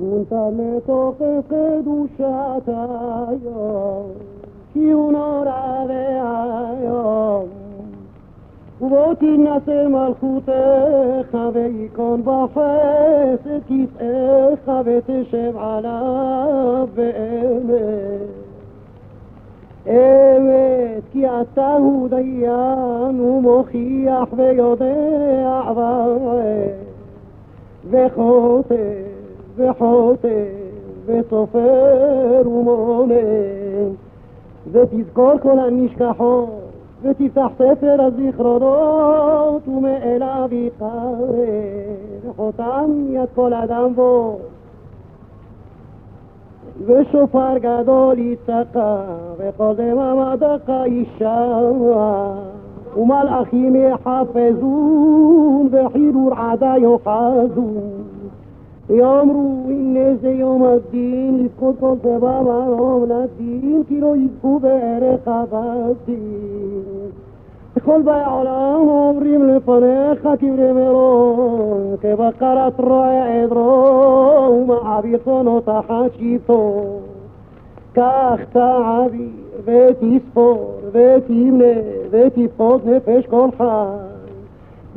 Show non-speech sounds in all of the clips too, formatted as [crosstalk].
punta לתוך קדושת היום, כי הוא נורא והיום. ובוא תינשא מלכותך וייכון בחסד כיסאך ותשב עליו באמת. אמת כי אתה הוא דיין ומוכיח ויודע וחוטא וחוטא וסופר ומונה ותזכור כל הנשכחות ותפתח ספר הזיכרונות ומאליו יתחרר וחותם יד כל אדם בו. ושופר גדול יצעקה וכל דממדך ישמע ומלאכים יחפזון וחירור עדה יאחזון יאמרו הנה זה יום הדין לבכות כל דבר מרום לדין כי לא יזכו בערך הבדין וכל באי עולם אומרים לפניך כברי מרון כבקרת רועה עדרו ומעביר צונו תחת שבטו קח תעביר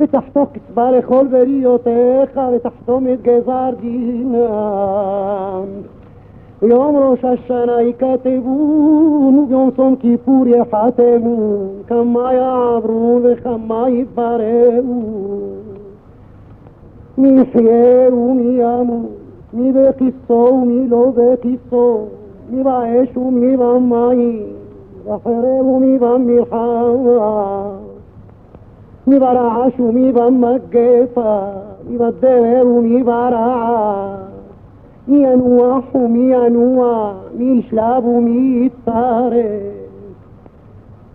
ותחתוך קצבה לכל בריותיך ותחתום את גזר דינם ביום ראש השנה ייכתבון וביום צום כיפור יחתמו כמה יעברו וכמה יתבררו. מי יחיה ומי ימות מי בכיסו ומי לא בכיסו מי באש ומי במים בחרב ומי במלחמה מי ברעש ומי במגפה, מי בדבר ומי ברעש, מי ינוח ומי ינוע, מי ישלב ומי יצטרף,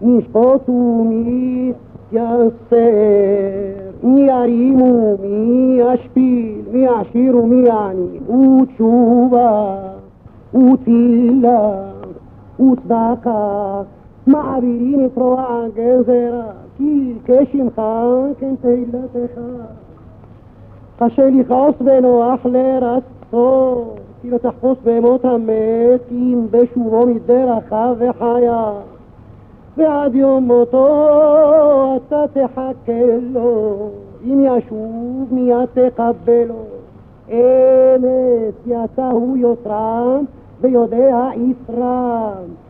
מי ישפוט ומי יתייסר, מי ירים ומי ישפיל, מי יעשיר ומי יעני, ותשובה, ותפילה, וצדקה, מעבירים את רוע הגזרה כי כשמך כן תהילתך. קשה לכעוס ונוח לרצות, כי לא תחפוש במות המת, אם בשובו מדרכיו וחיה. ועד יום מותו אתה תחכה לו, אם ישוב מיד תקבלו. אמת, אתה הוא יותרם ויודע יתרם.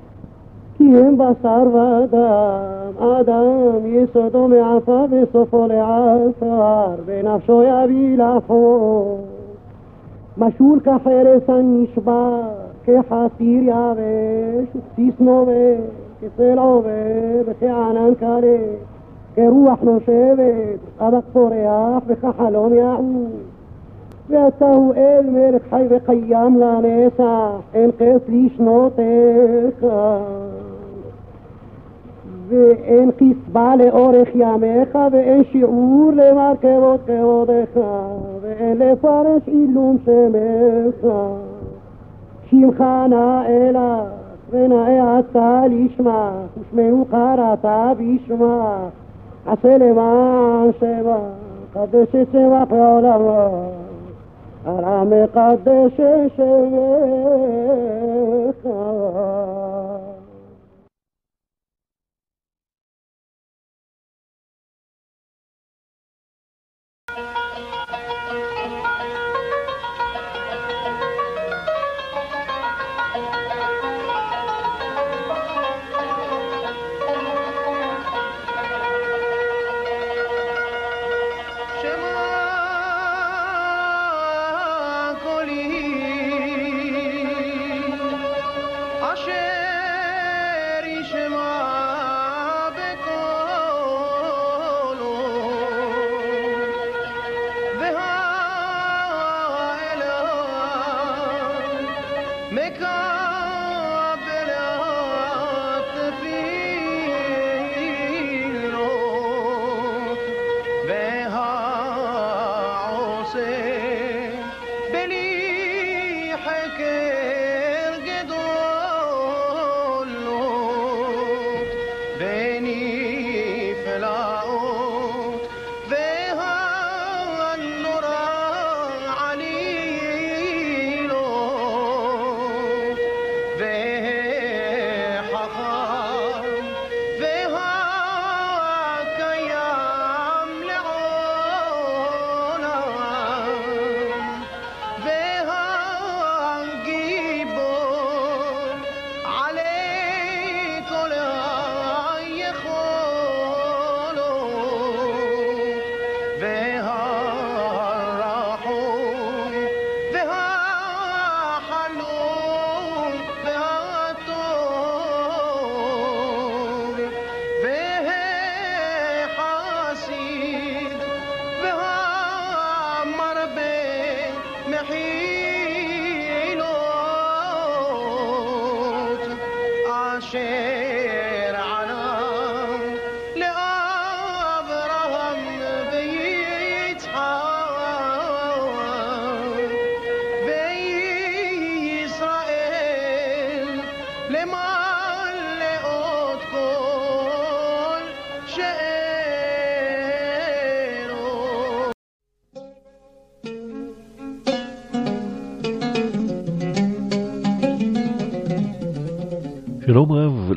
כי הם בשר ודם, אדם יסודו מעפר וסופו לעפר, ונפשו יביא לחור. משול כחרס הנשבע, כחסיר יבש, וכסיס נובש, כצל עובר, וכענן קלה, כרוח נושבת, אבק פורח, וכחלום יעוף. ואתה הוא אל מלך חי וקיים לנצח, אין קץ לשנותיך. ואין קצבה לאורך ימיך, ואין שיעור למרכבות כבודך, ואין לפרש עילום שמך. שמך נאה לך, ונאה אתה לשמה, ושמנו קראת בשמה, עשה למען שמה, קדש את שמך לעולמה. המקדש שמך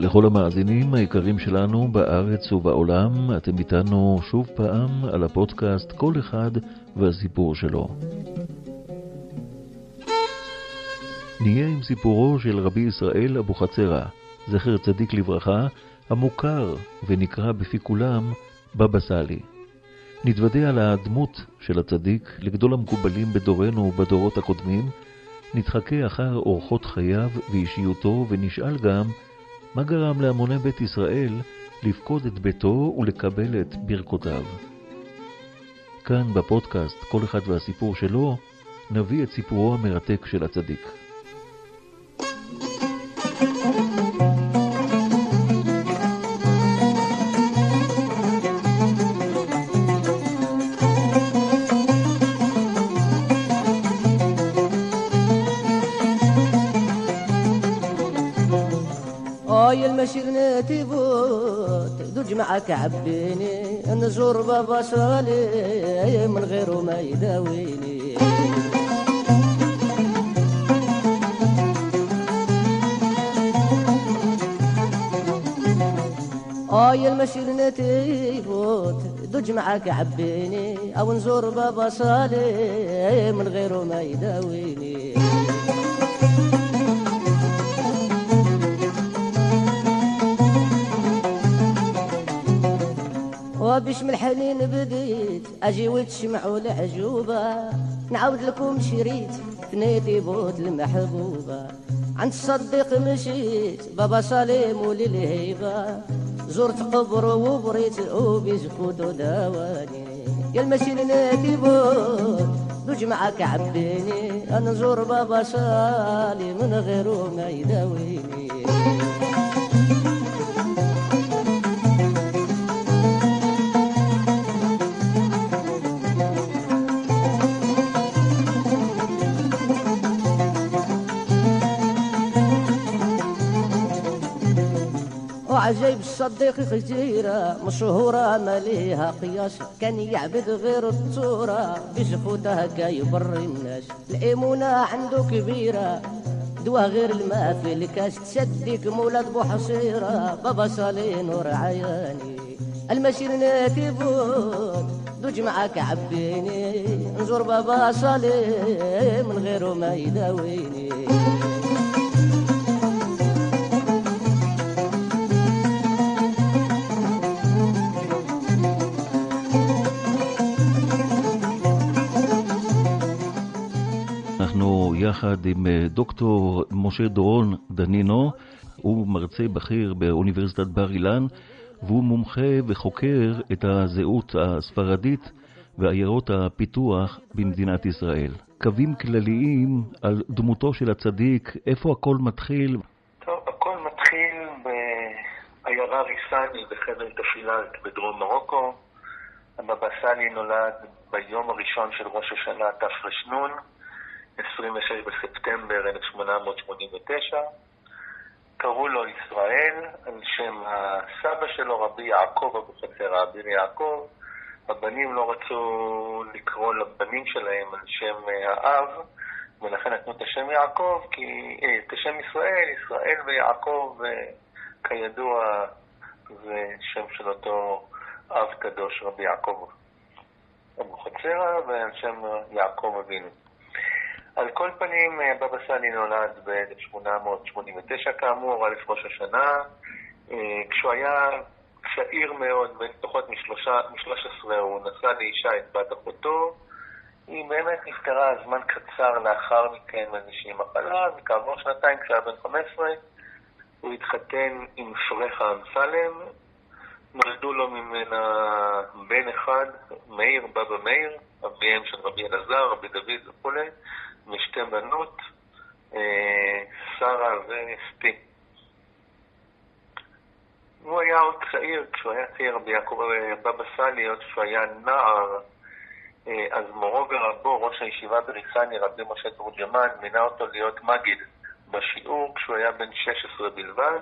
לכל המאזינים היקרים שלנו בארץ ובעולם, אתם איתנו שוב פעם על הפודקאסט כל אחד והסיפור שלו. נהיה עם סיפורו של רבי ישראל אבוחצירא, זכר צדיק לברכה, המוכר ונקרא בפי כולם בבא סאלי. נתוודע על הדמות של הצדיק לגדול המקובלים בדורנו ובדורות הקודמים, נתחכה אחר אורחות חייו ואישיותו ונשאל גם מה גרם להמוני בית ישראל לפקוד את ביתו ולקבל את ברכותיו. כאן בפודקאסט כל אחד והסיפור שלו, נביא את סיפורו המרתק של הצדיק. دج معك عبيني أو نزور بابا صالي من غيره ما يداويني. وبش من الحنين بديت أجي وتشمعوا العجوبة نعاود لكم شريت فنيتي بوت المحبوبة. عند الصديق مشيت بابا سليم وللهيبة زرت قبر وبريت وبيزكوت وداواني يا المشي نادي بوت دوج معك عبيني أنا نزور بابا سالي من غيره ما يداويني. عجيب الصديق خزيرة مشهورة ماليها قياس. كان يعبد غير الصورة بزفوتها هكا يبر الناس. الإيمونة عنده كبيرة دوا غير الماء في الكاس تسديك مولاد بوحصيرة بابا صالي نور عياني. المسير ناتي دوج معاك عبيني نزور بابا صالي من غيره ما يداويني. יחד עם אה, דוקטור משה דורון דנינו, הוא מרצה בכיר באוניברסיטת בר אילן, והוא מומחה וחוקר את הזהות הספרדית ועיירות הפיתוח במדינת ישראל. קווים כלליים על דמותו של הצדיק, איפה הכל מתחיל? טוב, הכל מתחיל בעיירה ריסני בחבל תפילת בדרום מרוקו. הבבא סאלי נולד ביום הראשון של ראש השנה תר"ן, 26 בספטמבר 1889. קראו לו ישראל על שם הסבא שלו, רבי יעקב אבוחצירא, אביר יעקב. הבנים לא רצו לקרוא לבנים שלהם על שם האב, ולכן נתנו את השם יעקב, כי, אה, את השם ישראל, ישראל ויעקב, כידוע, זה שם של אותו אב קדוש, רבי יעקב אבוחצירא, ועל שם יעקב אבינו. על כל פנים, אה, בבא סאלי נולד ב-1889 כאמור, א' ראש השנה. אה, כשהוא היה צעיר מאוד, בן פחות מ-13, הוא נשא לאישה את בת אחותו. היא באמת נפטרה זמן קצר לאחר מכן מאיזושהי מחלה, וכעבור שנתיים, כשהיה בן 15, הוא התחתן עם פרחה אמסלם. נולדו לו ממנה בן אחד, מאיר, בבא מאיר, אביהם של רבי אלעזר, רבי דוד וכולי. ושתי בנות, אה, שרה וסטי. הוא היה עוד צעיר, כשהוא היה צעיר ביעקב בבא סאלי, עוד כשהוא היה נער, אה, אז מורו ורבו, ראש הישיבה בריסני, רבי משה תורג'מן, מינה אותו להיות מגיד בשיעור כשהוא היה בן 16 בלבד.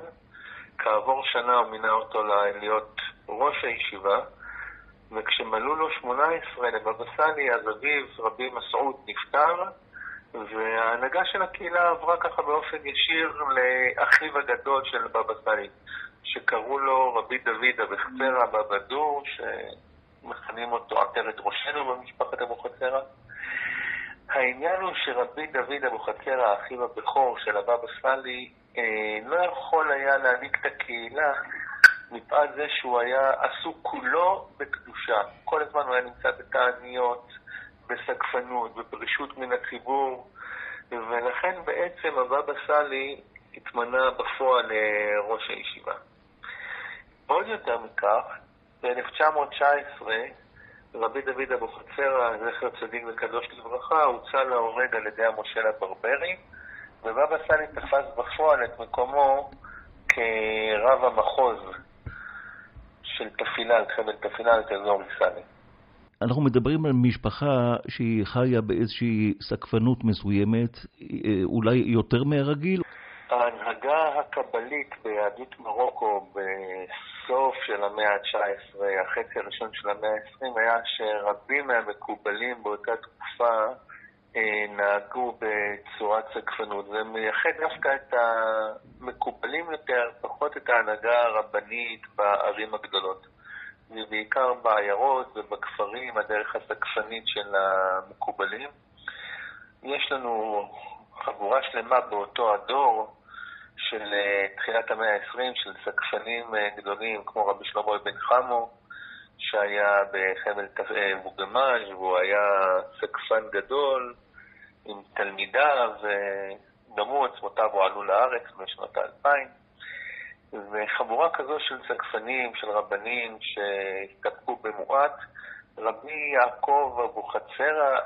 כעבור שנה הוא מינה אותו להיות ראש הישיבה, וכשמלאו לו 18 לבבא סאלי, אז אביו, רבי מסעוד, נפטר, וההנהגה של הקהילה עברה ככה באופן ישיר לאחיו הגדול של בבא סאלי, שקראו לו רבי דוד אבחצרה בבא דור, שמכנים אותו עטרת ראשנו במשפחת אבוחצירא. העניין הוא שרבי דוד אבוחצירא, האחיו הבכור של הבבא סאלי, אה, לא יכול היה להנהיג את הקהילה מפאת זה שהוא היה עסוק כולו בקדושה. כל הזמן הוא היה נמצא בתעניות, בסגפנות, בפרישות מן הציבור, ולכן בעצם הבבא סאלי התמנה בפועל לראש הישיבה. עוד יותר מכך, ב-1919 רבי דוד אבוחצירא, זכר צדיק וקדוש לברכה, הוצא להורג על ידי המושל הברברי, ובבא סאלי תפס בפועל את מקומו כרב המחוז של תפילה, חבל תפילה, את אזור סאלי. אנחנו מדברים על משפחה שהיא חיה באיזושהי סקפנות מסוימת, אה, אולי יותר מהרגיל? ההנהגה הקבלית ביהדות מרוקו בסוף של המאה ה-19, החצי הראשון של המאה ה-20, היה שרבים מהמקובלים באותה תקופה אה, נהגו בצורת סקפנות. זה מייחד דווקא את המקובלים יותר, פחות את ההנהגה הרבנית בערים הגדולות. ובעיקר בעיירות ובכפרים, הדרך הסקפנית של המקובלים. יש לנו חבורה שלמה באותו הדור של אה, תחילת המאה ה-20, של סקפנים אה, גדולים כמו רבי שלמה בן חמו, שהיה בחבל מוגמז' והוא היה סקפן גדול עם תלמידיו, וגם הוא עצמותיו הועלו לארץ בשנות האלפיים. וחבורה כזו של סגפנים, של רבנים שהסתפקו במועט, רבי יעקב אבוחצירא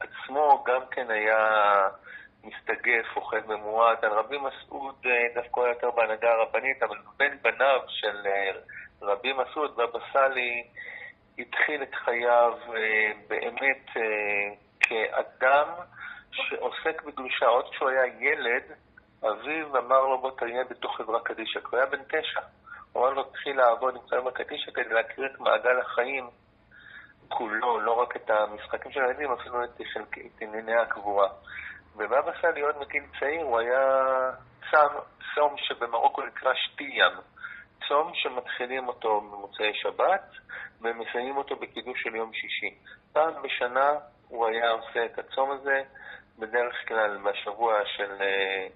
עצמו גם כן היה מסתגף, אוכל במועט. על רבי מסעוד אה, דווקא היה יותר בהנהגה הרבנית, אבל בין בניו של אה, רבי מסעוד, בבא סאלי, התחיל את חייו אה, באמת כאדם שעוסק בקדושה. עוד כשהוא היה ילד, אביו אמר לו, בוא תהיה בתוך חברה קדישא, כי הוא היה בן תשע. הוא אמר לו, תתחיל לעבוד עם חברה קדישא כדי להכיר את מעגל החיים כולו, לא רק את המשחקים של הילדים, אפילו את, את ענייני הקבורה. ובאבא סאלי עוד מגיל צעיר הוא היה צם, צום שבמרוקו נקרא שתיים. צום שמתחילים אותו במוצאי שבת ומסיימים אותו בקידוש של יום שישי. פעם בשנה הוא היה עושה את הצום הזה, בדרך כלל בשבוע של אה,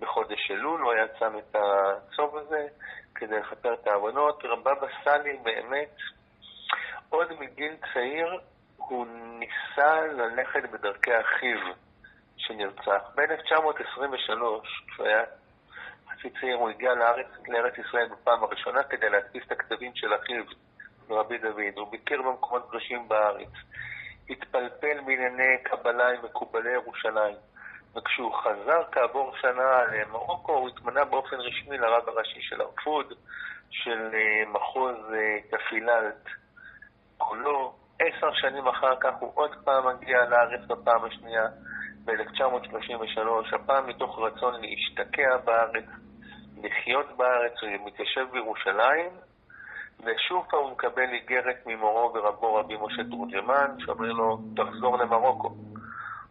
בחודש אלול, הוא היה שם את הצום הזה כדי לכפר את העוונות. רבבא סאלי באמת, עוד מגיל צעיר, הוא ניסה ללכת בדרכי אחיו שנרצח. ב-1923, כשהוא היה חצי צעיר, הוא הגיע לארץ, לארץ ישראל בפעם הראשונה כדי להדפיס את הכתבים של אחיו, רבי דוד. הוא ביקר במקומות קדושים בארץ. התפלפל בענייני קבלה עם מקובלי ירושלים. וכשהוא חזר כעבור שנה למרוקו, הוא התמנה באופן רשמי לרב הראשי של הרפוד, של אה, מחוז אה, תפיללת כולו. עשר שנים אחר כך הוא עוד פעם מגיע לארץ בפעם השנייה, ב-1933, הפעם מתוך רצון להשתקע בארץ, לחיות בארץ, הוא מתיישב בירושלים, ושוב פעם הוא מקבל איגרת ממורו ורבו רבי משה תורג'מן, שאומר לו, תחזור למרוקו.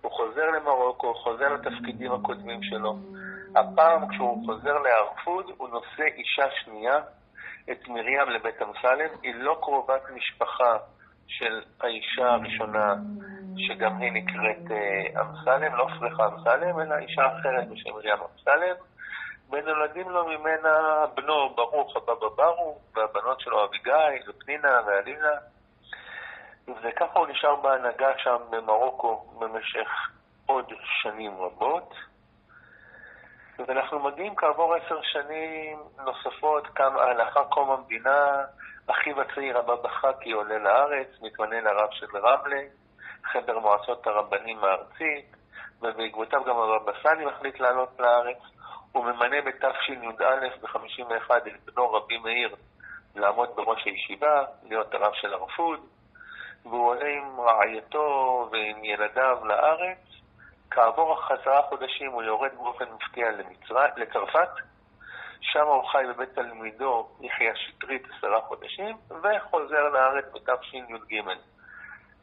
הוא חוזר למרוקו, חוזר לתפקידים הקודמים שלו. הפעם כשהוא חוזר להרפוד, הוא נושא אישה שנייה, את מרים לבית אמסלם. היא לא קרובת משפחה של האישה הראשונה, שגם היא נקראת אה, אמסלם, לא פרחה אמסלם, אלא אישה אחרת בשם מרים אמסלם. ונולדים לו ממנה בנו ברוך הבבא ברוך, והבנות שלו אביגיל ופנינה ואלינה. וככה הוא נשאר בהנהגה שם במרוקו במשך עוד שנים רבות. ואנחנו מגיעים כעבור עשר שנים נוספות, כמה, לאחר קום המדינה, אחיו הצעיר הבבא חכי עולה לארץ, מתמנה לרב של רמלה, חבר מועצות הרבנים הארצית, ובעקבותיו גם הרב בסני מחליט לעלות לארץ. הוא ממנה בתשי"א, ב-51, את בנו רבי מאיר לעמוד בראש הישיבה, להיות הרב של הרפוד, והוא עולה עם רעייתו ועם ילדיו לארץ. כעבור עשרה חודשים הוא יורד באופן מפתיע לצרפת, שם הוא חי בבית תלמידו יחיא שטרית עשרה חודשים, וחוזר לארץ בתשי"ג,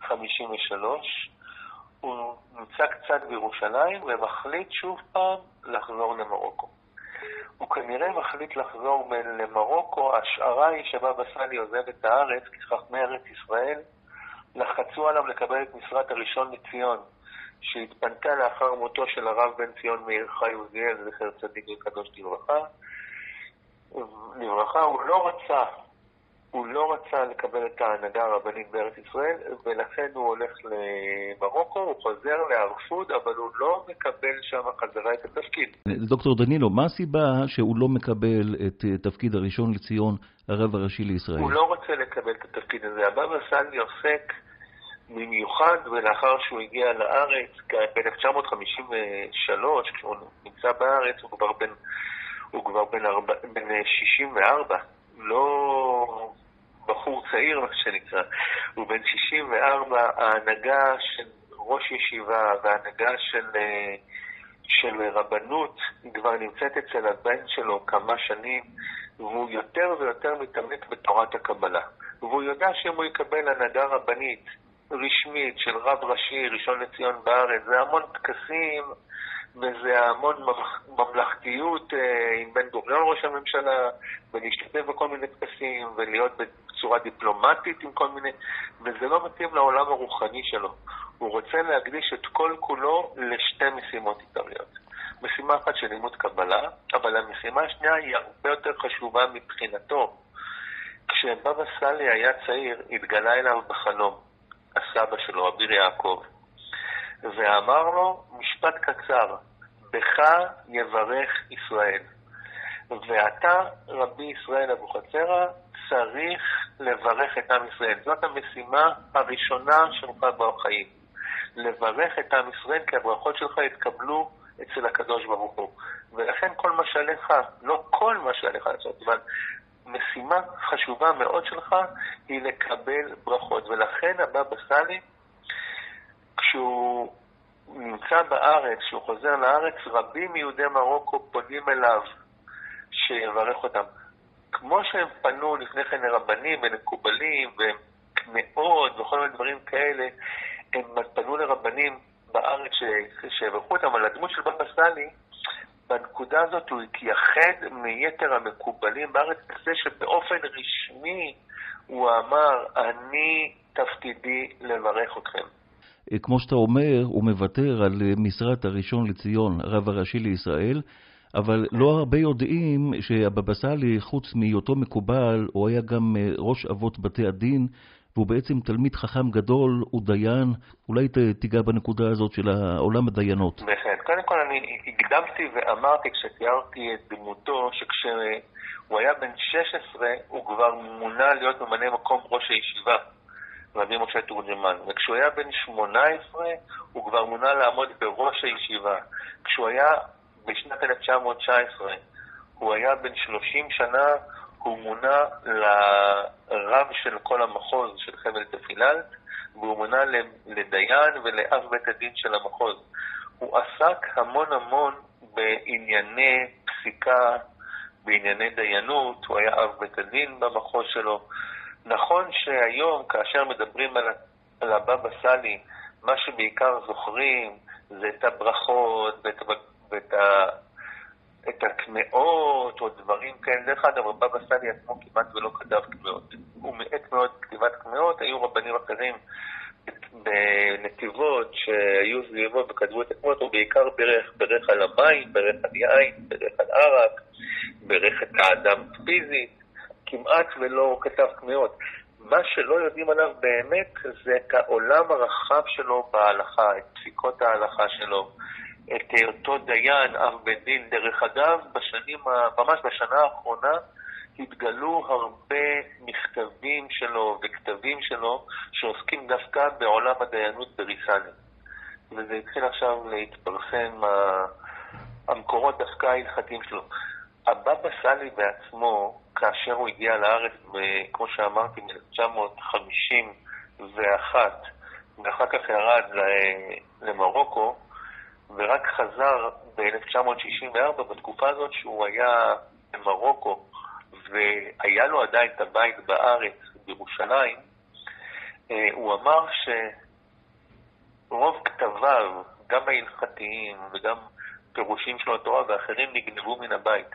53. הוא נמצא קצת בירושלים ומחליט שוב פעם לחזור למרוקו. הוא כנראה מחליט לחזור למרוקו, ההשערה היא שבבא סאלי עוזב את הארץ, כי חכמי ארץ ישראל לחצו עליו לקבל את משרת הראשון לציון, שהתפנתה לאחר מותו של הרב בן ציון מאיר חי עוזיאל, זכר צדיק וקדוש לברכה. לברכה, הוא לא רצה הוא לא רצה לקבל את ההנהגה הרבנית בארץ ישראל, ולכן הוא הולך למרוקו, הוא חוזר לארפוד, אבל הוא לא מקבל שם חזרה את התפקיד. דוקטור דנילו, מה הסיבה שהוא לא מקבל את תפקיד הראשון לציון, הרב הראשי לישראל? הוא לא רוצה לקבל את התפקיד הזה. הבבא סאלי עוסק במיוחד, ולאחר שהוא הגיע לארץ, ב-1953, כשהוא נמצא בארץ, הוא כבר בן, הוא כבר בן, ארבע, בן 64. לא בחור צעיר, מה שנקרא, הוא בן 64, ההנהגה של ראש ישיבה וההנהגה של, אה, של רבנות כבר נמצאת אצל הבן שלו כמה שנים, והוא יותר ויותר מתעמק בתורת הקבלה. והוא יודע שאם הוא יקבל הנהגה רבנית רשמית של רב ראשי, ראשון לציון בארץ, זה המון טקסים וזה המון ממלכתיות אה, עם בן גוריון ראש הממשלה, ולהשתתף בכל מיני טקסים, ולהיות בצורה דיפלומטית עם כל מיני, וזה לא מתאים לעולם הרוחני שלו. הוא רוצה להקדיש את כל כולו לשתי משימות עיקריות. משימה אחת של לימוד קבלה, אבל המשימה השנייה היא הרבה יותר חשובה מבחינתו. כשבבא סאלי היה צעיר, התגלה אליו בחלום הסבא שלו, אביר יעקב, ואמר לו משפט קצר, בך יברך ישראל. ואתה, רבי ישראל אבוחצירא, צריך לברך את עם ישראל. זאת המשימה הראשונה שלך בחיים. לברך את עם ישראל, כי הברכות שלך יתקבלו אצל הקדוש ברוך הוא. ולכן כל מה שעליך, לא כל מה שעליך לעשות, אבל משימה חשובה מאוד שלך היא לקבל ברכות. ולכן הבבא סאלי, כשהוא נמצא בארץ, כשהוא חוזר לארץ, רבים מיהודי מרוקו פונים אליו שיברך אותם. כמו שהם פנו לפני כן לרבנים ולמקובלים ומאות וכל מיני דברים כאלה, הם פנו לרבנים בארץ שיברכו אותם, על הדמות של בבא סאלי, בנקודה הזאת הוא התייחד מיתר המקובלים בארץ בזה שבאופן רשמי הוא אמר, אני תפקידי לברך אתכם. אה, כמו שאתה אומר, הוא מוותר על אה, משרת הראשון לציון, הרב הראשי לישראל, אבל לא הרבה יודעים שהבבא סאלי, חוץ מהיותו מקובל, הוא היה גם אה, ראש אבות בתי הדין, והוא בעצם תלמיד חכם גדול, הוא דיין. אולי תיגע בנקודה הזאת של עולם הדיינות. בהחלט. קודם כל אני הקדמתי ואמרתי כשתיארתי את דמותו, שכשהוא היה בן 16, הוא כבר מונה להיות ממלא מקום ראש הישיבה. רבי משה תורג'מן. וכשהוא היה בן 18, הוא כבר מונה לעמוד בראש הישיבה. כשהוא היה בשנת 1919, הוא היה בן 30 שנה, הוא מונה לרב של כל המחוז של חבל תפילת, והוא מונה לדיין ולאב בית הדין של המחוז. הוא עסק המון המון בענייני פסיקה, בענייני דיינות, הוא היה אב בית הדין במחוז שלו. נכון שהיום, כאשר מדברים על, על הבבא סאלי, מה שבעיקר זוכרים זה את הברכות ואת, ואת את הקמעות או דברים כאלה. דרך אגב, הבבא סאלי עצמו כמעט ולא כתב קמעות. הוא מעט מאוד כתיבת קמעות, היו רבנים אחרים בנתיבות שהיו סביבו וכתבו את הקמעות, הוא בעיקר ברך, ברך על המים, ברך על יין, ברך על ערק, ברך את האדם פיזית. כמעט ולא כתב קמיעות. מה שלא יודעים עליו באמת זה את העולם הרחב שלו בהלכה, את פסיקות ההלכה שלו, את היותו דיין, אב בית דין. דרך אגב, בשנים, ממש בשנה האחרונה התגלו הרבה מכתבים שלו וכתבים שלו שעוסקים דווקא בעולם הדיינות בריסני. וזה התחיל עכשיו להתפרסם, המקורות דווקא ההלכתיים שלו. הבבא סאלי בעצמו, כאשר הוא הגיע לארץ, כמו שאמרתי, מ-1951, ואחר כך ירד למרוקו, ורק חזר ב-1964, בתקופה הזאת שהוא היה במרוקו, והיה לו עדיין את הבית בארץ, בירושלים, אה, הוא אמר שרוב כתביו, גם ההלכתיים וגם פירושים של התורה ואחרים, נגנבו מן הבית.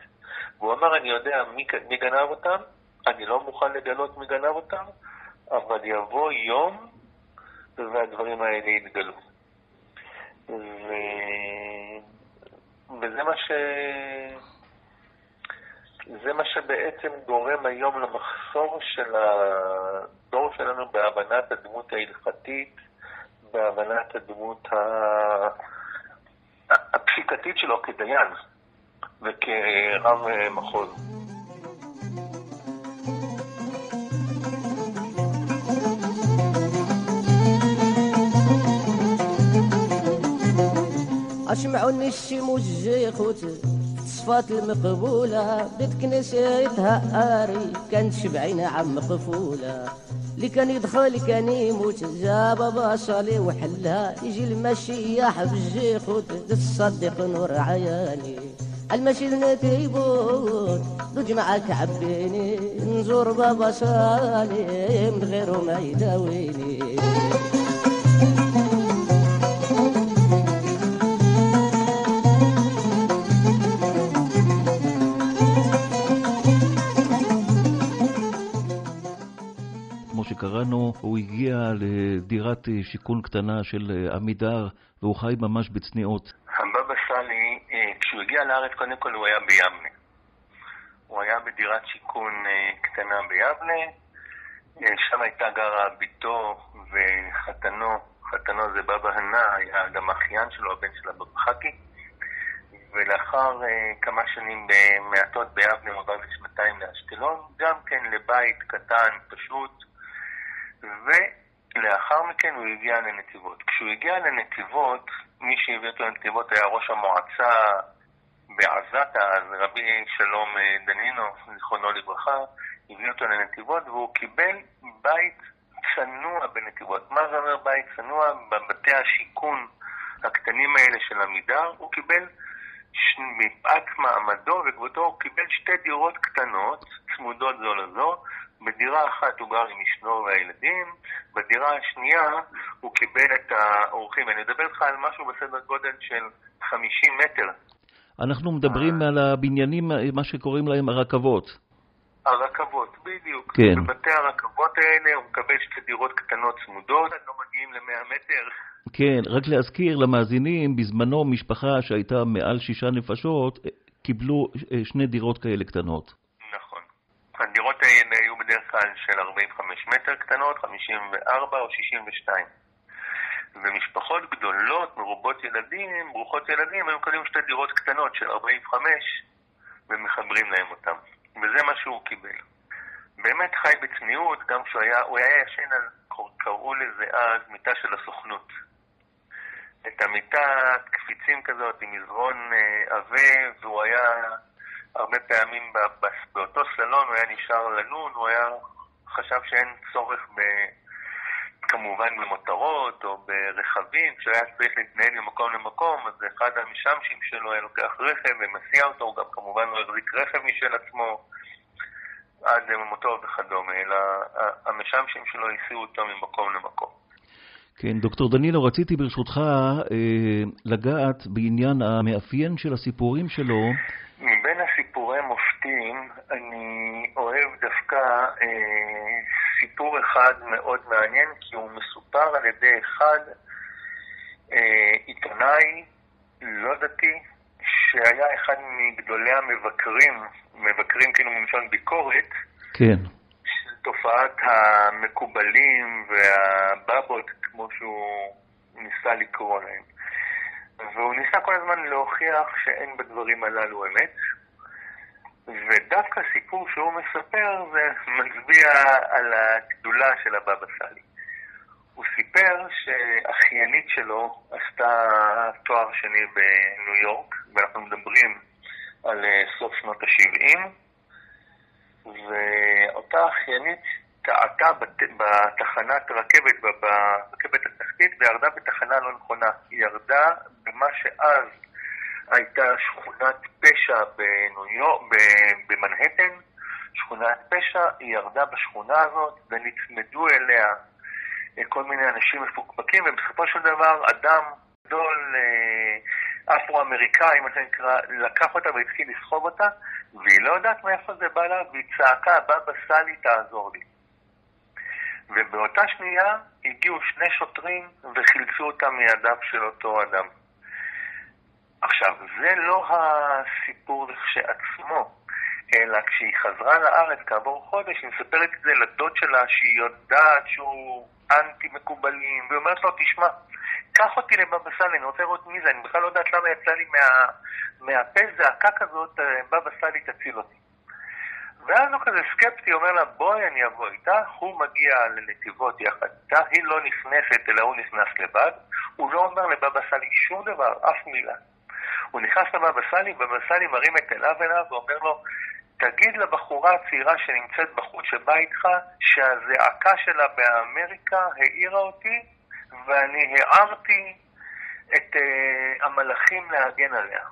והוא אמר, אני יודע מי, מי גנב אותם, אני לא מוכן לגלות מי גנב אותם, אבל יבוא יום והדברים האלה יתגלו. ו... וזה מה ש... זה מה שבעצם גורם היום למחסור של הדור שלנו בהבנת הדמות ההלכתית, בהבנת הדמות הפסיקתית שלו כדיין וכרב מחוז. أسمعوني الشموج خوت صفات المقبولة بيت كنسيتها آري كانت شبعينة عم مقفولة. اللي كان يدخل كان يموت جاب باصالي وحلها يجي المشي حب الجيخوت تصدق نور عياني. المشي نتيبون ضج معك عبيني نزور بابا صالي من غيره ما يداويني. שקראנו, הוא הגיע לדירת אה, שיכון קטנה של אה, עמידר, והוא חי ממש בצניעות. הבבא סאלי, אה, כשהוא הגיע לארץ, קודם כל הוא היה ביבנה. הוא היה בדירת שיכון קטנה ביבנה, שם הייתה גרה בתו וחתנו, חתנו זה בבא הנה, היה גם אחיין שלו, הבן של הבבא חכי. ולאחר uh, כמה שנים במעטות ביבנה הוא עבר לשנתיים לאשקלון, גם כן לבית קטן, פשוט, ולאחר מכן הוא הגיע לנתיבות. כשהוא הגיע לנתיבות, מי שהביא אותו לנתיבות היה ראש המועצה בעזתה, אז רבי שלום אה, דנינו, זיכרונו לברכה, הביא אותו לנתיבות והוא קיבל בית צנוע בנתיבות. מה זה אומר בית צנוע? בבתי השיכון הקטנים האלה של עמידר, הוא קיבל מפאת מעמדו וכבודו, הוא קיבל שתי דירות קטנות, צמודות זו לזו, בדירה אחת הוא גר עם אשתו והילדים, בדירה השנייה הוא קיבל את האורחים. אני מדבר איתך על משהו בסדר גודל של 50 מטר. אנחנו מדברים על הבניינים, מה שקוראים להם הרכבות. הרכבות, בדיוק. כן. בבתי הרכבות האלה הוא מקבל שתי דירות קטנות צמודות, לא מגיעים ל-100 מטר. כן, רק להזכיר למאזינים, בזמנו משפחה שהייתה מעל שישה נפשות, קיבלו אה, שני דירות כאלה קטנות. הדירות האלה היו בדרך כלל של 45 מטר קטנות, 54 או 62. ומשפחות גדולות, מרובות ילדים, ברוכות ילדים, היו קונים שתי דירות קטנות של 45 ומחברים להם אותם. וזה מה שהוא קיבל. באמת חי בצניעות, גם כשהוא היה, הוא היה ישן על, קראו לזה אז, מיטה של הסוכנות. את המיטה, קפיצים כזאת, עם מזרון אה, עבה, והוא היה הרבה פעמים באותו סלון הוא היה נשאר לנון, הוא היה חשב שאין צורך ב... כמובן במותרות או ברכבים, כשהוא היה צריך להתנהל ממקום למקום, אז אחד המשמשים שלו היה לוקח רכב ומסיע אותו, הוא גם כמובן לא החזיק רכב משל עצמו עד למותו וכדומה, אלא המשמשים שלו הסיעו אותו ממקום למקום. כן, דוקטור דנינו, רציתי ברשותך אה, לגעת בעניין המאפיין של הסיפורים שלו. מבין סיפורי מופתים, אני אוהב דווקא אה, סיפור אחד מאוד מעניין, כי הוא מסופר על ידי אחד אה, עיתונאי לא דתי, שהיה אחד מגדולי המבקרים, מבקרים כאילו מלשון ביקורת, כן. של תופעת המקובלים והבבות, כמו שהוא ניסה לקרוא להם. והוא ניסה כל הזמן להוכיח שאין בדברים הללו אמת, ודווקא הסיפור שהוא מספר זה [laughs] מצביע על הגדולה של הבבא סאלי. הוא סיפר שאחיינית שלו עשתה תואר שני בניו יורק, ואנחנו מדברים על אה, סוף שנות ה-70, ואותה אחיינית טעתה בת... בתחנת רכבת, ברכבת התחתית, וירדה בתחנה לא נכונה. היא ירדה במה שאז הייתה שכונת פשע בניו יורק, במנהטן, שכונת פשע, היא ירדה בשכונה הזאת ונצמדו אליה אה, כל מיני אנשים מפוקפקים, ובסופו של דבר אדם גדול אה, אפרו-אמריקאי, מה שנקרא, לקח אותה והתחיל לסחוב אותה, והיא לא יודעת מאיפה זה בא לה, והיא צעקה, בבא סאלי תעזור לי. ובאותה שנייה הגיעו שני שוטרים וחילצו אותה מידיו של אותו אדם. עכשיו, זה לא הסיפור לכשעצמו, אלא כשהיא חזרה לארץ כעבור חודש, היא מספרת את זה לדוד שלה שהיא יודעת שהוא אנטי מקובלים, והיא אומרת לו, תשמע, קח אותי לבבא סאלי, אני רוצה לראות מי זה, אני בכלל לא יודעת למה יצא לי מה, מהפה זעקה כזאת, אה, בבא סאלי תציל אותי. ואז הוא כזה סקפטי, אומר לה, בואי אני אבוא איתך, הוא מגיע לנתיבות יחד איתה, היא לא נכנסת, אלא הוא נכנס לבד, הוא לא אומר לבבא סאלי שום דבר, אף מילה. הוא נכנס לבבא סאלי, בבא סאלי מרים את אליו אליו ואומר לו, תגיד לבחורה הצעירה שנמצאת בחוץ שבאה איתך, שהזעקה שלה באמריקה העירה אותי, ואני הערתי את uh, המלאכים להגן עליה.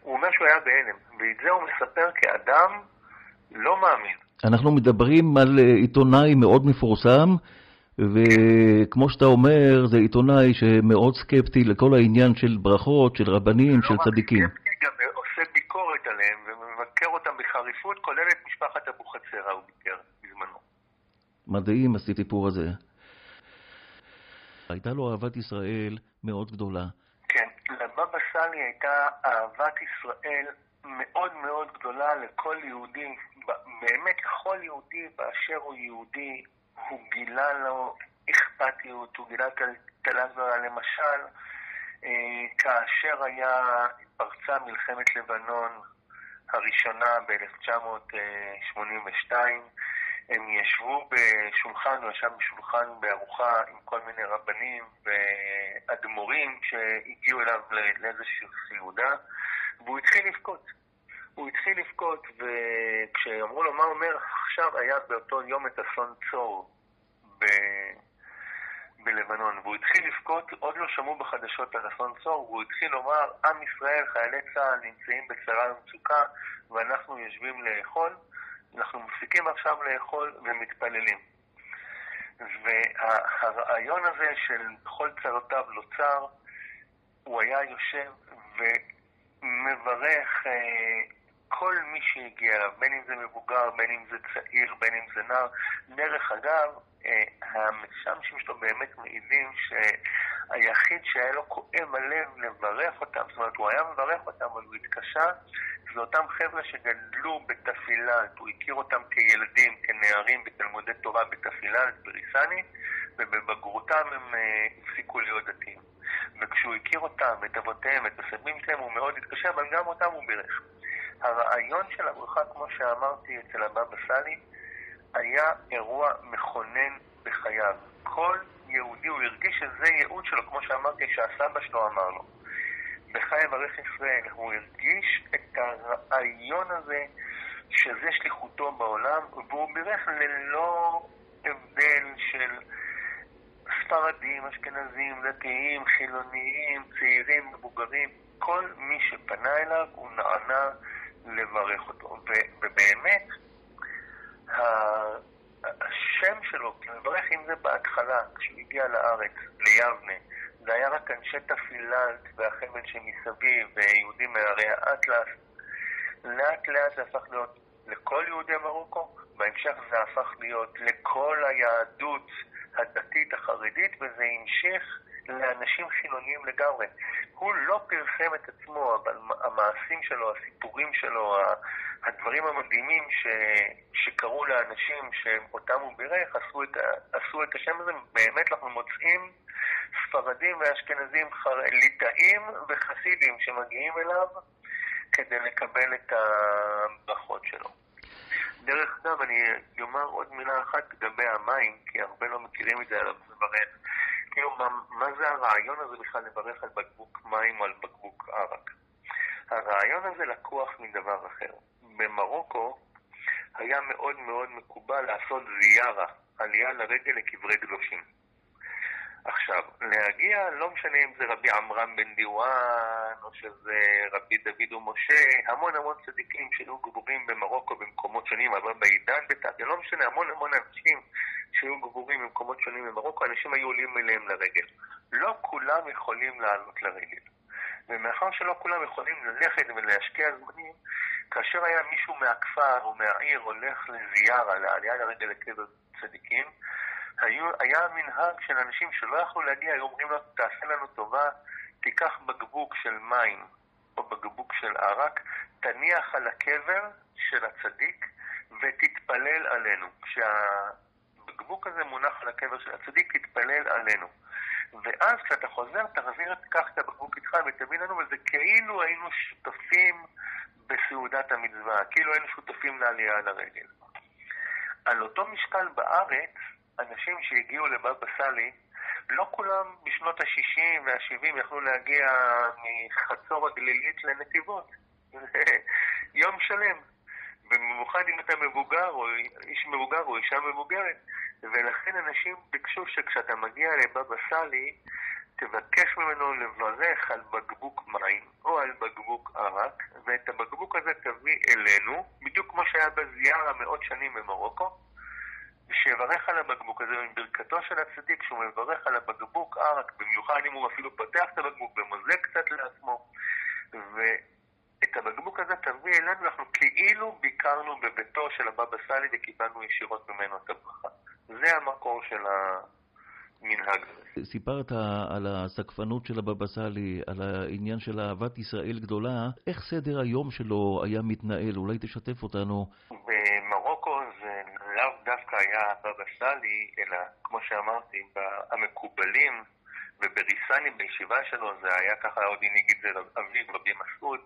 הוא אומר שהוא היה בהלם, ואת זה הוא מספר כאדם לא מאמין. אנחנו מדברים על אה, עיתונאי מאוד מפורסם, וכמו שאתה אומר, זה עיתונאי שמאוד סקפטי לכל העניין של ברכות, של רבנים, של צדיקים. לא רק סקפטי, גם עושה ביקורת עליהם ומבקר אותם בחריפות, כולל את משפחת אבוחצירא הוא ביקר בזמנו. מדהים הסיפור הזה. הייתה לו אהבת ישראל מאוד גדולה. כן, לבבא סאלי הייתה אהבת ישראל מאוד מאוד גדולה לכל יהודי, באמת לכל יהודי באשר הוא יהודי, הוא גילה לו אכפתיות, הוא גילה טלזרה למשל, אה, כאשר היה, פרצה מלחמת לבנון הראשונה ב-1982, הם ישבו בשולחן, הוא ישב בשולחן בארוחה עם כל מיני רבנים ואדמו"רים שהגיעו אליו לאיזושהי סעודה, והוא התחיל לבכות. הוא התחיל לבכות, וכשאמרו לו מה אומר, עכשיו היה באותו יום את אסון צור ב... בלבנון, והוא התחיל לבכות, עוד לא שמעו בחדשות על אסון צור, והוא התחיל לומר, עם ישראל, חיילי צה"ל נמצאים בצרה ומצוקה, ואנחנו יושבים לאכול, אנחנו מפסיקים עכשיו לאכול ומתפללים. והרעיון הזה של בכל צרותיו לא צר, הוא היה יושב ומברך אה, כל מי שהגיע אליו, בין אם זה מבוגר, בין אם זה צעיר, בין אם זה נער. דרך אגב, אה, המשמשים שלו באמת מעידים שהיחיד שהיה לו כואב הלב לברך אותם, זאת אומרת, הוא היה מברך אותם, אבל הוא התקשה, זה אותם חבר'ה שגדלו בתפילת, הוא הכיר אותם כילדים, כנערים בתלמודי תורה בתפילת, בריסני, ובבגרותם הם אה, הפסיקו להיות דתיים. וכשהוא הכיר אותם, את אבותיהם, את הסבים שלהם, הוא מאוד התקשה, אבל גם אותם הוא בירך. הרעיון של הברכה, כמו שאמרתי אצל הבבא סאלי, היה אירוע מכונן בחייו. כל יהודי, הוא הרגיש שזה ייעוד שלו, כמו שאמרתי, שהסבא שלו אמר לו. בחי אברך ישראל, הוא הרגיש את הרעיון הזה שזה שליחותו בעולם, והוא בירך ללא הבדל של ספרדים, אשכנזים, דתיים, חילוניים, צעירים, מבוגרים. כל מי שפנה אליו, הוא נענה לברך אותו. ובאמת, השם שלו, מברך אם זה בהתחלה, כשהוא הגיע לארץ, ליבנה, זה היה רק אנשי תפילת והחבל שמסביב, ויהודים מהרי האטלס. לאט לאט זה הפך להיות לכל יהודי מרוקו, בהמשך זה הפך להיות לכל היהדות הדתית החרדית, וזה המשיך לאנשים חילוניים לגמרי. הוא לא פרסם את עצמו, אבל המעשים שלו, הסיפורים שלו, הדברים המדהימים ש, שקרו לאנשים שאותם הוא בירך, עשו את, עשו את השם הזה, באמת אנחנו מוצאים ספרדים ואשכנזים, ליטאים וחסידים שמגיעים אליו כדי לקבל את הברכות שלו. דרך אגב, אני אומר עוד מילה אחת לגבי המים, כי הרבה לא מכירים את זה עליו לברך. כאילו, מה, מה זה הרעיון הזה בכלל לברך על בקבוק מים או על בקבוק ערק? הרעיון הזה לקוח מדבר אחר. במרוקו היה מאוד מאוד מקובל לעשות זיארה, עלייה לרגל לקברי קדושים. עכשיו, להגיע, לא משנה אם זה רבי עמרם בן דיואן, או שזה רבי דוד ומשה, המון המון צדיקים שהיו גבורים במרוקו במקומות שונים, אבל בעידן בתת, לא משנה, המון המון אנשים שהיו גבורים במקומות שונים במרוקו, אנשים היו עולים אליהם לרגל. לא כולם יכולים לעלות לרגל. ומאחר שלא כולם יכולים ללכת ולהשקיע זמנים, כאשר היה מישהו מהכפר או מהעיר הולך לזיארה, לעלייה לרגל לקבר צדיקים, היו, היה מנהג של אנשים שלא יכלו להגיע, היו אומרים לו, תעשה לנו טובה, תיקח בקבוק של מים או בקבוק של ערק, תניח על הקבר של הצדיק ותתפלל עלינו. כשהבקבוק הזה מונח על הקבר של הצדיק, תתפלל עלינו. ואז כשאתה חוזר, תחזיר, תיקח את הבקבוק איתך ותביא לנו, וזה כאילו היינו שותפים בסעודת המצווה, כאילו היינו שותפים לעלייה על הרגל. על אותו משקל בארץ, אנשים שהגיעו לבבא סאלי, לא כולם בשנות ה-60 וה-70 יכלו להגיע מחצור הגלילית לנתיבות. [laughs] יום שלם. במיוחד אם אתה מבוגר, או איש מבוגר, או אישה מבוגרת. ולכן אנשים ביקשו שכשאתה מגיע לבבא סאלי, תבקש ממנו לברך על בקבוק מים או על בקבוק ערק, ואת הבקבוק הזה תביא אלינו, בדיוק כמו שהיה בזיארה מאות שנים במרוקו, שיברך על הבקבוק הזה עם ברכתו של הצדיק, שהוא מברך על הבקבוק ערק, במיוחד אם הוא אפילו פותח את הבקבוק ומוזג קצת לעצמו, ואת הבקבוק הזה תביא אלינו, אנחנו כאילו ביקרנו בביתו של הבבא סאלי וקיבלנו ישירות ממנו את הברכה. זה המקור של המנהג הזה. סיפרת על הסקפנות של הבבא סאלי, על העניין של אהבת ישראל גדולה. איך סדר היום שלו היה מתנהל? אולי תשתף אותנו. במרוקו זה לאו דווקא היה הבבא סאלי, אלא כמו שאמרתי, המקובלים ובריסני בישיבה שלו זה היה ככה, עוד הנהיג את זה אביו רבי מסעוד.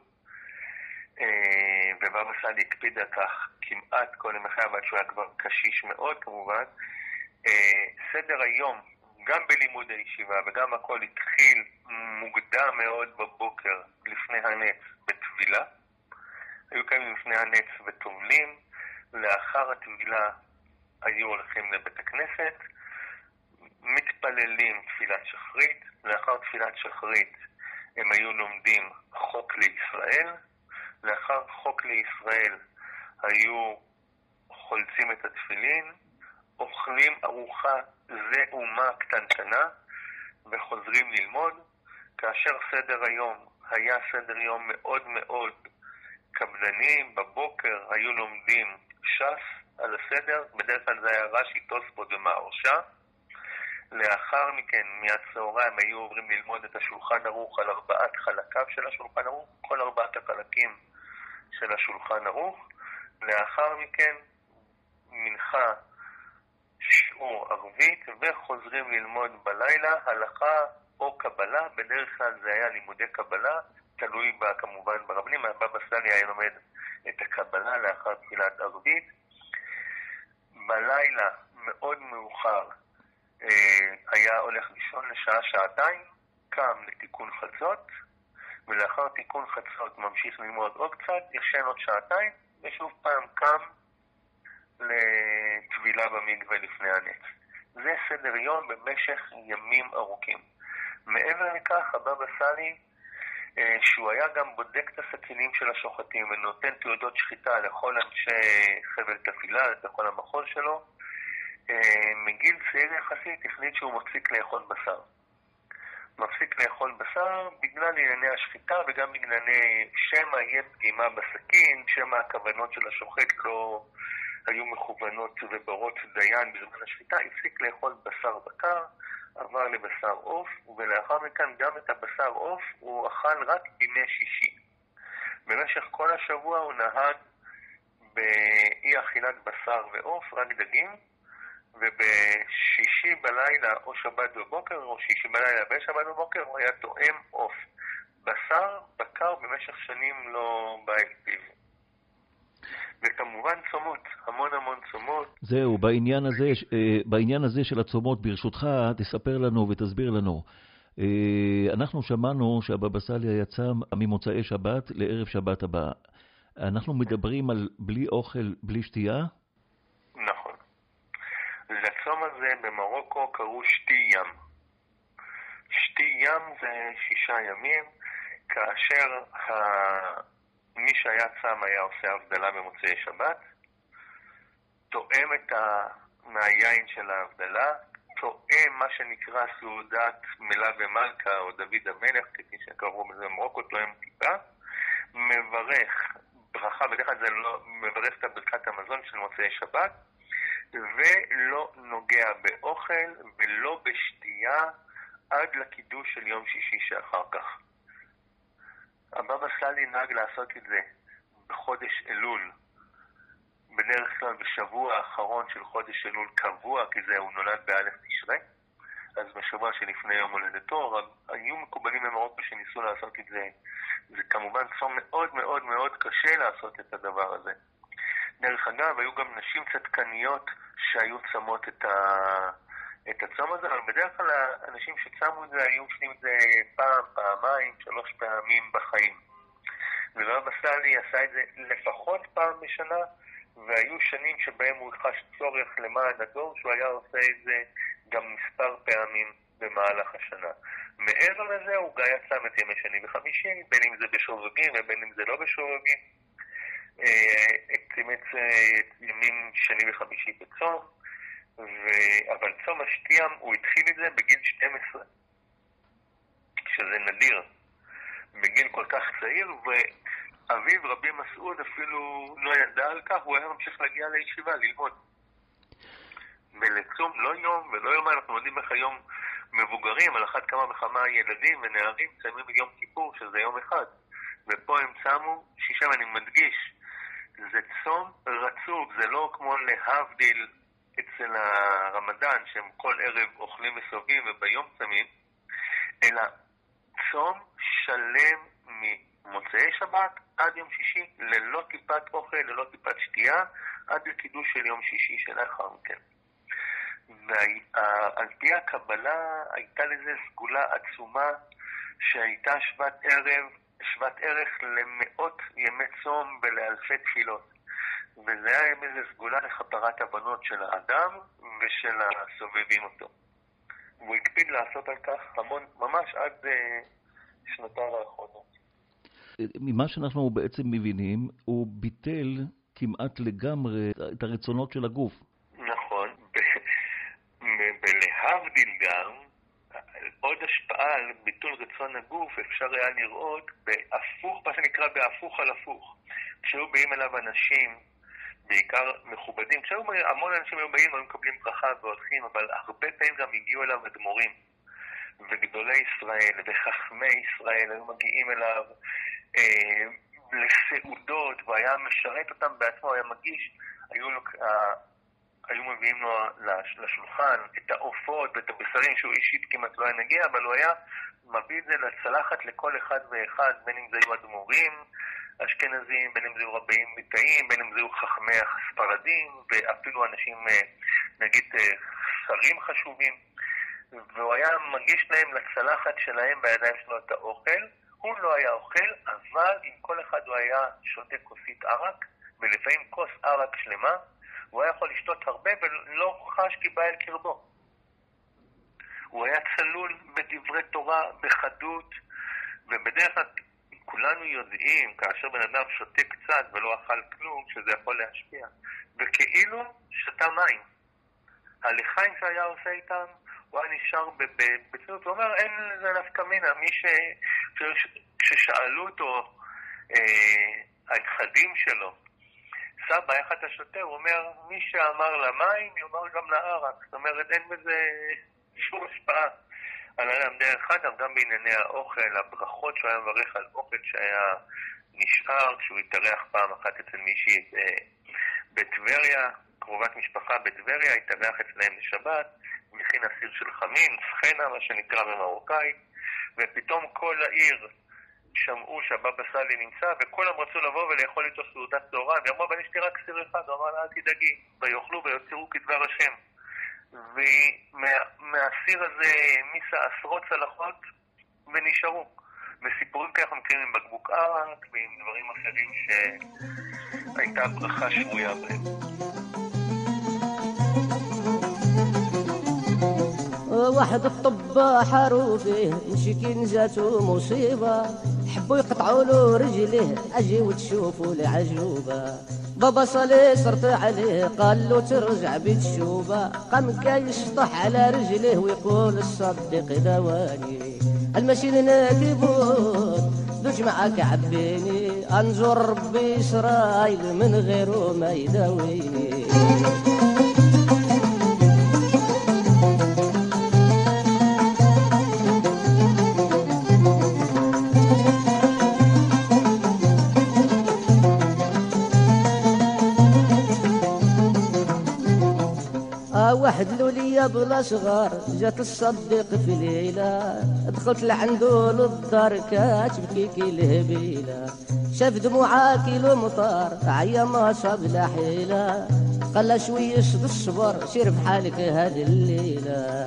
ובבא סאלי הקפיד על כך כמעט כל ימי חייו, עד שהוא היה כבר קשיש מאוד כמובן. סדר היום, גם בלימוד הישיבה וגם הכל התחיל מוקדם מאוד בבוקר לפני הנץ בטבילה. היו קיימים לפני הנץ וטובלים, לאחר הטבילה היו הולכים לבית הכנסת, מתפללים תפילת שחרית, לאחר תפילת שחרית הם היו לומדים חוק לישראל, לאחר חוק לישראל היו חולצים את התפילין, אוכלים ארוחה זה אומה קטנטנה וחוזרים ללמוד, כאשר סדר היום היה סדר יום מאוד מאוד קפדני, בבוקר היו לומדים ש"ס על הסדר, בדרך כלל זה היה רש"י, תוספות ומהרש"א. לאחר מכן, מהצהריים, היו עוברים ללמוד את השולחן ערוך על ארבעת חלקיו של השולחן ערוך, כל ארבעת החלקים של השולחן ערוך. לאחר מכן, מנחה, שיעור ערבית, וחוזרים ללמוד בלילה הלכה או קבלה, בדרך כלל זה היה לימודי קבלה, תלוי בה כמובן ברבנים, הבבא סאלי היה לומד את הקבלה לאחר תפילת ערבית. בלילה, מאוד מאוחר, אה, היה הולך לישון לשעה-שעתיים, קם לתיקון חצות, ולאחר תיקון חצות ממשיך ללמוד עוד קצת, ישן עוד שעתיים, ושוב פעם קם לטבילה במקווה לפני הנץ. זה סדר יום במשך ימים ארוכים. מעבר לכך, הבבא סאלי, שהוא היה גם בודק את הסכינים של השוחטים ונותן תעודות שחיטה לכל אנשי חבל תפילה, לכל המחוז שלו, אה, מגיל צעיר יחסית החליט שהוא מפסיק לאכול בשר. מפסיק לאכול בשר בגלל ענייני השחיטה וגם בגלל שמא יהיה פגימה בסכין, שמא הכוונות של השוחט לא היו מכוונות וברות דיין בזמן השחיטה, הפסיק לאכול בשר בקר, עבר לבשר עוף, ולאחר מכן גם את הבשר עוף הוא אכל רק בימי שישי. במשך כל השבוע הוא נהג באי אכילת בשר ועוף, רק דגים, ובשישי בלילה או שבת בבוקר, או שישי בלילה ושבת בבוקר, הוא היה תואם עוף. בשר בקר במשך שנים לא בא אל פיו. וכמובן צומות, המון המון צומות. זהו, בעניין הזה, אה, בעניין הזה של הצומות, ברשותך, תספר לנו ותסביר לנו. אה, אנחנו שמענו שהבבא סאלי יצא ממוצאי שבת לערב שבת הבא. אנחנו מדברים על בלי אוכל, בלי שתייה? נכון. לצום הזה במרוקו קראו שתי ים. שתי ים זה שישה ימים, כאשר. מי שהיה צם היה עושה הבדלה במוצאי שבת, תואם את ה... מהיין של ההבדלה, תואם מה שנקרא סעודת מלה ומלכה או דוד המלך, כפי שקראו בזה במרוקו, תואם טיפה, מברך ברכה, בדרך כלל זה לא מברך את ברכת המזון של מוצאי שבת, ולא נוגע באוכל ולא בשתייה עד לקידוש של יום שישי שאחר כך. הבבא סאלי נהג לעשות את זה בחודש אלול, בדרך כלל בשבוע האחרון של חודש אלול קבוע, כי זה הוא נולד באלף תשרי, אז בשבוע שלפני יום הולדתו, היו מקובלים במרוקו שניסו לעשות את זה. זה כמובן צום מאוד מאוד מאוד קשה לעשות את הדבר הזה. דרך אגב, היו גם נשים צדקניות שהיו צמות את, ה... את הצום הזה, אבל בדרך כלל האנשים שצמו את זה היו עושים את זה פעם, פעמיים, שלוש פעמים בחיים. ורב סאלי עשה את זה לפחות פעם בשנה, והיו שנים שבהם הוא חש צורך למען הדור, שהוא היה עושה את זה גם מספר פעמים במהלך השנה. מעבר לזה הוא גם שם את ימי שני וחמישי, בין אם זה בשובגים ובין אם זה לא. הקצימץ אה, ימים שני וחמישי בצום, ו... אבל צום השתיאם, הוא התחיל את זה בגיל 12, שזה נדיר, בגיל כל כך צעיר, ואביו רבי מסעוד אפילו לא ידע על כך, הוא היה ממשיך להגיע לישיבה, ללמוד. ולצום לא יום ולא יום, אנחנו יודעים איך היום מבוגרים, על אחת כמה וכמה ילדים ונערים צמים יום כיפור, שזה יום אחד. ופה הם צמו שישה, ואני מדגיש, זה צום רצוף, זה לא כמו להבדיל אצל הרמדאן, שהם כל ערב אוכלים וסובבים וביום צמים, אלא צום שלם ממוצאי שבת עד יום שישי, ללא טיפת אוכל, ללא טיפת שתייה, עד לקידוש של יום שישי שלאחר מכן. ועל פי הקבלה הייתה לזה סגולה עצומה שהייתה שוות ערב, שוות ערך למאות ימי צום ולאלפי תפילות. וזה היה עם איזה סגולה לכפרת הבנות של האדם ושל הסובבים אותו. והוא הקפיד לעשות על כך המון, ממש עד uh, שנותיו האחרונות. ממה שאנחנו בעצם מבינים, הוא ביטל כמעט לגמרי את הרצונות של הגוף. להבדיל גם, עוד השפעה על ביטול רצון הגוף אפשר היה לראות בהפוך, מה שנקרא בהפוך על הפוך. כשהיו באים אליו אנשים, בעיקר מכובדים, כשהיו המון אנשים היו באים, היו מקבלים ברכה והולכים, אבל הרבה פעמים גם הגיעו אליו אדמו"רים וגדולי ישראל וחכמי ישראל היו מגיעים אליו אה, לסעודות, והיה משרת אותם בעצמו, היה מגיש, היו לו, היו מביאים לו לשולחן את העופות ואת הבשרים שהוא אישית כמעט לא היה נגיע, אבל הוא היה מביא את זה לצלחת לכל אחד ואחד, בין אם זה היו אדמו"רים אשכנזים, בין אם זה היו רבים ליטאים, בין אם זה היו חכמי הספרדים, ואפילו אנשים, אה, נגיד, אה, שרים חשובים. והוא היה מגיש להם לצלחת שלהם בידיים שלו את האוכל. הוא לא היה אוכל, אבל עם כל אחד הוא היה שותה כוסית ערק, ולפעמים כוס ערק שלמה, הוא היה יכול לשתות הרבה ולא חש כי בא אל קרבו. הוא היה צלול בדברי תורה, בחדות, ובדרך כלל כולנו יודעים, כאשר בן אדם שותה קצת ולא אכל כלום, שזה יכול להשפיע. וכאילו שתה מים. הלחיים שהיה עושה איתם, הוא היה נשאר בצניעות, הוא אומר, אין לזה נפקא מינה. מי ש... כששאלו אותו, אה, שלו, סבא, איך אתה שותה? הוא אומר, מי שאמר למים, יאמר גם לערק. זאת אומרת, אין בזה שום השפעה על האדם. דרך אגב, גם בענייני האוכל, הברכות שהוא היה מברך על אוכל שהיה נשאר, כשהוא התארח פעם אחת אצל מישהי אה, בטבריה, קרובת משפחה בטבריה, התארח אצלהם בשבת, מכין אסיר של חמין, סחנה, מה שנקרא במרוקאית, ופתאום כל העיר שמעו שהבבא סאלי נמצא, וכולם רצו לבוא ולאכול איתו סעודת צהריים. היא אמרה, יש לי רק סיר אחד, הוא אמר לה, אל תדאגי, ויאכלו ויוצרו כדבר השם. ומהסיר הזה העמיסה עשרות צלחות ונשארו. וסיפורים כאלה אנחנו מכירים עם בקבוק ערק ועם דברים אחרים שהייתה ברכה שבויה בהם. واحد الطباح عروفه مسكين جاتو مصيبة. حبوا يقطعوا له رجليه أجي وتشوفوا العجوبة. بابا صلي صرت عليه قال له ترجع بيت الشوبة قام كاي يشطح على رجليه ويقول الصدق دواني. المشي ناكبوت دوج معاك عبيني. انجر ربي اسرائيل من غيره ما يداويني. واحد لولية بلا صغار جات الصديق في ليلة دخلت لعنده للدار كاتبكي كي الهبيلة شاف دموعها كيلومتر عيا ما صاب لا حيلة. قال شوية شد الصبر سير بحالك هذه الليلة.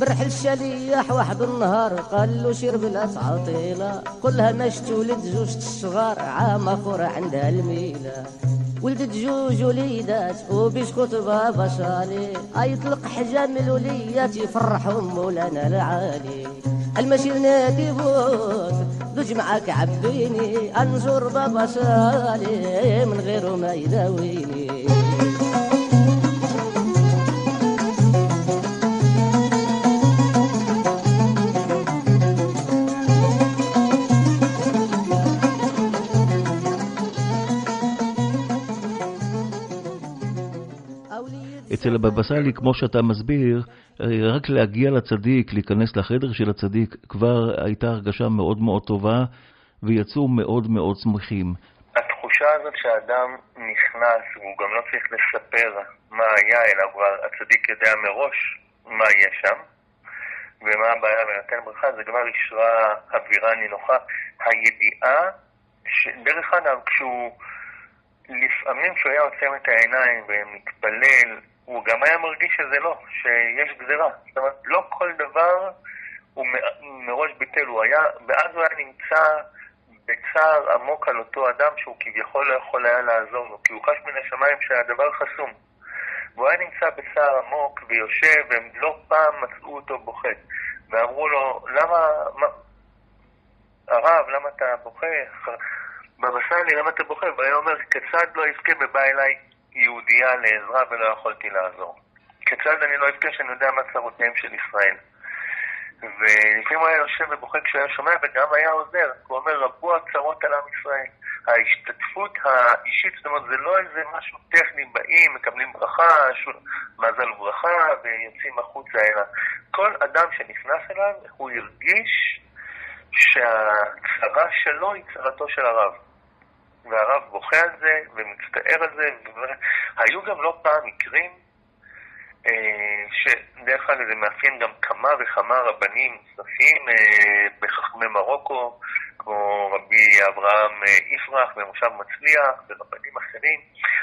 برحل الشليح واحد النهار قال له سير بلا تعطيلة. كلها ماش تولد زوجة الصغار عام اخر عندها الميلة. ولدت جوج وليدات وبيسكوت بابا صالي يطلق حجام الوليات يفرحهم مولانا العالي. المشير نادي بوت دوج معاك عبيني انزور بابا صالي من غيره ما يداويني. אצל הבבא סאלי, כמו שאתה מסביר, רק להגיע לצדיק, להיכנס לחדר של הצדיק, כבר הייתה הרגשה מאוד מאוד טובה, ויצאו מאוד מאוד שמחים. התחושה הזאת שהאדם נכנס, והוא גם לא צריך לספר מה היה, אלא כבר הצדיק יודע מראש מה יהיה שם, ומה הבעיה ונותן ברכה, זה כבר אישרה אווירה נינוחה. הידיעה, ש... דרך אגב, כשהוא... לפעמים כשהוא היה עוצם את העיניים ומתפלל, הוא גם היה מרגיש שזה לא, שיש גזירה. זאת אומרת, לא כל דבר הוא מראש ביטל, הוא היה, ואז הוא היה נמצא בצער עמוק על אותו אדם שהוא כביכול לא יכול היה לעזור לו, כי הוא חש מן השמיים שהדבר חסום. והוא היה נמצא בצער עמוק ויושב, והם לא פעם מצאו אותו בוכה. ואמרו לו, למה, מה, הרב, למה אתה בוכה? בבא סאלי, למה אתה בוכה? והיה אומר, כיצד לא יזכה ובא אליי יהודייה לעזרה ולא יכולתי לעזור? כיצד אני לא אזכה שאני יודע מה צרותיהם של ישראל? ולפעמים הוא היה יושב ובוכה כשהיה שומע וגם היה עוזר. הוא אומר, רבו הצרות על עם ישראל. ההשתתפות האישית, זאת אומרת, זה לא איזה משהו טכני, באים, מקבלים ברכה, מזל וברכה, ויוצאים החוצה, אלא כל אדם שנכנס אליו, הוא הרגיש שהצרה שלו היא צרתו של הרב. והרב בוכה על זה ומצטער על זה. היו גם לא פעם מקרים אה, שדרך אגב זה מאפיין גם כמה וכמה רבנים נוספים אה, בחכמי מרוקו, כמו רבי אברהם אה, יפרח במושב מצליח ורבנים אחרים,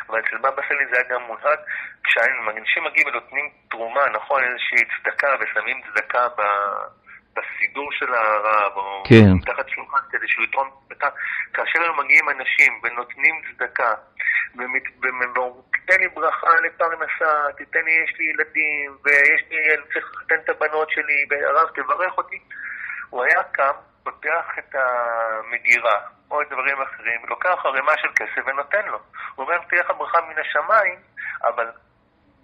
אבל אצל בבא סאלי זה היה גם מונהג, כשאנשים מגיעים ונותנים תרומה, נכון, איזושהי צדקה ושמים צדקה ב... בסידור של הרב, או כן. מתחת שולחן כדי שהוא יתרום צדקה, כאשר הם מגיעים אנשים ונותנים צדקה, ואומרים, תיתן לי ברכה לפרנסה, תיתן לי, יש לי ילדים, ויש לי, אני צריך לחתן את הבנות שלי, והרב תברך אותי, הוא היה קם, פותח את המגירה, או את דברים אחרים, לוקח ערימה של כסף ונותן לו. הוא אומר, תהיה לך ברכה מן השמיים, אבל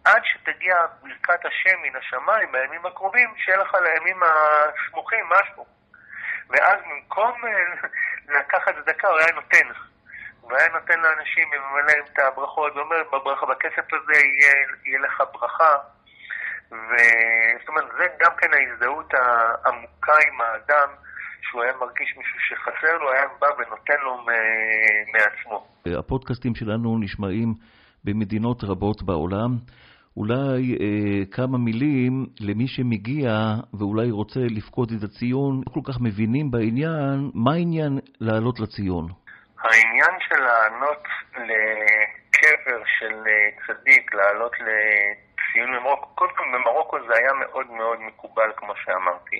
עד שתגיע ברכת השם מן השמיים בימים הקרובים, שיהיה לך לימים הסמוכים משהו. ואז במקום [laughs] לקחת צדקה, הוא היה נותן. הוא היה נותן לאנשים וממלא להם את הברכות, ואומר, בברכה, בכסף הזה יהיה, יהיה לך ברכה. וזאת אומרת, זה גם כן ההזדהות העמוקה עם האדם, שהוא היה מרגיש מישהו שחסר לו, היה בא ונותן לו מעצמו. הפודקאסטים שלנו נשמעים במדינות רבות בעולם. אולי אה, כמה מילים למי שמגיע ואולי רוצה לפקוד את הציון, לא כל כך מבינים בעניין, מה העניין לעלות לציון? העניין של לענות לקבר של אה, צדיק, לעלות לציון במרוקו, כל במרוקו זה היה מאוד מאוד מקובל, כמו שאמרתי.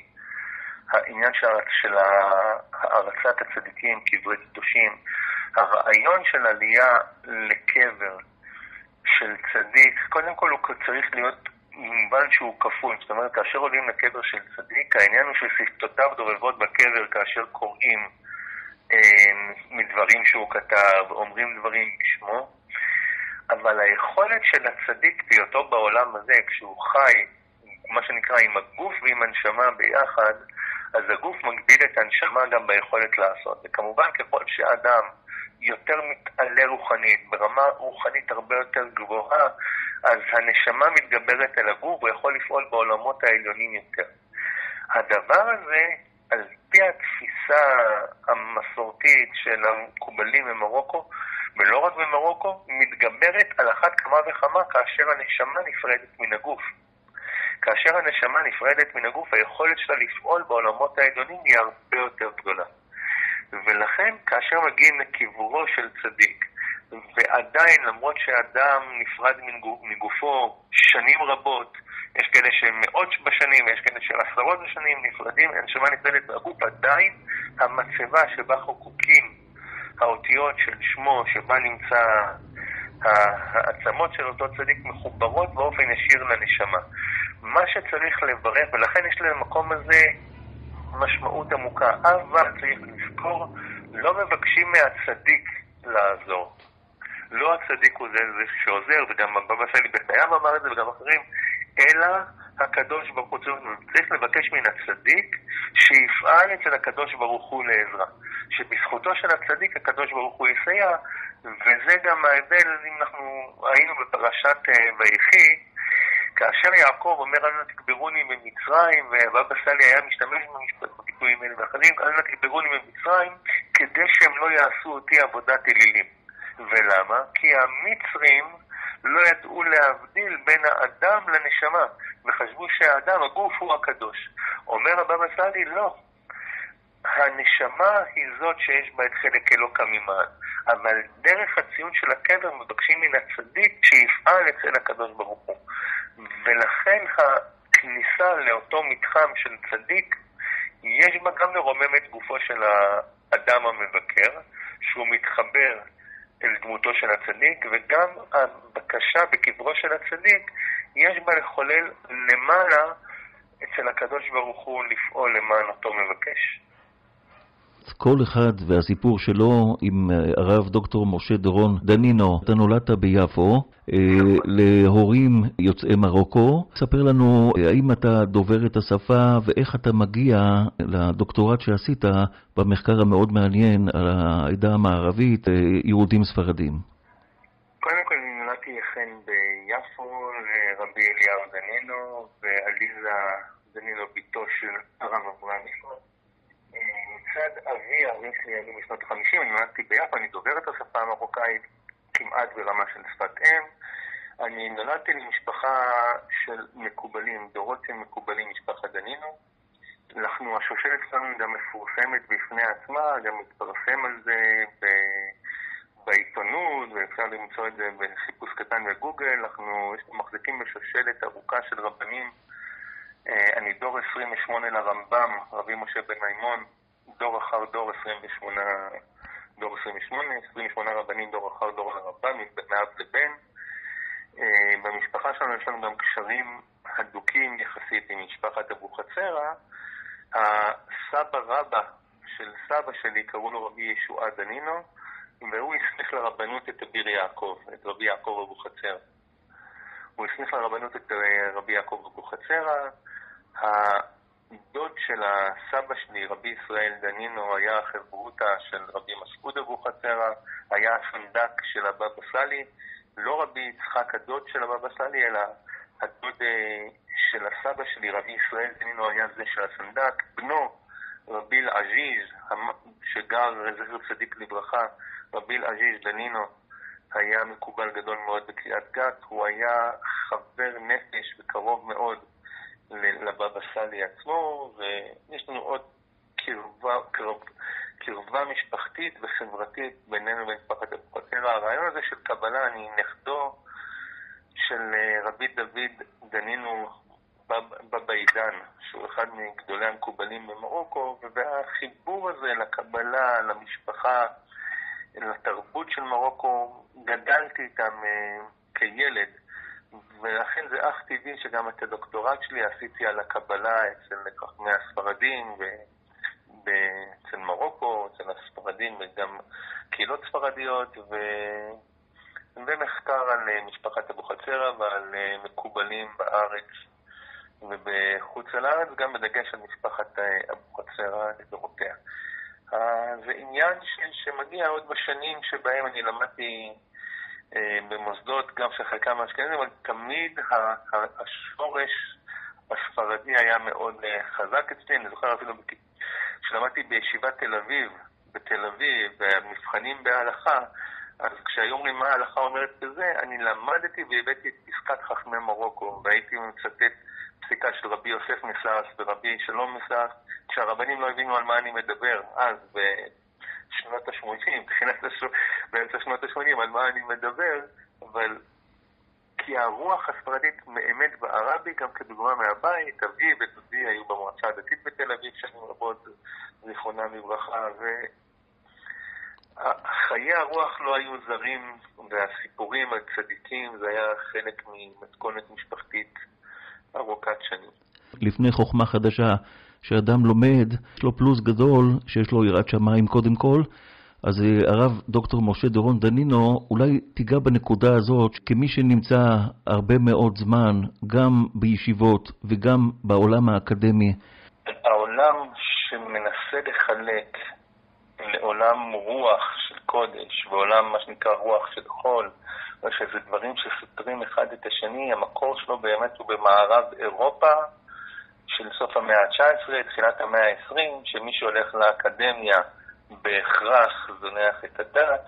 העניין של, של הערצת הצדיקים, קברי קדושים, הרעיון של עלייה לקבר של צדיק, קודם כל הוא צריך להיות מובן שהוא כפול. זאת אומרת, כאשר עולים לקבר של צדיק, העניין הוא ששפתותיו דובבות בקבר כאשר קוראים אה, מדברים שהוא כתב, אומרים דברים בשמו, אבל היכולת של הצדיק בהיותו בעולם הזה, כשהוא חי, מה שנקרא, עם הגוף ועם הנשמה ביחד, אז הגוף מגביל את הנשמה גם ביכולת לעשות. וכמובן, ככל שאדם יותר מתעלה רוחנית, ברמה רוחנית הרבה יותר גבוהה, אז הנשמה מתגברת על הגוף, הוא יכול לפעול בעולמות העליונים יותר. הדבר הזה, על פי התפיסה המסורתית של המקובלים במרוקו, ולא רק במרוקו, מתגברת על אחת כמה וכמה כאשר הנשמה נפרדת מן הגוף. כאשר הנשמה נפרדת מן הגוף, היכולת שלה לפעול בעולמות העליונים היא הרבה יותר גדולה. ולכן כאשר מגיעים לקברו של צדיק, ועדיין, למרות שאדם נפרד מגופו שנים רבות, יש כאלה שהם מאות בשנים, יש כאלה של עשרות בשנים נפרדים, הנשמה נפרדת מהגוף, עדיין המצבה שבה חוקקים האותיות של שמו, שבה נמצא העצמות של אותו צדיק מחוברות באופן ישיר לנשמה. מה שצריך לברך, ולכן יש למקום הזה משמעות עמוקה, אבל צריך לזכור, לא מבקשים מהצדיק לעזור. לא הצדיק הוא זה, זה שעוזר, וגם הבבא סאלי בן בים אמר את זה וגם אחרים, אלא הקדוש ברוך הוא צריך לבקש מן הצדיק שיפעל אצל הקדוש ברוך הוא לעזרה. שבזכותו של הצדיק הקדוש ברוך הוא יסייע, וזה גם ההבדל, אם אנחנו היינו בפרשת אה, ויחי, כאשר יעקב אומר אל נא תקברוני במצרים, והבבא סאלי היה משתמש בביטויים האלה ואחרים, אל נא תקברוני במצרים, כדי שהם לא יעשו אותי עבודת אלילים. ולמה? כי המצרים לא ידעו להבדיל בין האדם לנשמה, וחשבו שהאדם, הגוף הוא הקדוש. אומר הבבא סאלי, לא. הנשמה היא זאת שיש בה את חלק אלוקא ממען, אבל דרך הציון של הקבר מבקשים מן הצדיק שיפעל אצל הקדוש ברוך הוא. ולכן הכניסה לאותו מתחם של צדיק, יש בה גם לרומם את גופו של האדם המבקר, שהוא מתחבר אל דמותו של הצדיק, וגם הבקשה בקברו של הצדיק, יש בה לחולל למעלה אצל הקדוש ברוך הוא לפעול למען אותו מבקש. כל אחד והסיפור שלו עם אה, הרב דוקטור משה דורון דנינו. אתה נולדת ביפו אה, להורים יוצאי מרוקו. ספר לנו אה, האם אתה דובר את השפה ואיך אתה מגיע לדוקטורט שעשית במחקר המאוד מעניין על העדה המערבית, יהודים ספרדים. קודם כל נולדתי אכן ביפו לרבי אליהו דנינו ועליזה דנינו בתו של הרב אברהם מצד אבי, ההורים שלי משנות ה-50, אני נולדתי ביפו, אני דובר את השפה המרוקאית כמעט ברמה של שפת אם. אני נולדתי למשפחה של מקובלים, דורות של מקובלים, משפחת דנינו. אנחנו, השושלת שלנו גם מפורסמת בפני עצמה, גם מתפרסם על זה ב... בעיתונות, ואפשר למצוא את זה בחיפוש קטן בגוגל. אנחנו מחזיקים בשושלת ארוכה של רבנים. אה, אני דור 28 לרמב"ם, רבי משה בן מימון, דור אחר דור 28, דור 28, 28 רבנים דור אחר דור לרבן, מאב לבן. אה, במשפחה שלנו יש לנו גם קשרים הדוקים יחסית עם משפחת אבוחצירא. הסבא רבא של סבא שלי קראו לו רבי ישועה דנינו, והוא הסמיך לרבנות את אביר יעקב, את רבי יעקב אבוחצירא. הוא הסמיך לרבנות את אה, רבי יעקב אבוחצירא. דוד של הסבא שלי, רבי ישראל דנינו, היה חברותא של רבי מסעוד אבוחצירא, היה הסנדק של הבבא סאלי, לא רבי יצחק הדוד של הבבא סאלי, אלא הדוד אה, של הסבא שלי, רבי ישראל דנינו, היה זה של הסנדק, בנו, רבי אל-עזיז, שגר, זכר צדיק לברכה, רבי אל-עזיז דנינו, היה מקובל גדול מאוד בקריאת גת, הוא היה חבר נפש וקרוב מאוד לבבא סאלי עצמו, ויש לנו עוד קרבה, קרב, קרבה משפחתית וחברתית בינינו לבין משפחת אבוחצירא. הרעיון הזה של קבלה, אני נכדו של אה, רבי דוד דנינו בבא עידן, שהוא אחד מגדולי המקובלים במרוקו, והחיבור הזה לקבלה, למשפחה, לתרבות של מרוקו, גדלתי איתם אה, כילד, ולכן זה אך טבעי שגם את הדוקטורט שלי עשיתי על הקבלה אצל חכמי הספרדים, אצל מרוקו, אצל הספרדים וגם קהילות ספרדיות, ו... ומחקר על אה, משפחת אבוחצירא ועל אה, מקובלים בארץ ובחוץ לארץ, גם בדגש על משפחת אבוחצירא לדורותיה. זה עניין ש, שמגיע עוד בשנים שבהם אני למדתי אה, במוסדות, גם של חלקם האשכנזים, אבל תמיד השורש הספרדי היה מאוד אה, חזק אצלי. אני זוכר אפילו כשלמדתי בישיבת תל אביב, בתל אביב, במבחנים בהלכה, אז כשהיו אומרים מה ההלכה אומרת בזה, אני למדתי והבאתי את פסקת חכמי מרוקו, והייתי מצטט פסיקה של רבי יוסף מסעס ורבי שלום מסעס, כשהרבנים לא הבינו על מה אני מדבר אז, בשנות ה-80, [laughs] באמצע שנות ה-80, על מה אני מדבר, אבל כי הרוח הספרדית באמת בערה בי, גם כדוגמה מהבית, אבי ודודי היו במועצה הדתית בתל אביב שנים רבות, זיכרונם לברכה, וחיי הרוח לא היו זרים, והסיפורים על צדיקים זה היה חלק ממתכונת משפחתית ארוכת שנים. לפני חוכמה חדשה, שאדם לומד, יש לו פלוס גדול, שיש לו יראת שמיים קודם כל, אז אה, הרב דוקטור משה דורון דנינו, אולי תיגע בנקודה הזאת, כמי שנמצא הרבה מאוד זמן, גם בישיבות וגם בעולם האקדמי. העולם שמנסה לחלק לעולם רוח של קודש, ועולם מה שנקרא רוח של חול, או שזה דברים שסותרים אחד את השני, המקור שלו באמת הוא במערב אירופה של סוף המאה ה-19, תחילת המאה ה-20, שמי שהולך לאקדמיה בהכרח זונח את הדת,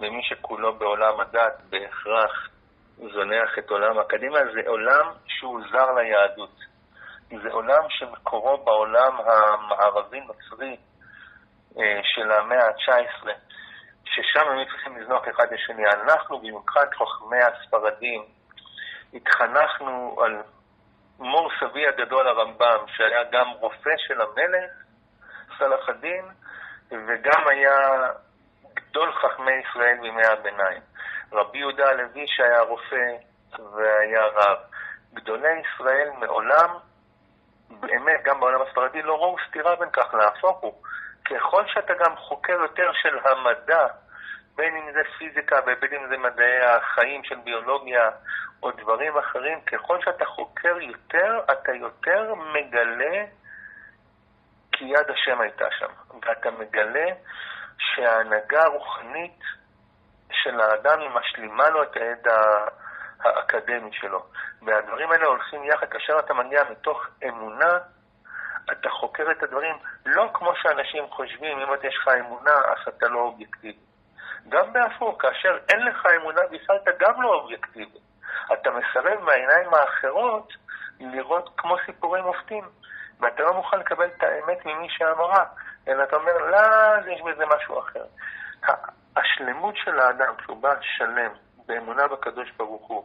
ומי שכולו בעולם הדת בהכרח זונח את עולם האקדמיה, זה עולם שהוא זר ליהדות. זה עולם שמקורו בעולם המערבי-נוצרי אה, של המאה ה-19, ששם הם צריכים לזנוח אחד לשני. אנחנו, במיוחד חכמי הספרדים, התחנכנו על מור סבי הגדול הרמב"ם, שהיה גם רופא של המלך, סלאח א-דין, וגם היה גדול חכמי ישראל בימי הביניים. רבי יהודה הלוי שהיה רופא והיה רב. גדולי ישראל מעולם, באמת, גם בעולם הספרדי, לא ראו סתירה בין כך, להפוך הוא. ככל שאתה גם חוקר יותר של המדע, בין אם זה פיזיקה ובין אם זה מדעי החיים של ביולוגיה או דברים אחרים, ככל שאתה חוקר יותר, אתה יותר מגלה כי יד השם הייתה שם. ואתה מגלה שההנהגה הרוחנית של האדם היא משלימה לו את הידע האקדמי שלו. והדברים האלה הולכים יחד, כאשר אתה מגיע מתוך אמונה, אתה חוקר את הדברים לא כמו שאנשים חושבים, אם יש לך אמונה, אז אתה לא אובייקטיבי. גם בהפוך, כאשר אין לך אמונה בכלל, אתה גם לא אובייקטיבי. אתה מסרב מהעיניים האחרות לראות כמו סיפורים מופתים, ואתה לא מוכן לקבל את האמת ממי שאמרה, אלא אתה אומר, לא, יש בזה משהו אחר. השלמות של האדם, כשהוא בא שלם, באמונה בקדוש ברוך הוא,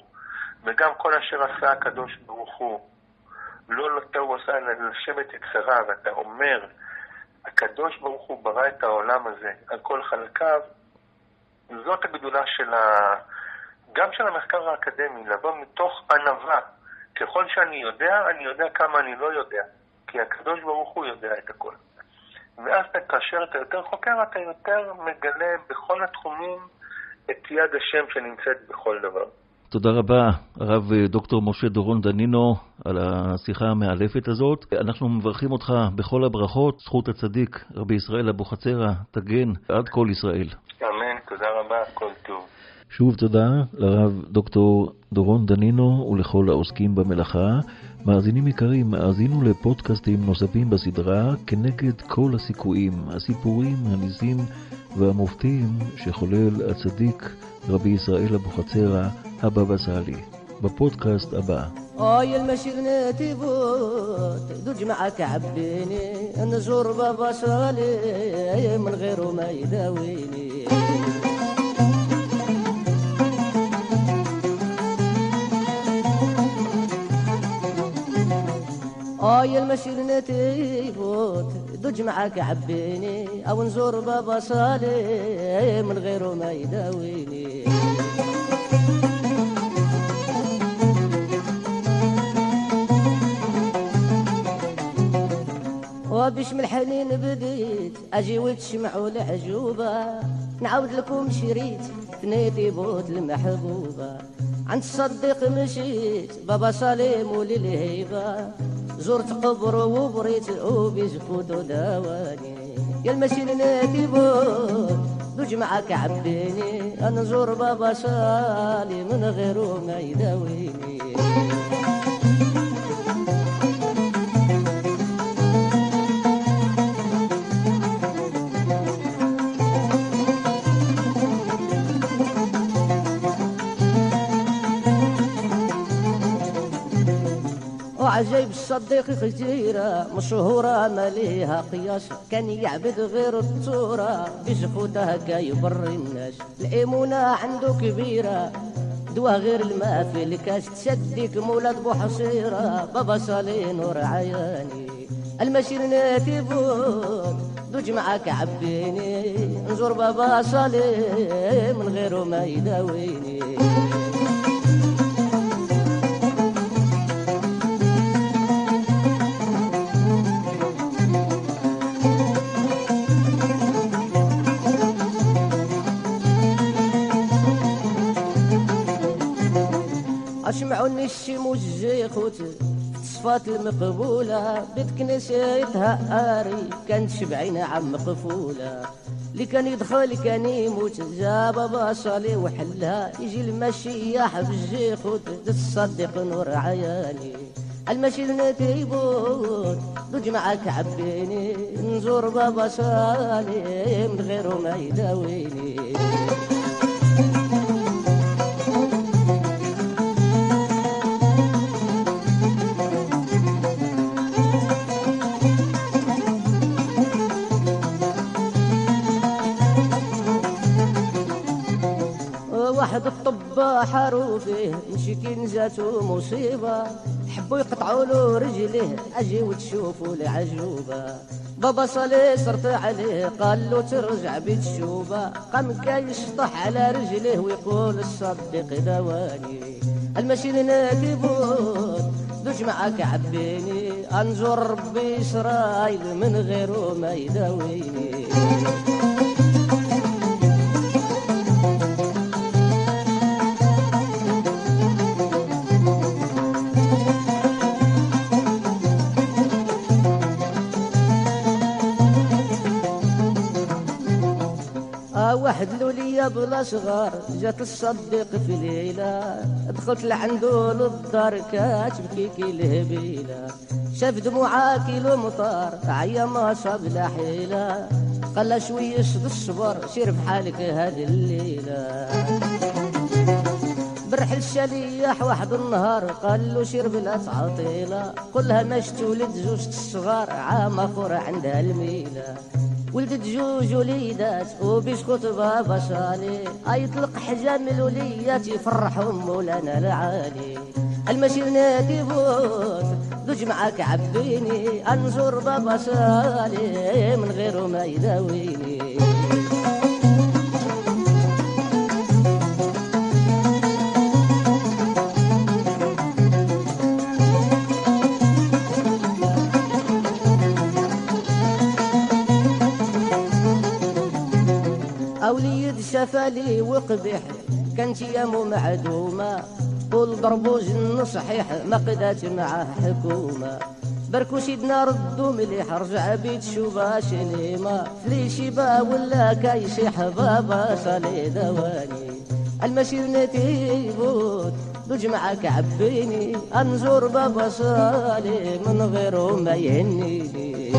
וגם כל אשר עשה הקדוש ברוך הוא, לא לטה הוא עשה אלא לשבת יצרה, ואתה אומר, הקדוש ברוך הוא ברא את העולם הזה על כל חלקיו, זאת הגדולה של ה... גם של המחקר האקדמי, לבוא מתוך ענווה. ככל שאני יודע, אני יודע כמה אני לא יודע, כי הקדוש ברוך הוא יודע את הכל. ואז כאשר אתה יותר חוקר, אתה יותר מגלה בכל התחומים את יד השם שנמצאת בכל דבר. תודה רבה, הרב דוקטור משה דורון דנינו, על השיחה המאלפת הזאת. אנחנו מברכים אותך בכל הברכות, זכות הצדיק, רבי ישראל אבוחצירא, תגן עד כל ישראל. אמן, תודה רבה, כל טוב. שוב תודה לרב דוקטור דורון דנינו ולכל העוסקים במלאכה. מאזינים יקרים, האזינו לפודקאסטים נוספים בסדרה כנגד כל הסיכויים, הסיפורים, הניסים והמופתים שחולל הצדיק רבי ישראל אבוחצירא, הבבא סאלי. בפודקאסט הבא. اي المشير تيفوت دوج معك عبيني نزور بابا صالي من غيره ما يداويني هاي المشير نتيبوت دج معاك عبيني أو نزور بابا صالي من غيره ما يداويني. وبش من الحنين بديت أجي وتشمعوا العجوبة. نعاود لكم شريت ثنيتي بوت المحبوبة. عند الصديق مشيت بابا سليم وللهيبة. زرت قبر وبريت وبيزفوت وداواني يا المسير نادي بوت دوج معك عبيني. أنا نزور بابا سالي من غيره ما يداويني. وعجيب الصديق خزيرة مشهورة ما ليها قياس. كان يعبد غير التورة بزخوته هكا يبر الناس. الإيمونة عنده كبيرة دوا غير الماء في الكاس تسديك مولاد بو حصيرة بابا صالي نور عياني. المشير ناتي بود دوج معاك عبيني نزور بابا صالي من غيره ما يداويني. أسمعوني الشم والزيخوت صفات المقبولة بيت كنسيتها آري كانت شبعين عم مقفولة. اللي كان يدخل كان يموت جا بابا صالي وحلها يجي المشيح بالزيخوت تصدق نور عياني. المشي نتيبوت دوج معاك عبيني نزور بابا صالي من غيره ما يداويني. واحد الطباء حروفه مشي نزاتو مصيبة. حبوا يقطعوا له رجليه أجي وتشوفوا العجوبة. بابا صالي صرت عليه قال له ترجع بيت الشوبة قام كان يشطح على رجليه ويقول الصديق دواني. المشي نادي بود دوج معاك عبيني. انزور ربي اسرائيل من غيره ما يداويني. صغار جات الصديق في ليلة. دخلت لعنده للدار كاتبكي كي الهبيلة شاف دموعها كيلو مطار عيا ما صاب لا حيلة. قال شوية شد الصبر سير بحالك هذه الليلة. برحل الشليح واحد النهار قال له سير بلا تعطيلة قلها ماش تولد زوج الصغار عام اخر عندها الميلة. ولدت جوج وليدات وبيسكوت بابا صالي يطلق حجام الوليات يفرحهم مولانا العالي. المشير نادي بوت دوج معاك عبيني. انزور بابا صالي من غيره ما يداويني. شفالي وقبح كانت يامو معدومة طول ضربو جن صحيح ما قدات معاه حكومة. بركو سيدنا ردو مليح رجع بيت شوبا شنيمة فلي شبا ولا كايشيح بابا صالي دواني. المشير نتيبوت بجمعك عبيني أنزور بابا صالي من غيره ما يهنيني.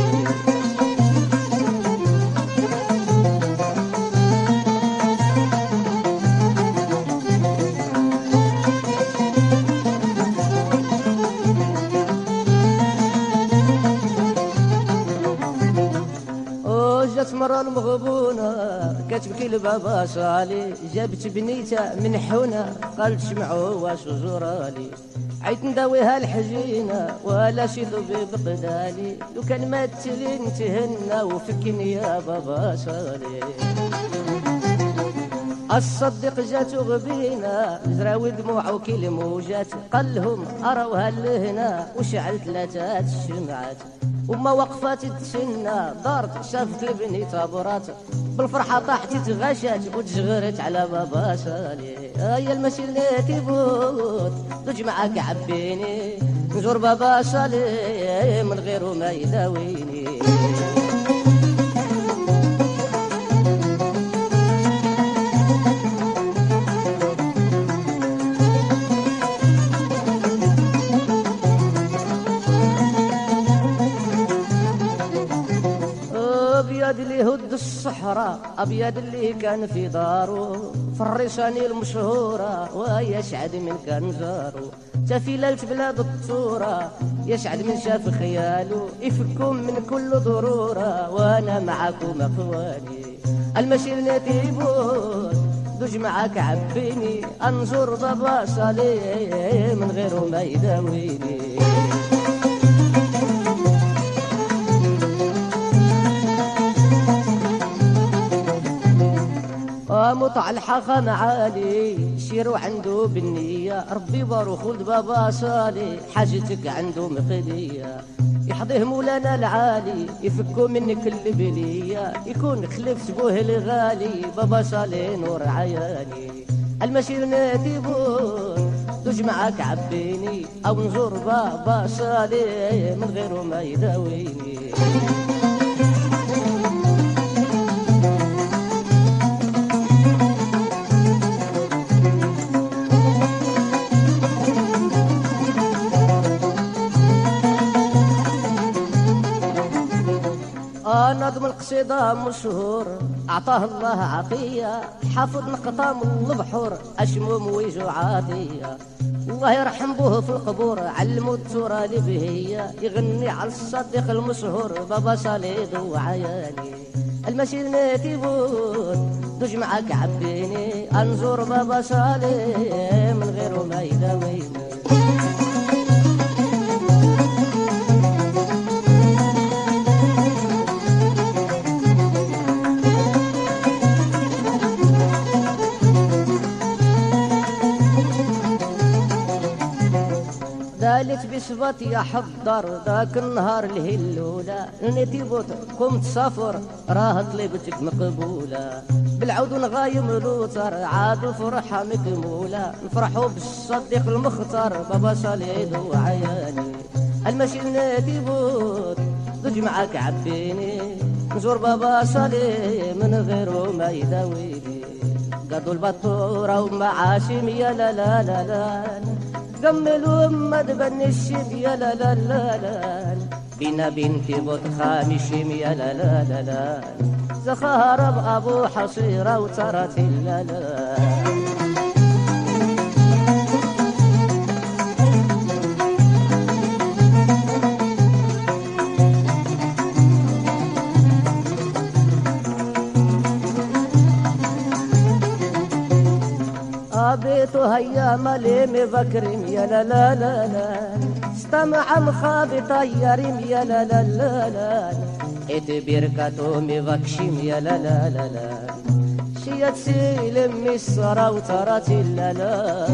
جات مرة المغبونة كتبكي لبابا صالي جابت بنيتها من حونة قالت شمعوا واش زورالي. عيت نداويها الحجينة ولا شي ضبيب قدالي لو كان ما تلين تهنى وفكني يا بابا صالي الصدق جات غبينا زراوي دموع وكيل موجات. قال لهم أراوها لهنا وشعل ثلاثة الشمعات وما وقفات تسنى دارت شافت البني تابرات. بالفرحة طاحت تغشات وتشغرت على بابا صالي هيا المشي اللي تيبوت دوج معاك عبيني نزور بابا صالي من غيره ما يداويني. ابيض اللي هد الصحراء أبيض اللي كان في دارو. في الريشاني المشهورة ويشعد من كان زارو تفيللت بلاد الطورة يشعد من شاف خياله يفكم من كل ضرورة وأنا معاكم اخواني المشي نتيبون دوج معاك عبيني. أنظر بابا صالي من غيره ما يداويني مطع الحخم عالي شيرو عنده بالنية. ربي بارو خلد بابا صالي حاجتك عنده مقدية يحضيه مولانا العالي يفكو منك البلية يكون خلفت بوه الغالي بابا صالي نور عياني المشير ناديبون دوج معاك عبيني. أو نزور بابا صالي من غيره ما يداويني. نظم القصيدة مشهور. أعطاه الله عطية حافظ نقطة من البحور أشموم ويجو عاطية الله يرحم بوه في القبور. علمو التورة لبهية يغني على الصديق المشهور. بابا صليد وعياني. المشي نتيبون. دوج معاك عبيني انزور بابا صالي من غيره ما يداويني دالت بصفتي احضر ذاك النهار الهلولة. نتيبوت قمت سافر راه طلبتك مقبولة. بالعود نغايم لوتر عاد فرحة مكمولة. نفرحوا بالصديق المختار بابا صليد وعياني المشي نتيبوت ضج معاك عبيني. نزور بابا صلي من غيره ما يداويني. قدوا البطورة ومعاشم يا لا لا لا لا. قملوا ما تبني الشب يا لا لا لا لا. بينا بنتي بوت خامشم يا لا لا لا لا. زخارب أبو حصيرة وترت لا لا. هيا مليم بكرم يا لا لا لا لا. استمع مخاب طيرم يا لا لا لا لا. ات بركته مبكشم يا لا لا لا لا. شيت سيلم السرا وترات لا لا.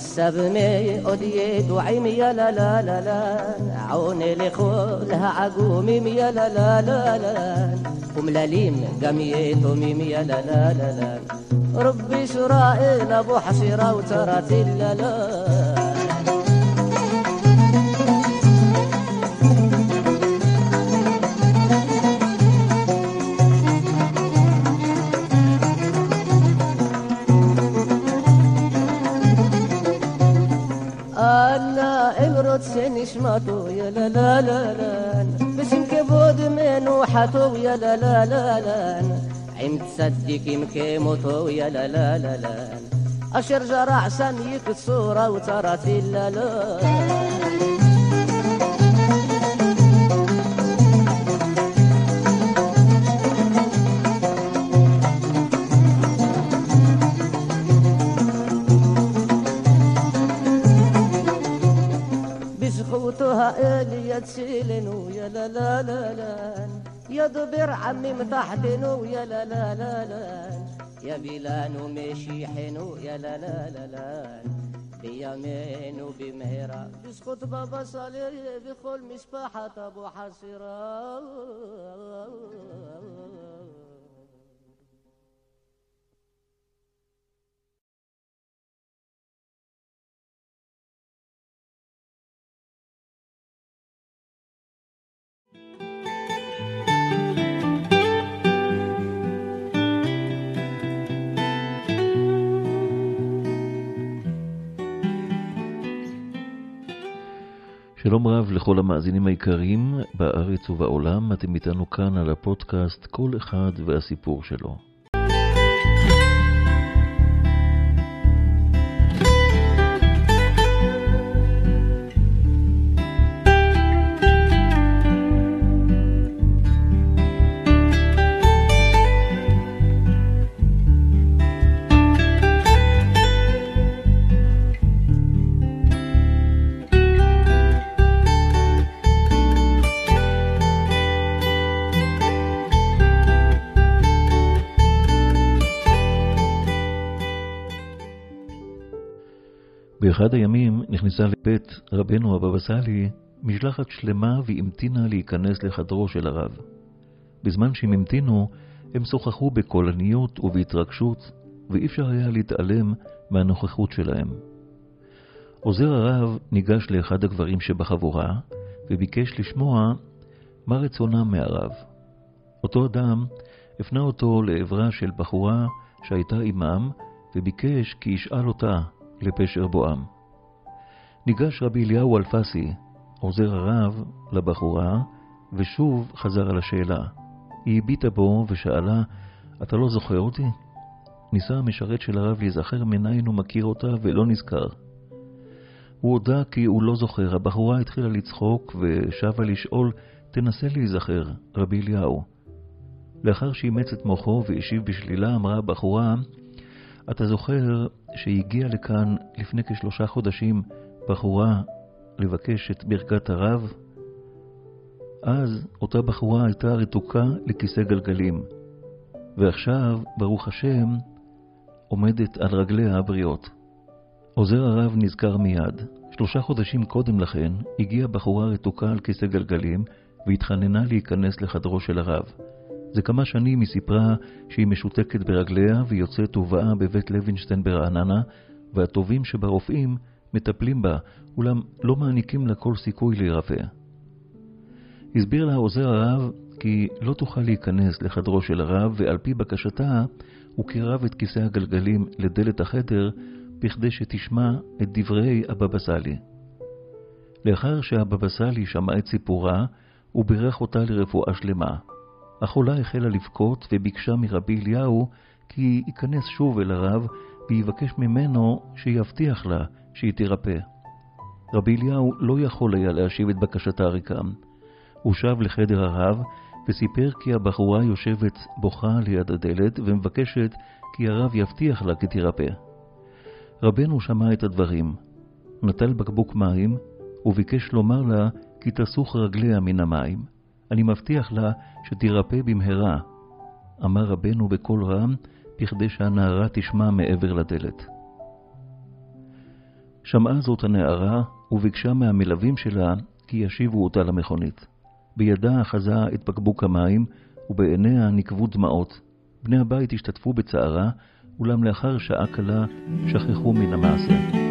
السبمي أودي دعيم يا لا لا لا لا. عوني لخولها عقومي يا لا لا لا لا. وملاليم قميت وميم يا لا لا لا لا. ربي أبو حصيرة وتراتي لا لا. شماتو يا لا لا لا لا. بسم كبود من وحاتو يا لا لا لا لا. عم تصدق مكيموتو يا لا لا لا لا. أشر جرع سنيك الصورة وتراتي لا لا. إلي تسيلن ويا لا لا لا لا. يا دبر عمي متحتن ويا لا لا لا لا. يا بلان ومشي حنو يا لا لا لا لا. بيمين وبمهرة بسخوت بابا صالح بخل مسبحة أبو حصيرة שלום רב לכל המאזינים היקרים בארץ ובעולם, אתם איתנו כאן על הפודקאסט כל אחד והסיפור שלו. באחד הימים נכנסה לבית רבנו הבבא סאלי משלחת שלמה והמתינה להיכנס לחדרו של הרב. בזמן שהם המתינו, הם שוחחו בקולניות ובהתרגשות, ואי אפשר היה להתעלם מהנוכחות שלהם. עוזר הרב ניגש לאחד הגברים שבחבורה, וביקש לשמוע מה רצונם מהרב. אותו אדם הפנה אותו לעברה של בחורה שהייתה עמם, וביקש כי ישאל אותה לפשר בואם. ניגש רבי אליהו אלפסי, עוזר הרב, לבחורה, ושוב חזר על השאלה. היא הביטה בו ושאלה, אתה לא זוכר אותי? ניסה המשרת של הרב להיזכר מניין הוא מכיר אותה ולא נזכר. הוא הודה כי הוא לא זוכר. הבחורה התחילה לצחוק ושבה לשאול, תנסה להיזכר, רבי אליהו. לאחר שאימץ את מוחו והשיב בשלילה, אמרה הבחורה, אתה זוכר שהגיעה לכאן לפני כשלושה חודשים בחורה לבקש את ברכת הרב? אז אותה בחורה הייתה רתוקה לכיסא גלגלים, ועכשיו, ברוך השם, עומדת על רגליה הבריאות. עוזר הרב נזכר מיד. שלושה חודשים קודם לכן הגיעה בחורה רתוקה על כיסא גלגלים והתחננה להיכנס לחדרו של הרב. זה כמה שנים היא סיפרה שהיא משותקת ברגליה ויוצאת ובאה בבית לוינשטיין ברעננה, והטובים שברופאים מטפלים בה, אולם לא מעניקים לה כל סיכוי להירפא. הסביר לה עוזר הרב כי לא תוכל להיכנס לחדרו של הרב, ועל פי בקשתה הוא קירב את כיסא הגלגלים לדלת החדר בכדי שתשמע את דברי הבבא סאלי. לאחר שהבבא סאלי שמע את סיפורה, הוא בירך אותה לרפואה שלמה. החולה החלה לבכות וביקשה מרבי אליהו כי ייכנס שוב אל הרב ויבקש ממנו שיבטיח לה שהיא תירפא. רבי אליהו לא יכול היה להשיב את בקשתה ריקם. הוא שב לחדר הרב וסיפר כי הבחורה יושבת בוכה ליד הדלת ומבקשת כי הרב יבטיח לה כי תירפא. רבנו שמע את הדברים, נטל בקבוק מים וביקש לומר לה כי תסוך רגליה מן המים. אני מבטיח לה שתירפא במהרה, אמר רבנו בקול רם, בכדי שהנערה תשמע מעבר לדלת. שמעה זאת הנערה, וביקשה מהמלווים שלה כי ישיבו אותה למכונית. בידה אחזה את בקבוק המים, ובעיניה נקבו דמעות. בני הבית השתתפו בצערה, אולם לאחר שעה קלה שכחו מן המעשה.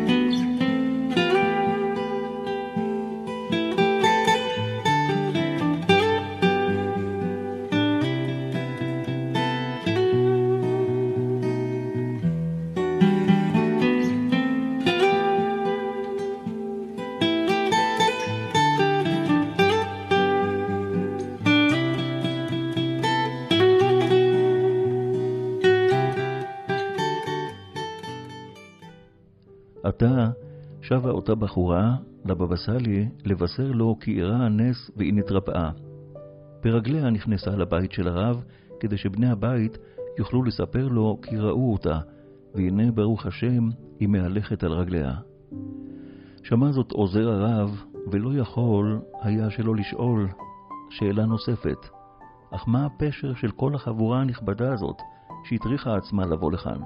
שבה אותה בחורה לבבא סאלי לבשר לו כי אירע הנס והיא נתרפאה. ברגליה נכנסה לבית של הרב, כדי שבני הבית יוכלו לספר לו כי ראו אותה, והנה ברוך השם היא מהלכת על רגליה. שמע זאת עוזר הרב, ולא יכול היה שלא לשאול שאלה נוספת. אך מה הפשר של כל החבורה הנכבדה הזאת, שהטריחה עצמה לבוא לכאן?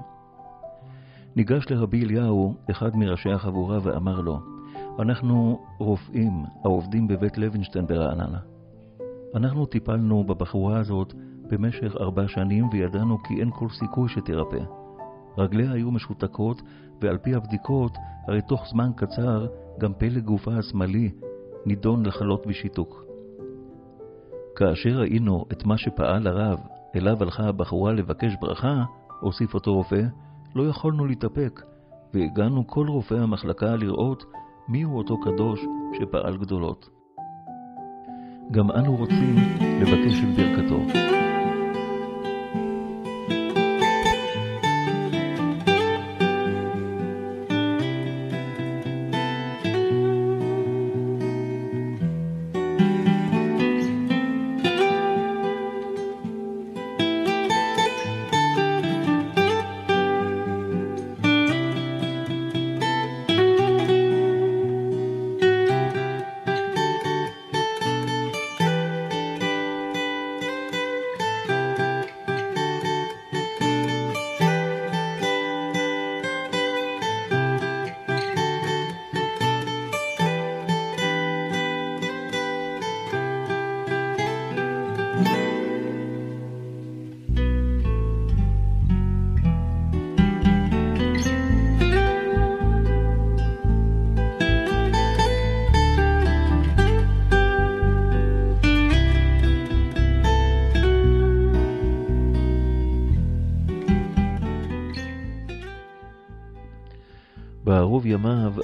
ניגש לרבי אליהו, אחד מראשי החבורה, ואמר לו, אנחנו רופאים העובדים בבית לוינשטיין ברעננה. אנחנו טיפלנו בבחורה הזאת במשך ארבע שנים וידענו כי אין כל סיכוי שתירפא. רגליה היו משותקות, ועל פי הבדיקות, הרי תוך זמן קצר גם פלג גופה השמאלי נידון לחלות בשיתוק. כאשר ראינו את מה שפעל הרב, אליו הלכה הבחורה לבקש ברכה, הוסיף אותו רופא, לא יכולנו להתאפק, והגענו כל רופאי המחלקה לראות מיהו אותו קדוש שפעל גדולות. גם אנו רוצים לבקש את ברכתו.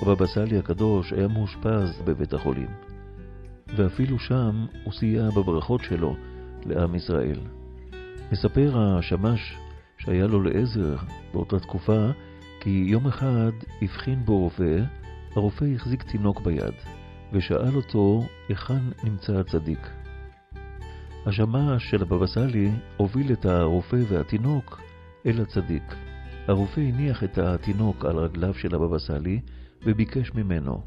הבבא סאלי הקדוש היה מאושפז בבית החולים, ואפילו שם הוא סייע בברכות שלו לעם ישראל. מספר השמש שהיה לו לעזר באותה תקופה, כי יום אחד הבחין בו רופא, הרופא החזיק תינוק ביד, ושאל אותו היכן נמצא הצדיק. השמש של הבבא סאלי הוביל את הרופא והתינוק אל הצדיק. הרופא הניח את התינוק על רגליו של הבבא סאלי וביקש ממנו,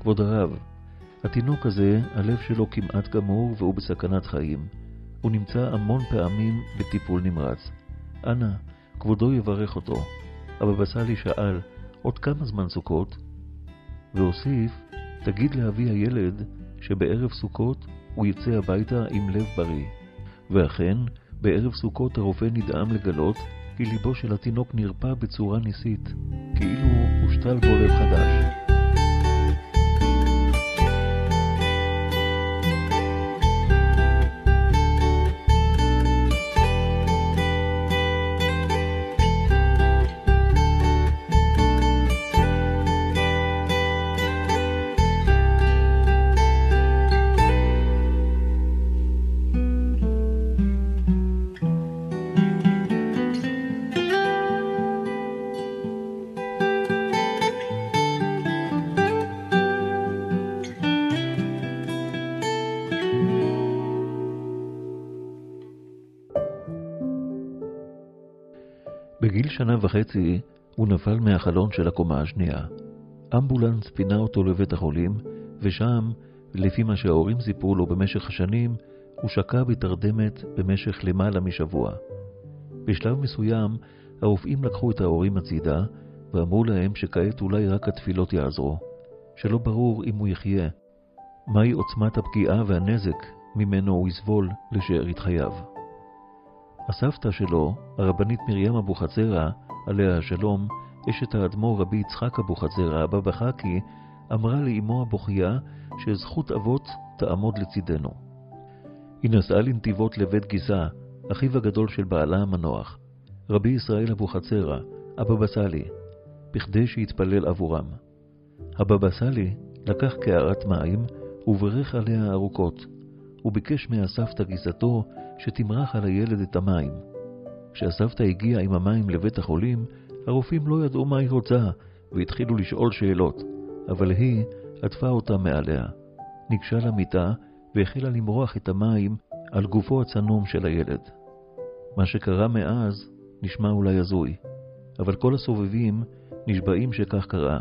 כבוד הרב, התינוק הזה, הלב שלו כמעט גמור והוא בסכנת חיים. הוא נמצא המון פעמים בטיפול נמרץ. אנא, כבודו יברך אותו. הבבא סאלי שאל, עוד כמה זמן סוכות? והוסיף, תגיד לאבי הילד שבערב סוכות הוא יצא הביתה עם לב בריא. ואכן, בערב סוכות הרופא נדהם לגלות כי ליבו של התינוק נרפא בצורה ניסית, כאילו הושתל בו לב חדש. שנה וחצי הוא נפל מהחלון של הקומה השנייה. אמבולנס פינה אותו לבית החולים, ושם, לפי מה שההורים סיפרו לו במשך השנים, הוא שקע בתרדמת במשך למעלה משבוע. בשלב מסוים, הרופאים לקחו את ההורים הצידה, ואמרו להם שכעת אולי רק התפילות יעזרו, שלא ברור אם הוא יחיה. מהי עוצמת הפגיעה והנזק ממנו הוא יסבול לשארית חייו. הסבתא שלו, הרבנית מרים אבוחצירא, עליה השלום, אשת האדמו"ר רבי יצחק אבוחצירא, הבבא חכי, אמרה לאמו הבוכייה שזכות אבות תעמוד לצידנו. היא נסעה לנתיבות לבית גיסה, אחיו הגדול של בעלה המנוח, רבי ישראל אבוחצירא, הבבא סאלי, בכדי שיתפלל עבורם. הבבא סאלי לקח קערת מים וברך עליה ארוכות, וביקש מהסבתא גיסתו שתמרח על הילד את המים. כשהסבתא הגיעה עם המים לבית החולים, הרופאים לא ידעו מה היא רוצה, והתחילו לשאול שאלות, אבל היא עטפה אותם מעליה. ניגשה למיטה והחלה למרוח את המים על גופו הצנום של הילד. מה שקרה מאז נשמע אולי הזוי, אבל כל הסובבים נשבעים שכך קרה.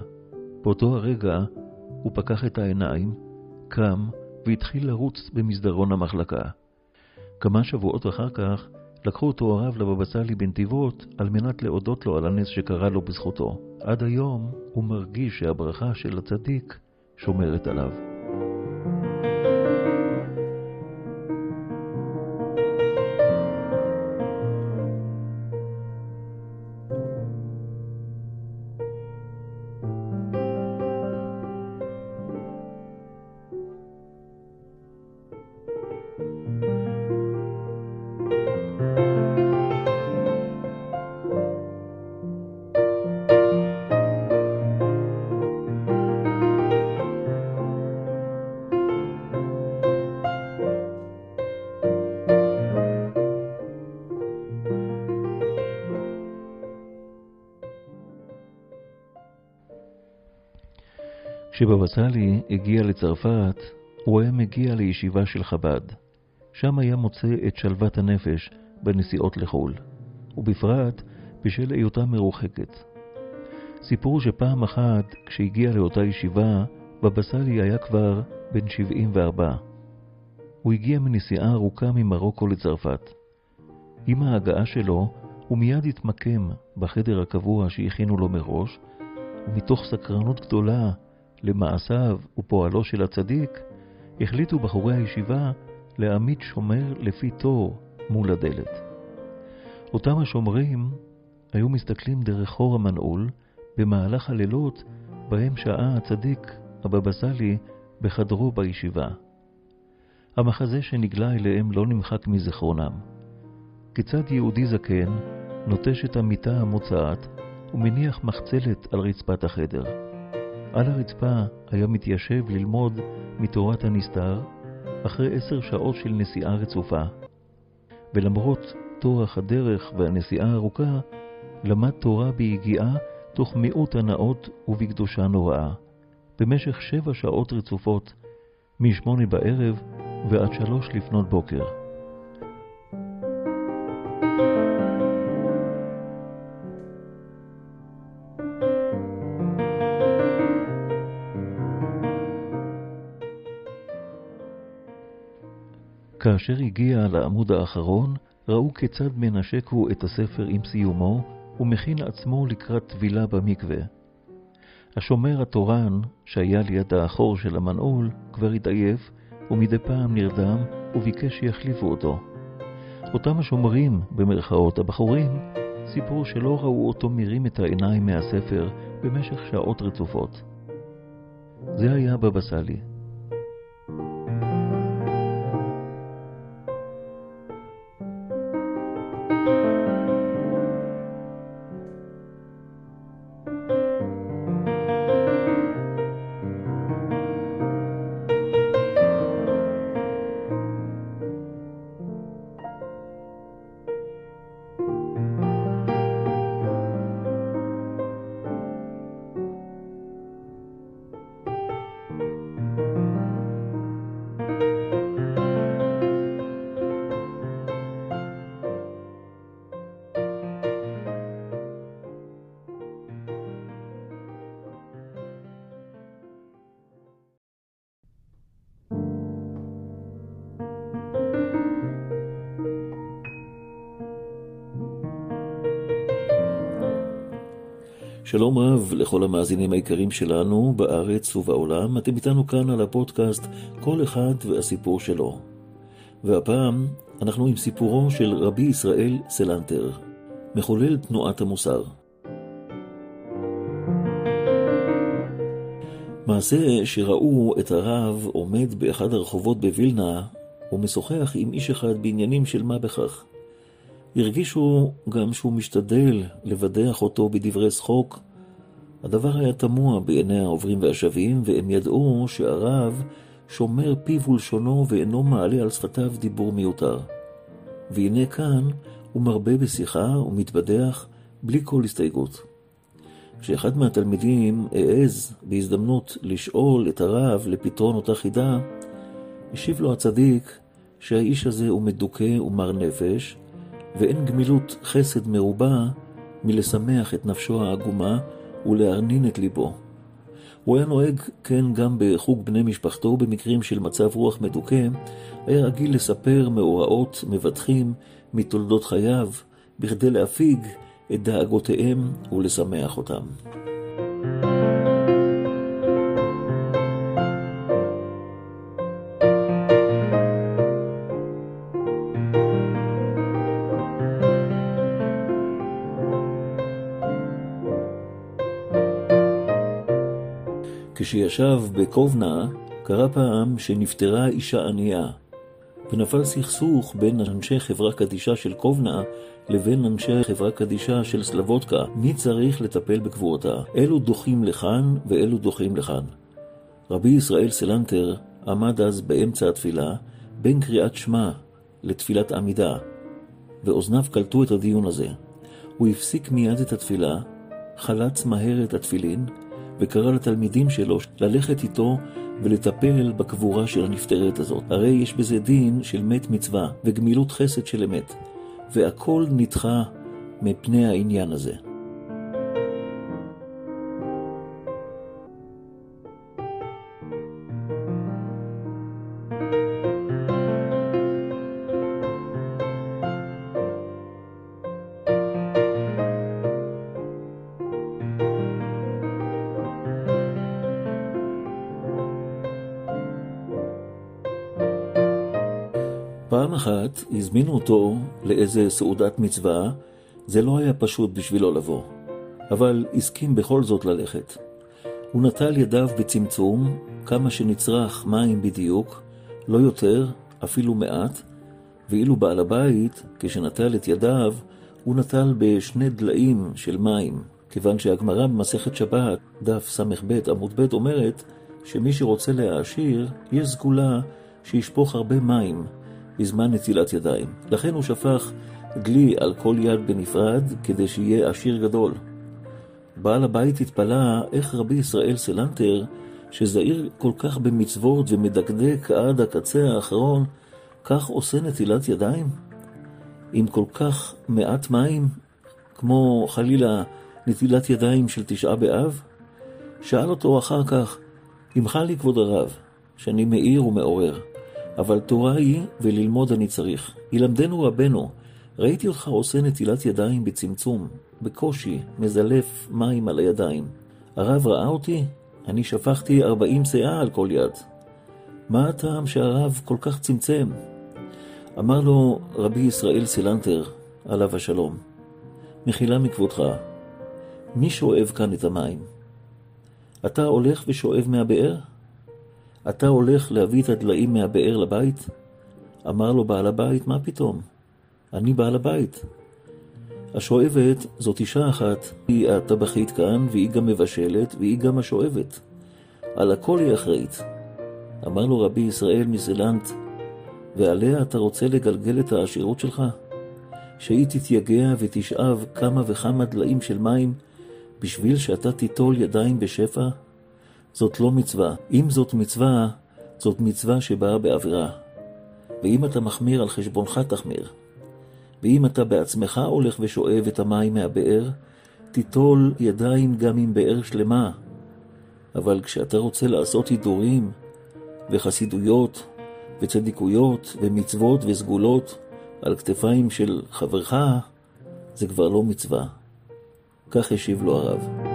באותו הרגע הוא פקח את העיניים, קם והתחיל לרוץ במסדרון המחלקה. כמה שבועות אחר כך לקחו אותו הרב לבבא סאלי בנתיבות על מנת להודות לו על הנס שקרה לו בזכותו. עד היום הוא מרגיש שהברכה של הצדיק שומרת עליו. כשבבא סאלי הגיע לצרפת, הוא היה מגיע לישיבה של חב"ד. שם היה מוצא את שלוות הנפש בנסיעות לחו"ל, ובפרט בשל היותה מרוחקת. סיפור שפעם אחת, כשהגיע לאותה ישיבה, בבא סאלי היה כבר בן 74. הוא הגיע מנסיעה ארוכה ממרוקו לצרפת. עם ההגעה שלו, הוא מיד התמקם בחדר הקבוע שהכינו לו מראש, ומתוך סקרנות גדולה למעשיו ופועלו של הצדיק, החליטו בחורי הישיבה להעמיד שומר לפי תור מול הדלת. אותם השומרים היו מסתכלים דרך חור המנעול במהלך הלילות בהם שעה הצדיק, הבבא סאלי, בחדרו בישיבה. המחזה שנגלה אליהם לא נמחק מזיכרונם. כיצד יהודי זקן נוטש את המיטה המוצעת ומניח מחצלת על רצפת החדר. על הרצפה היה מתיישב ללמוד מתורת הנסתר אחרי עשר שעות של נסיעה רצופה. ולמרות טורח הדרך והנסיעה הארוכה, למד תורה ביגיעה תוך מיעוט הנאות ובקדושה נוראה, במשך שבע שעות רצופות, משמונה בערב ועד שלוש לפנות בוקר. כאשר הגיע לעמוד האחרון, ראו כיצד מנשק הוא את הספר עם סיומו, ומכין עצמו לקראת טבילה במקווה. השומר התורן, שהיה ליד האחור של המנעול, כבר התעייף, ומדי פעם נרדם, וביקש שיחליפו אותו. אותם השומרים, במרכאות הבחורים, סיפרו שלא ראו אותו מרים את העיניים מהספר במשך שעות רצופות. זה היה בבא סאלי. שלום רב לכל המאזינים היקרים שלנו בארץ ובעולם. אתם איתנו כאן על הפודקאסט כל אחד והסיפור שלו. והפעם אנחנו עם סיפורו של רבי ישראל סלנטר, מחולל תנועת המוסר. מעשה שראו את הרב עומד באחד הרחובות בווילנה ומשוחח עם איש אחד בעניינים של מה בכך. הרגישו גם שהוא משתדל לבדח אותו בדברי שחוק. הדבר היה תמוה בעיני העוברים והשבים, והם ידעו שהרב שומר פיו ולשונו ואינו מעלה על שפתיו דיבור מיותר. והנה כאן הוא מרבה בשיחה ומתבדח בלי כל הסתייגות. כשאחד מהתלמידים העז בהזדמנות לשאול את הרב לפתרון אותה חידה, השיב לו הצדיק שהאיש הזה הוא מדוכא ומר נפש, ואין גמילות חסד מרובה מלשמח את נפשו העגומה ולהרנין את ליבו. הוא היה נוהג כן גם בחוג בני משפחתו במקרים של מצב רוח מדוכא, היה רגיל לספר מאורעות מבטחים מתולדות חייו, בכדי להפיג את דאגותיהם ולשמח אותם. כשישב בקובנה, קרה פעם שנפטרה אישה ענייה, ונפל סכסוך בין אנשי חברה קדישה של קובנה לבין אנשי חברה קדישה של סלבודקה, מי צריך לטפל בקבורתה? אלו דוחים לכאן ואלו דוחים לכאן. רבי ישראל סלנטר עמד אז באמצע התפילה, בין קריאת שמע לתפילת עמידה, ואוזניו קלטו את הדיון הזה. הוא הפסיק מיד את התפילה, חלץ מהר את התפילין, וקרא לתלמידים שלו ללכת איתו ולטפל בקבורה של הנפטרת הזאת. הרי יש בזה דין של מת מצווה וגמילות חסד של אמת, והכל נדחה מפני העניין הזה. אחת הזמינו אותו לאיזה סעודת מצווה, זה לא היה פשוט בשבילו לבוא, אבל הסכים בכל זאת ללכת. הוא נטל ידיו בצמצום, כמה שנצרך מים בדיוק, לא יותר, אפילו מעט, ואילו בעל הבית, כשנטל את ידיו, הוא נטל בשני דליים של מים, כיוון שהגמרא במסכת שבת, דף ס"ב עמוד ב', אומרת שמי שרוצה להעשיר, יש סגולה שישפוך הרבה מים, בזמן נטילת ידיים. לכן הוא שפך דלי על כל יד בנפרד, כדי שיהיה עשיר גדול. בעל הבית התפלא איך רבי ישראל סלנטר, שזהיר כל כך במצוות ומדקדק עד הקצה האחרון, כך עושה נטילת ידיים? עם כל כך מעט מים, כמו חלילה נטילת ידיים של תשעה באב? שאל אותו אחר כך, ימחה לי כבוד הרב, שאני מאיר ומעורר. אבל תורה היא, וללמוד אני צריך. ילמדנו רבנו, ראיתי אותך עושה נטילת ידיים בצמצום, בקושי, מזלף מים על הידיים. הרב ראה אותי? אני שפכתי ארבעים שאה על כל יד. מה הטעם שהרב כל כך צמצם? אמר לו רבי ישראל סילנטר, עליו השלום, מחילה מכבודך, מי שואב כאן את המים? אתה הולך ושואב מהבאר? אתה הולך להביא את הדליים מהבאר לבית? אמר לו בעל הבית, מה פתאום? אני בעל הבית. השואבת זאת אישה אחת, היא הטבחית כאן, והיא גם מבשלת, והיא גם השואבת. על הכל היא אחראית. אמר לו רבי ישראל מסלנט, ועליה אתה רוצה לגלגל את העשירות שלך? שהיא תתייגע ותשאב כמה וכמה דליים של מים בשביל שאתה תיטול ידיים בשפע? זאת לא מצווה. אם זאת מצווה, זאת מצווה שבאה בעבירה. ואם אתה מחמיר על חשבונך, תחמיר. ואם אתה בעצמך הולך ושואב את המים מהבאר, תיטול ידיים גם עם באר שלמה. אבל כשאתה רוצה לעשות הידורים, וחסידויות, וצדיקויות, ומצוות וסגולות על כתפיים של חברך, זה כבר לא מצווה. כך השיב לו הרב.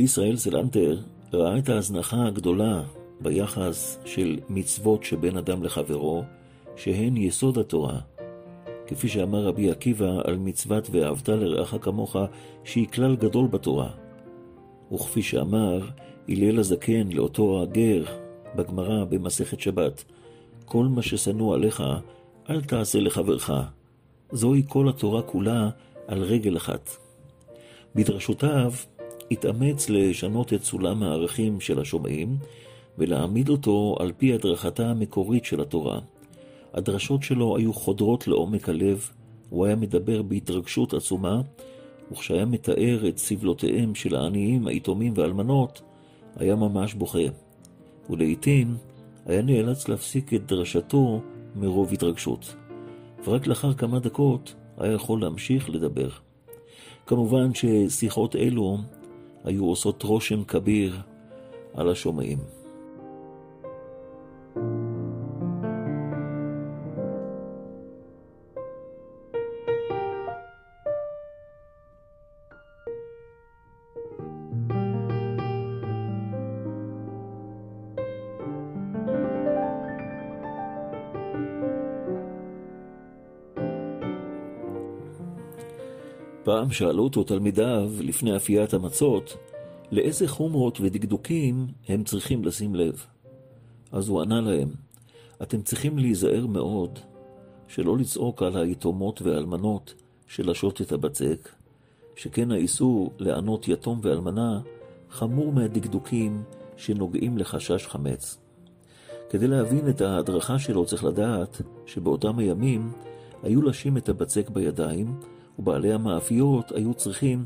רבי ישראל סלנטר ראה את ההזנחה הגדולה ביחס של מצוות שבין אדם לחברו, שהן יסוד התורה. כפי שאמר רבי עקיבא על מצוות ואהבת לרעך כמוך, שהיא כלל גדול בתורה. וכפי שאמר הלל הזקן לאותו הגר בגמרא במסכת שבת, כל מה ששנוא עליך, אל תעשה לחברך. זוהי כל התורה כולה על רגל אחת. בדרשותיו התאמץ לשנות את סולם הערכים של השומעים ולהעמיד אותו על פי הדרכתה המקורית של התורה. הדרשות שלו היו חודרות לעומק הלב, הוא היה מדבר בהתרגשות עצומה, וכשהיה מתאר את סבלותיהם של העניים, היתומים והאלמנות, היה ממש בוכה. ולעיתים היה נאלץ להפסיק את דרשתו מרוב התרגשות. ורק לאחר כמה דקות היה יכול להמשיך לדבר. כמובן ששיחות אלו היו עושות רושם כביר על השומעים. פעם שאלו אותו תלמידיו, לפני אפיית המצות, לאיזה חומרות ודקדוקים הם צריכים לשים לב. אז הוא ענה להם, אתם צריכים להיזהר מאוד שלא לצעוק על היתומות והאלמנות שלשות את הבצק, שכן האיסור לענות יתום ואלמנה חמור מהדקדוקים שנוגעים לחשש חמץ. כדי להבין את ההדרכה שלו צריך לדעת שבאותם הימים היו לשים את הבצק בידיים ובעלי המאפיות היו צריכים,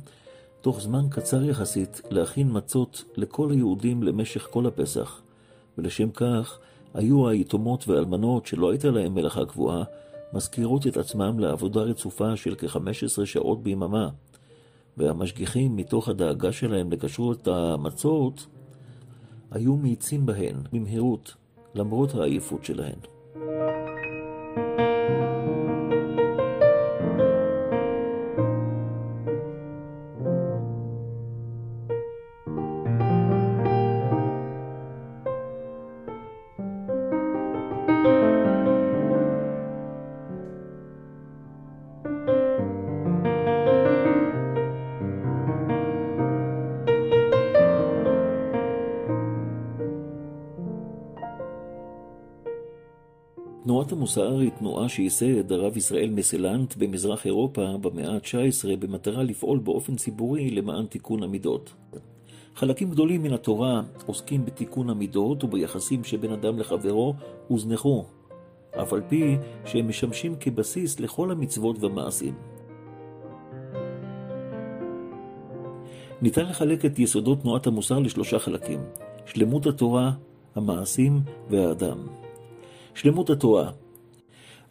תוך זמן קצר יחסית, להכין מצות לכל היהודים למשך כל הפסח, ולשם כך היו היתומות והאלמנות שלא הייתה להם מלאכה קבועה, מזכירות את עצמם לעבודה רצופה של כ-15 שעות ביממה, והמשגיחים, מתוך הדאגה שלהם לכשרות המצות, היו מאיצים בהן במהירות, למרות העייפות שלהן. המוסר היא תנועה שייסד הרב ישראל מסלנט במזרח אירופה במאה ה-19 במטרה לפעול באופן ציבורי למען תיקון המידות. חלקים גדולים מן התורה עוסקים בתיקון המידות וביחסים שבין אדם לחברו הוזנחו, אף על פי שהם משמשים כבסיס לכל המצוות והמעשים. ניתן לחלק את יסודות תנועת המוסר לשלושה חלקים שלמות התורה, המעשים והאדם. שלמות התורה.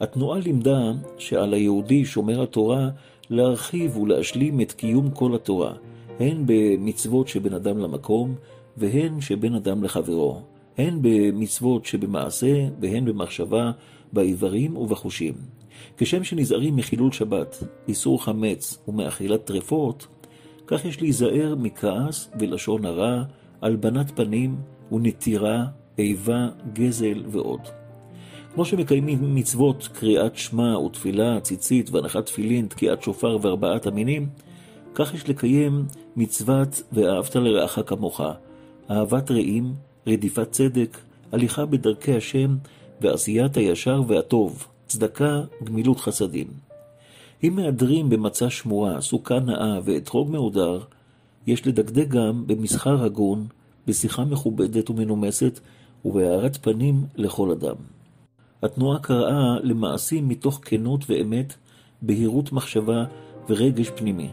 התנועה לימדה שעל היהודי שומר התורה להרחיב ולהשלים את קיום כל התורה, הן במצוות שבין אדם למקום, והן שבין אדם לחברו, הן במצוות שבמעשה, והן במחשבה, באיברים ובחושים. כשם שנזהרים מחילול שבת, איסור חמץ ומאכילת טרפות, כך יש להיזהר מכעס ולשון הרע, הלבנת פנים ונטירה, איבה, גזל ועוד. כמו שמקיימים מצוות קריאת שמע ותפילה, ציצית והנחת תפילין, תקיעת שופר וארבעת המינים, כך יש לקיים מצוות ואהבת לרעך כמוך, אהבת רעים, רדיפת צדק, הליכה בדרכי השם ועשיית הישר והטוב, צדקה, גמילות חסדים. אם מהדרים במצע שמורה, סוכה נאה ואתרוג מהודר, יש לדקדק גם במסחר הגון, בשיחה מכובדת ומנומסת ובהארת פנים לכל אדם. התנועה קראה למעשים מתוך כנות ואמת, בהירות מחשבה ורגש פנימי.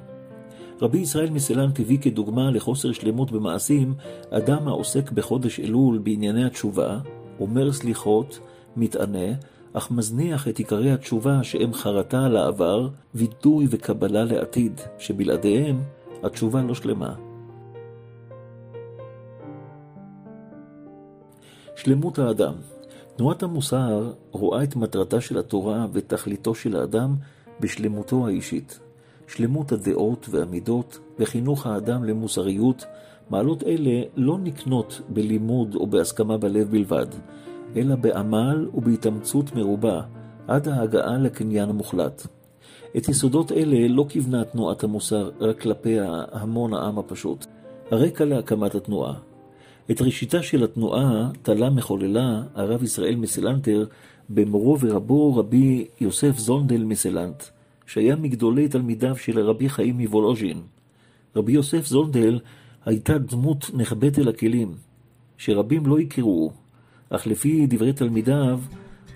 רבי ישראל מסלן הביא כדוגמה לחוסר שלמות במעשים, אדם העוסק בחודש אלול בענייני התשובה, אומר סליחות, מתענה, אך מזניח את עיקרי התשובה שהם חרטה על העבר, וידוי וקבלה לעתיד, שבלעדיהם התשובה לא שלמה. שלמות האדם תנועת המוסר רואה את מטרתה של התורה ותכליתו של האדם בשלמותו האישית. שלמות הדעות והמידות וחינוך האדם למוסריות, מעלות אלה לא נקנות בלימוד או בהסכמה בלב בלבד, אלא בעמל ובהתאמצות מרובה, עד ההגעה לקניין המוחלט. את יסודות אלה לא כיוונה תנועת המוסר רק כלפי המון העם הפשוט. הרקע להקמת התנועה. את ראשיתה של התנועה תלה מחוללה הרב ישראל מסלנטר במורו ורבו רבי יוסף זונדל מסלנט, שהיה מגדולי תלמידיו של רבי חיים מוולוז'ין. רבי יוסף זונדל הייתה דמות נחבאת אל הכלים, שרבים לא הכירו, אך לפי דברי תלמידיו,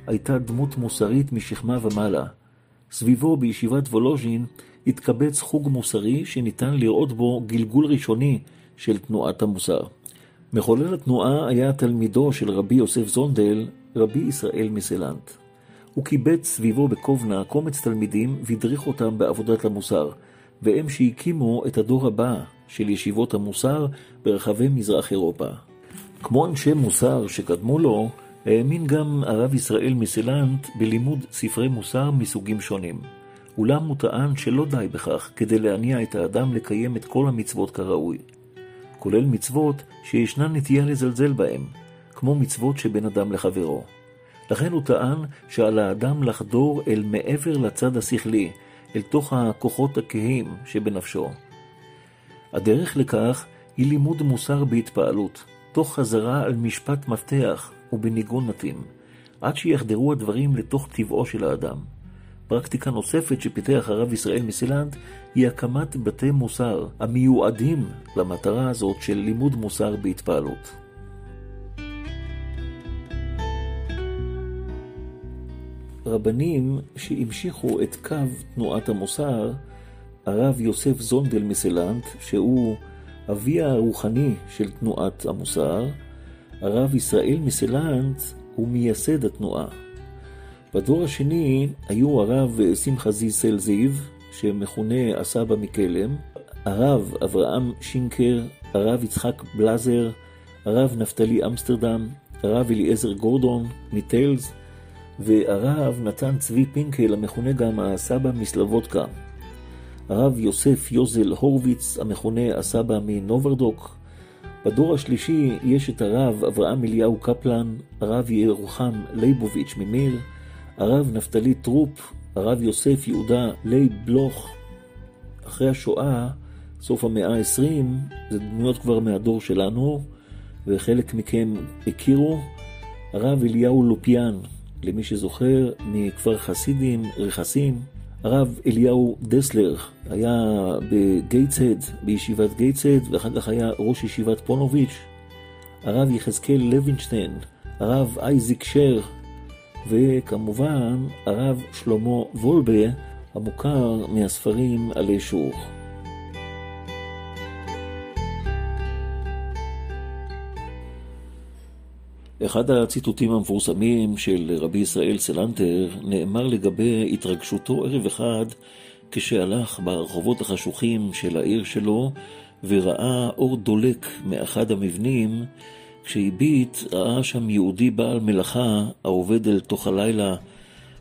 הייתה דמות מוסרית משכמה ומעלה. סביבו בישיבת וולוז'ין התקבץ חוג מוסרי שניתן לראות בו גלגול ראשוני של תנועת המוסר. מחולל התנועה היה תלמידו של רבי יוסף זונדל, רבי ישראל מסלנט. הוא קיבץ סביבו בקובנה קומץ תלמידים והדריך אותם בעבודת המוסר, והם שהקימו את הדור הבא של ישיבות המוסר ברחבי מזרח אירופה. כמו אנשי מוסר שקדמו לו, האמין גם הרב ישראל מסלנט בלימוד ספרי מוסר מסוגים שונים. אולם הוא טען שלא די בכך כדי להניע את האדם לקיים את כל המצוות כראוי. כולל מצוות שישנה נטייה לזלזל בהם, כמו מצוות שבין אדם לחברו. לכן הוא טען שעל האדם לחדור אל מעבר לצד השכלי, אל תוך הכוחות הכהים שבנפשו. הדרך לכך היא לימוד מוסר בהתפעלות, תוך חזרה על משפט מפתח ובניגון מתאים, עד שיחדרו הדברים לתוך טבעו של האדם. פרקטיקה נוספת שפיתח הרב ישראל מסילנד היא הקמת בתי מוסר המיועדים למטרה הזאת של לימוד מוסר בהתפעלות. רבנים שהמשיכו את קו תנועת המוסר, הרב יוסף זונדל מסלנט, שהוא אביה הרוחני של תנועת המוסר, הרב ישראל מסלנט הוא מייסד התנועה. בדור השני היו הרב שמחה זיסל זיו, שמכונה הסבא מקלם, הרב אברהם שינקר, הרב יצחק בלזר, הרב נפתלי אמסטרדם, הרב אליעזר גורדון מטיילס, והרב נתן צבי פינקל, המכונה גם הסבא מסלבודקה. הרב יוסף יוזל הורוביץ, המכונה הסבא מנוברדוק. בדור השלישי יש את הרב אברהם אליהו קפלן, הרב ירוחם ליבוביץ' ממיר, הרב נפתלי טרופ, הרב יוסף יהודה לייב בלוך. אחרי השואה, סוף המאה ה-20, זה דמויות כבר מהדור שלנו, וחלק מכם הכירו. הרב אליהו לופיאן, למי שזוכר, מכפר חסידים, רכסים. הרב אליהו דסלר היה בגייטסהד, בישיבת גייטסהד, ואחר כך היה ראש ישיבת פונוביץ'. הרב יחזקאל לוינשטיין, הרב אייזיק שר, וכמובן הרב שלמה וולבה, המוכר מהספרים עלי שוך. אחד הציטוטים המפורסמים של רבי ישראל סלנטר נאמר לגבי התרגשותו ערב אחד כשהלך ברחובות החשוכים של העיר שלו וראה אור דולק מאחד המבנים כשהביט ראה שם יהודי בעל מלאכה העובד אל תוך הלילה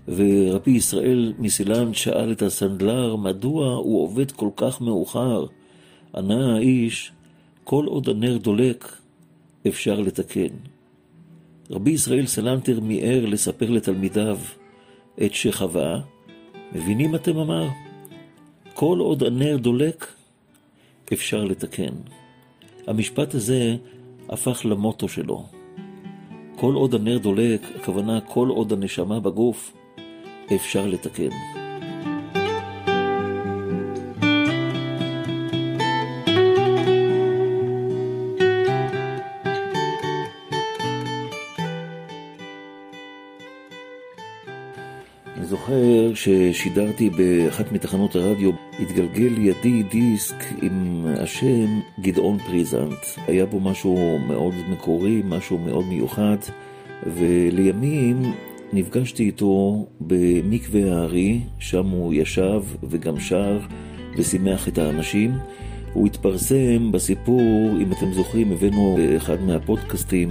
ורבי ישראל מסילנט שאל את הסנדלר מדוע הוא עובד כל כך מאוחר. ענה האיש, כל עוד הנר דולק אפשר לתקן. רבי ישראל סלנטר מיהר לספר לתלמידיו את שחווה. מבינים אתם אמר? כל עוד הנר דולק, אפשר לתקן. המשפט הזה הפך למוטו שלו. כל עוד הנר דולק, הכוונה כל עוד הנשמה בגוף, אפשר לתקן. ששידרתי באחת מתחנות הרדיו, התגלגל לידי דיסק עם השם גדעון פריזנט. היה בו משהו מאוד מקורי, משהו מאוד מיוחד, ולימים נפגשתי איתו במקווה הארי, שם הוא ישב וגם שר ושימח את האנשים. הוא התפרסם בסיפור, אם אתם זוכרים, הבאנו באחד מהפודקאסטים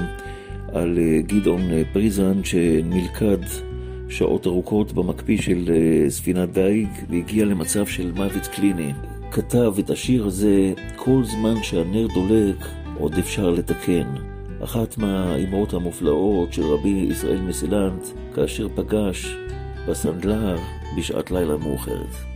על גדעון פריזנט שנלכד שעות ארוכות במקפיא של אה, ספינת דייג והגיע למצב של מוות קליני. כתב את השיר הזה כל זמן שהנר דולק עוד אפשר לתקן. אחת מהאימהות המופלאות של רבי ישראל מסילנט כאשר פגש בסנדלר בשעת לילה מאוחרת.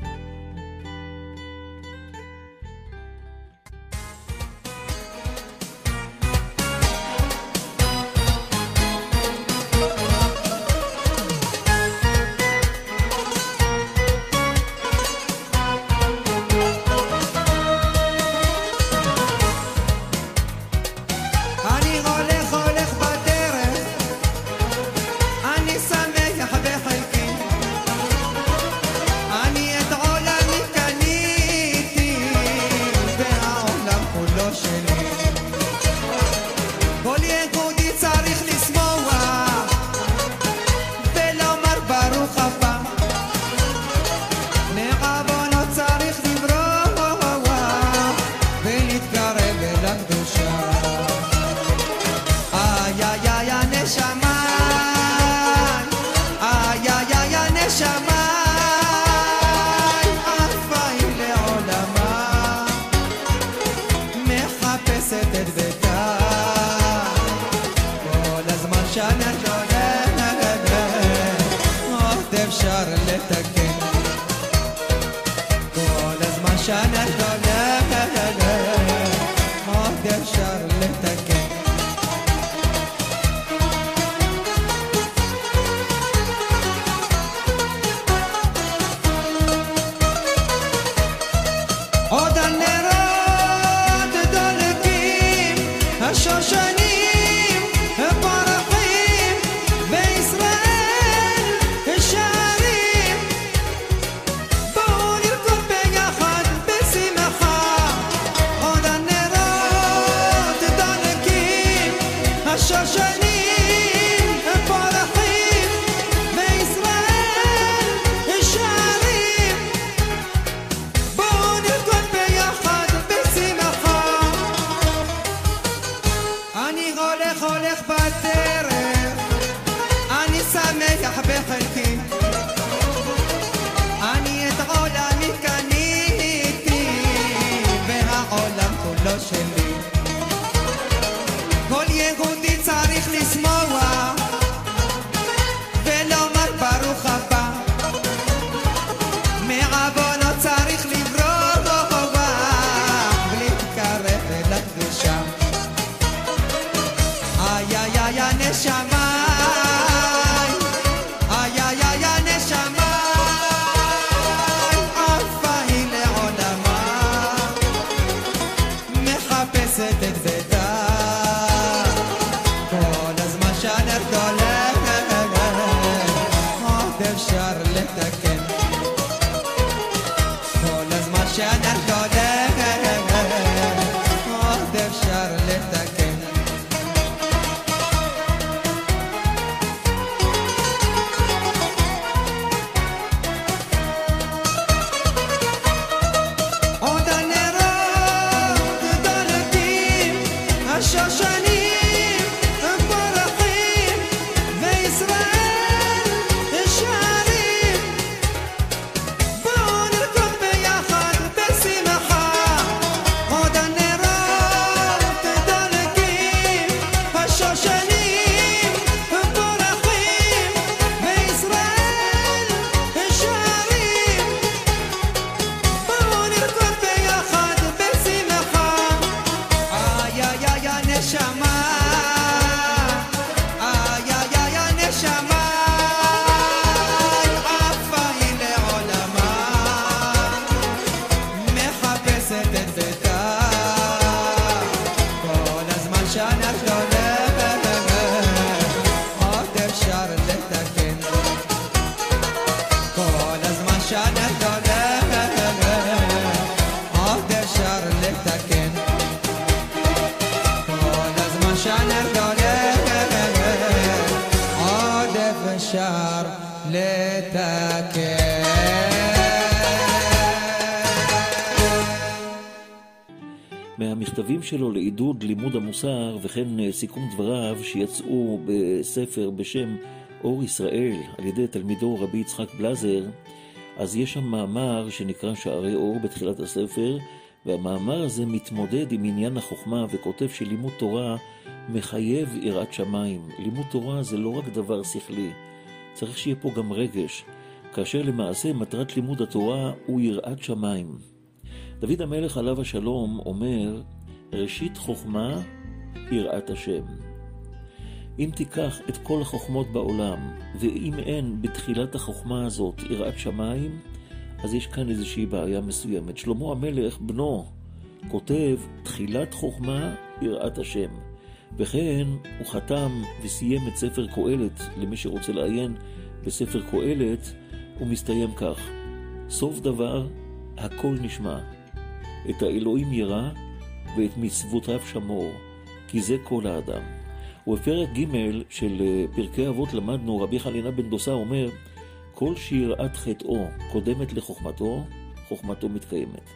שלו לעידוד לימוד המוסר וכן אה, סיכום דבריו שיצאו בספר בשם אור ישראל על ידי תלמידו רבי יצחק בלזר, אז יש שם מאמר שנקרא שערי אור בתחילת הספר, והמאמר הזה מתמודד עם עניין החוכמה וכותב שלימוד תורה מחייב יראת שמיים. לימוד תורה זה לא רק דבר שכלי, צריך שיהיה פה גם רגש, כאשר למעשה מטרת לימוד התורה הוא יראת שמיים. דוד המלך עליו השלום אומר, ראשית חוכמה, יראת השם. אם תיקח את כל החוכמות בעולם, ואם אין בתחילת החוכמה הזאת יראת שמיים, אז יש כאן איזושהי בעיה מסוימת. שלמה המלך, בנו, כותב, תחילת חוכמה, יראת השם. וכן, הוא חתם וסיים את ספר קהלת, למי שרוצה לעיין בספר קהלת, הוא מסתיים כך: סוף דבר, הכל נשמע. את האלוהים ירא ואת מצוותיו שמור, כי זה כל האדם. ובפרק ג' של אה, פרקי אבות למדנו, רבי חנינה בן דוסה אומר, כל שיראת חטאו קודמת לחוכמתו, חוכמתו מתקיימת.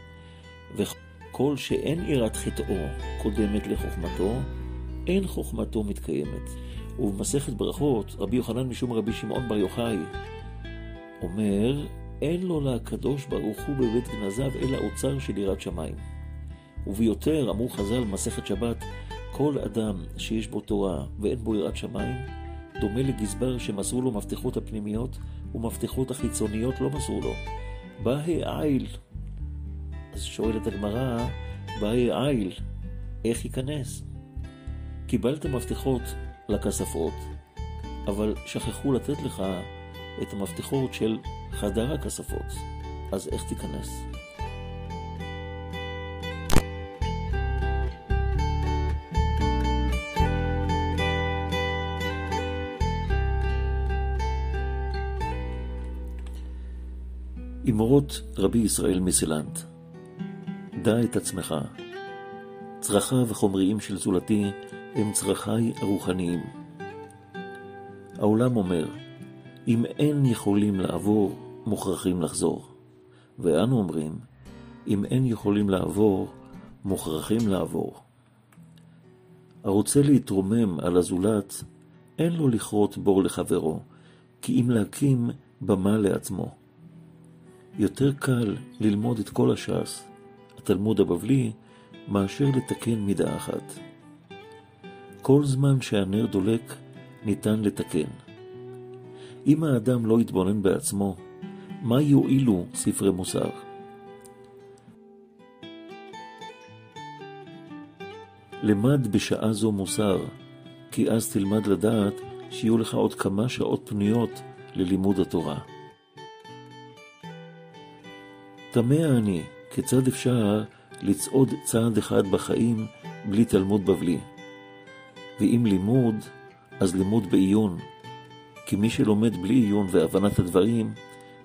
וכל שאין יראת חטאו קודמת לחוכמתו, אין חוכמתו מתקיימת. ובמסכת ברכות, רבי יוחנן משום רבי שמעון בר יוחאי אומר, אין לו לקדוש ברוך הוא בבית גנזיו אלא אוצר של יראת שמיים. וביותר, אמרו חז"ל במסכת שבת, כל אדם שיש בו תורה ואין בו יראת שמיים, דומה לגזבר שמסרו לו מפתחות הפנימיות ומפתחות החיצוניות לא מסרו לו. באי עיל. אז שואלת הגמרא, באי עיל, איך ייכנס? קיבלת מפתחות לכספות, אבל שכחו לתת לך את המפתחות של חדר הכספות, אז איך תיכנס? אמרות רבי ישראל מסילנט, דע את עצמך, צרכיו החומריים של זולתי הם צרכיי הרוחניים. העולם אומר, אם אין יכולים לעבור, מוכרחים לחזור. ואנו אומרים, אם אין יכולים לעבור, מוכרחים לעבור. הרוצה להתרומם על הזולת, אין לו לכרות בור לחברו, כי אם להקים במה לעצמו. יותר קל ללמוד את כל הש"ס, התלמוד הבבלי, מאשר לתקן מידה אחת. כל זמן שהנר דולק, ניתן לתקן. אם האדם לא יתבונן בעצמו, מה יועילו ספרי מוסר? למד בשעה זו מוסר, כי אז תלמד לדעת שיהיו לך עוד כמה שעות פנויות ללימוד התורה. תמה אני, כיצד אפשר לצעוד צעד אחד בחיים בלי תלמוד בבלי? ואם לימוד, אז לימוד בעיון, כי מי שלומד בלי עיון והבנת הדברים,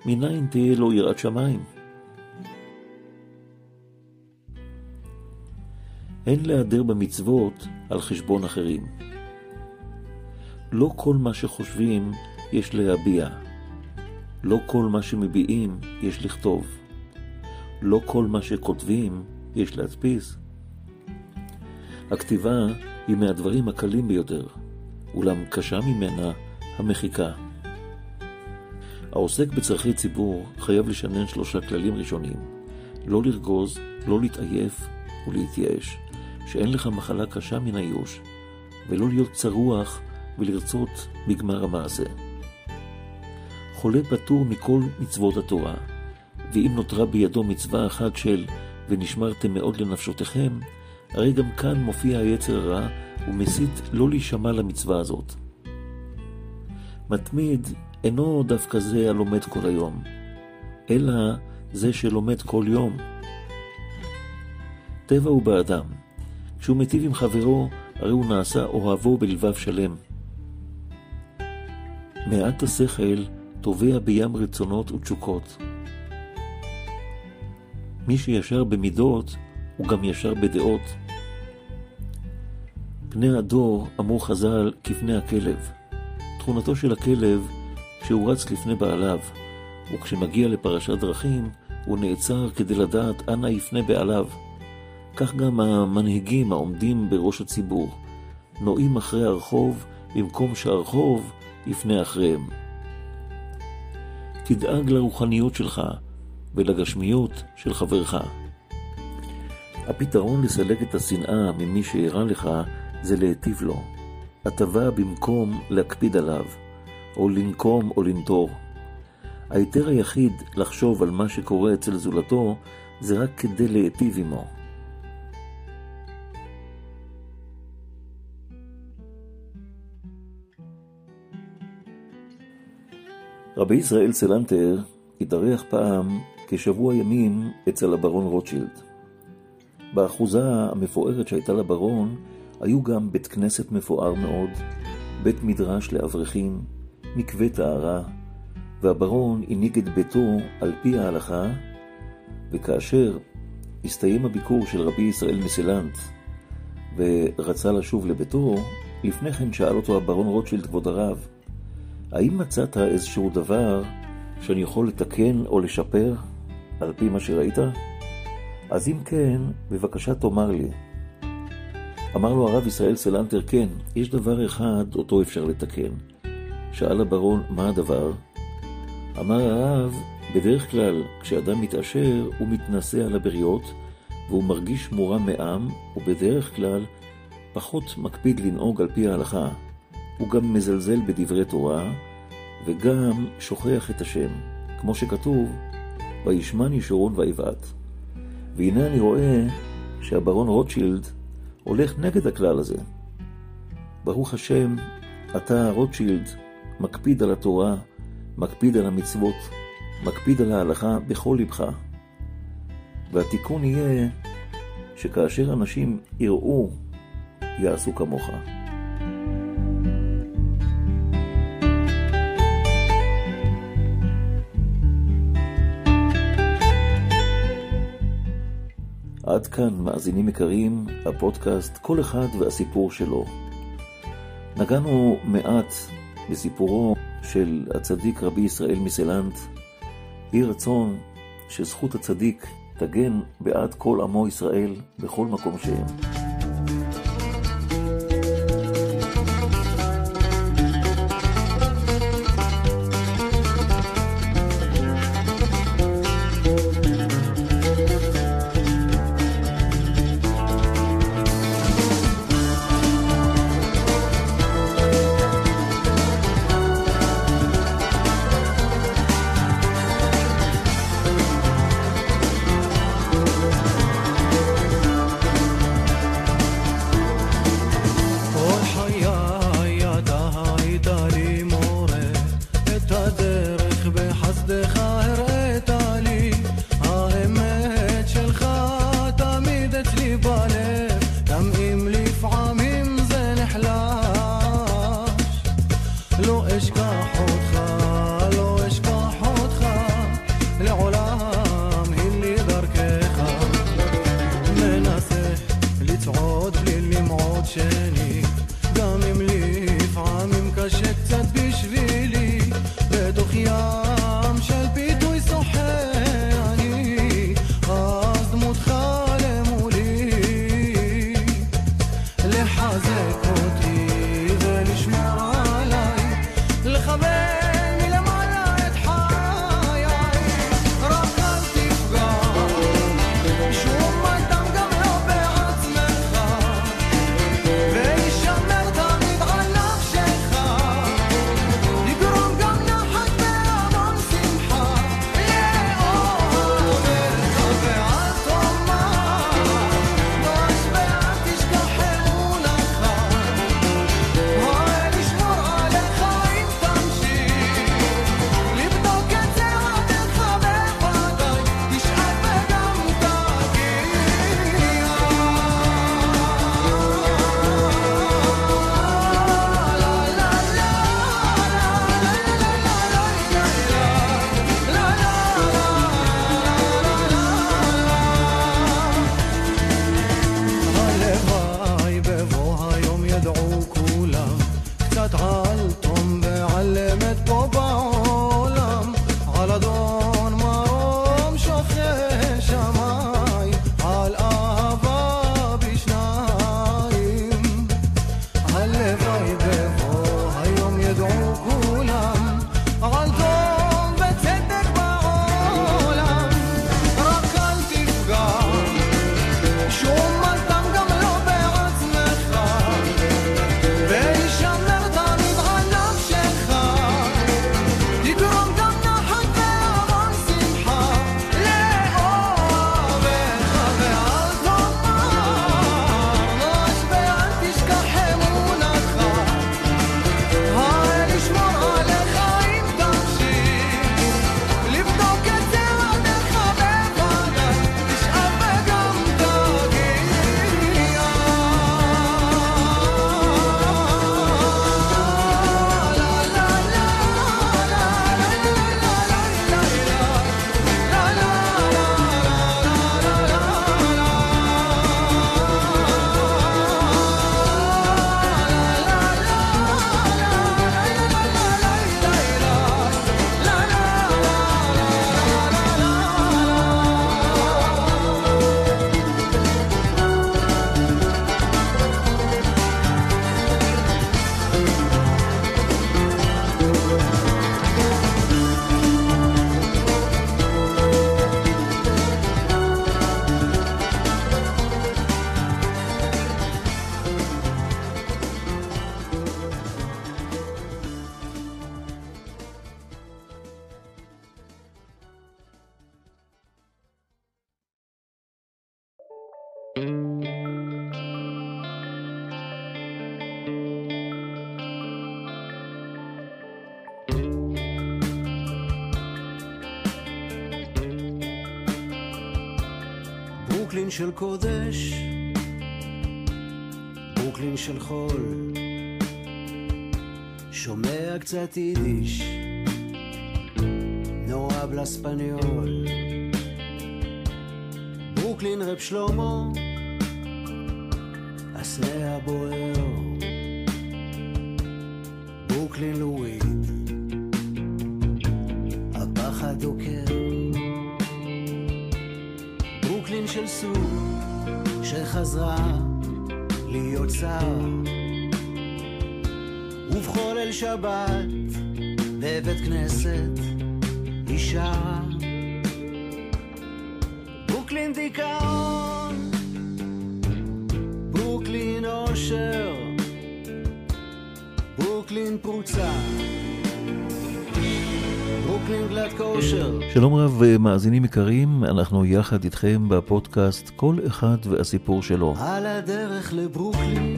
מניין תהיה לו יראת שמיים? אין להיעדר במצוות על חשבון אחרים. לא כל מה שחושבים יש להביע. לא כל מה שמביעים יש לכתוב. לא כל מה שכותבים יש להדפיס. הכתיבה היא מהדברים הקלים ביותר, אולם קשה ממנה המחיקה. העוסק בצרכי ציבור חייב לשנן שלושה כללים ראשונים לא לרגוז, לא להתעייף ולהתייאש, שאין לך מחלה קשה מן הייאוש, ולא להיות צרוח ולרצות בגמר המעשה. חולה פטור מכל מצוות התורה, ואם נותרה בידו מצווה אחת של ונשמרתם מאוד לנפשותיכם, הרי גם כאן מופיע היצר הרע ומסית לא להישמע למצווה הזאת. מתמיד אינו דווקא זה הלומד כל היום, אלא זה שלומד כל יום. טבע הוא באדם. כשהוא מיטיב עם חברו, הרי הוא נעשה אוהבו בלבב שלם. מעט השכל טובע בים רצונות ותשוקות. מי שישר במידות, הוא גם ישר בדעות. פני הדור, אמרו חז"ל, כפני הכלב. תכונתו של הכלב, כשהוא רץ לפני בעליו, וכשמגיע לפרשת דרכים, הוא נעצר כדי לדעת אנה יפנה בעליו. כך גם המנהיגים העומדים בראש הציבור, נועים אחרי הרחוב, במקום שהרחוב לפני אחריהם. תדאג לרוחניות שלך ולגשמיות של חברך. הפתרון לסלק את השנאה ממי שאירע לך זה להיטיב לו. הטבה במקום להקפיד עליו, או לנקום או לנטור. ההיתר היחיד לחשוב על מה שקורה אצל זולתו זה רק כדי להיטיב עמו. רבי ישראל סלנטר התארח פעם כשבוע ימים אצל הברון רוטשילד. באחוזה המפוארת שהייתה לברון היו גם בית כנסת מפואר מאוד, בית מדרש לאברכים, מקווה טהרה, והברון הנהיג את ביתו על פי ההלכה, וכאשר הסתיים הביקור של רבי ישראל מסילנט ורצה לשוב לביתו, לפני כן שאל אותו הברון רוטשילד, כבוד הרב, האם מצאת איזשהו דבר שאני יכול לתקן או לשפר על פי מה שראית? אז אם כן, בבקשה תאמר לי. אמר לו הרב ישראל סלנטר, כן, יש דבר אחד אותו אפשר לתקן. שאל הברון, מה הדבר? אמר הרב, בדרך כלל, כשאדם מתעשר, הוא מתנשא על הבריות, והוא מרגיש מורם מעם, ובדרך כלל פחות מקפיד לנהוג על פי ההלכה. הוא גם מזלזל בדברי תורה, וגם שוכח את השם, כמו שכתוב, וישמן ישורון ויבעט. והנה אני רואה שהברון רוטשילד הולך נגד הכלל הזה. ברוך השם, אתה, רוטשילד, מקפיד על התורה, מקפיד על המצוות, מקפיד על ההלכה בכל לבך. והתיקון יהיה שכאשר אנשים יראו, יעשו כמוך. עד כאן, מאזינים יקרים, הפודקאסט כל אחד והסיפור שלו. נגענו מעט בסיפורו של הצדיק רבי ישראל מסלנט. יהי רצון שזכות הצדיק תגן בעד כל עמו ישראל בכל מקום שהם. של קודש, ברוקלין של חול, שומע קצת יידיש, נורא בלספניול. ברוקלין רב שלמה, הסנה הבוער, ברוקלין לואי, של סוג שחזרה להיות שר. ובכל ליל שבת בבית כנסת היא שרה. ברוקלין דיכאון ברוקלין אושר ברוקלין פרוצה ברוקלין גלת כושר שלום רב מאזינים יקרים, אנחנו יחד איתכם בפודקאסט כל אחד והסיפור שלו. על הדרך לברוקלין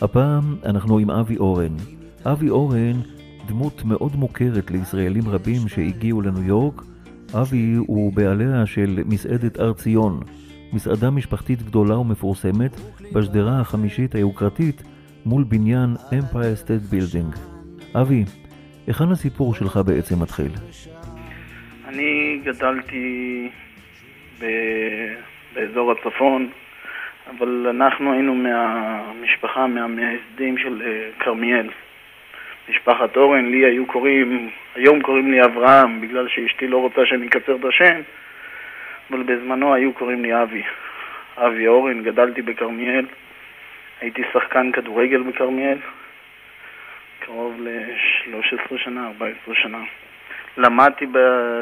הפעם אנחנו עם אבי אורן. אבי אורן, דמות מאוד מוכרת לישראלים רבים שהגיעו לניו יורק. אבי הוא בעליה של מסעדת הר ציון, מסעדה משפחתית גדולה ומפורסמת בשדרה החמישית היוקרתית מול בניין Empire State Building. אבי, היכן הסיפור שלך בעצם מתחיל? אני גדלתי ב... באזור הצפון, אבל אנחנו היינו מהמשפחה, מהמייסדים של אה, כרמיאל. משפחת אורן, לי היו קוראים, היום קוראים לי אברהם, בגלל שאשתי לא רוצה שאני אקצר את השם, אבל בזמנו היו קוראים לי אבי. אבי אורן, גדלתי בכרמיאל, הייתי שחקן כדורגל בכרמיאל, קרוב ל-13 שנה, 14 שנה. למדתי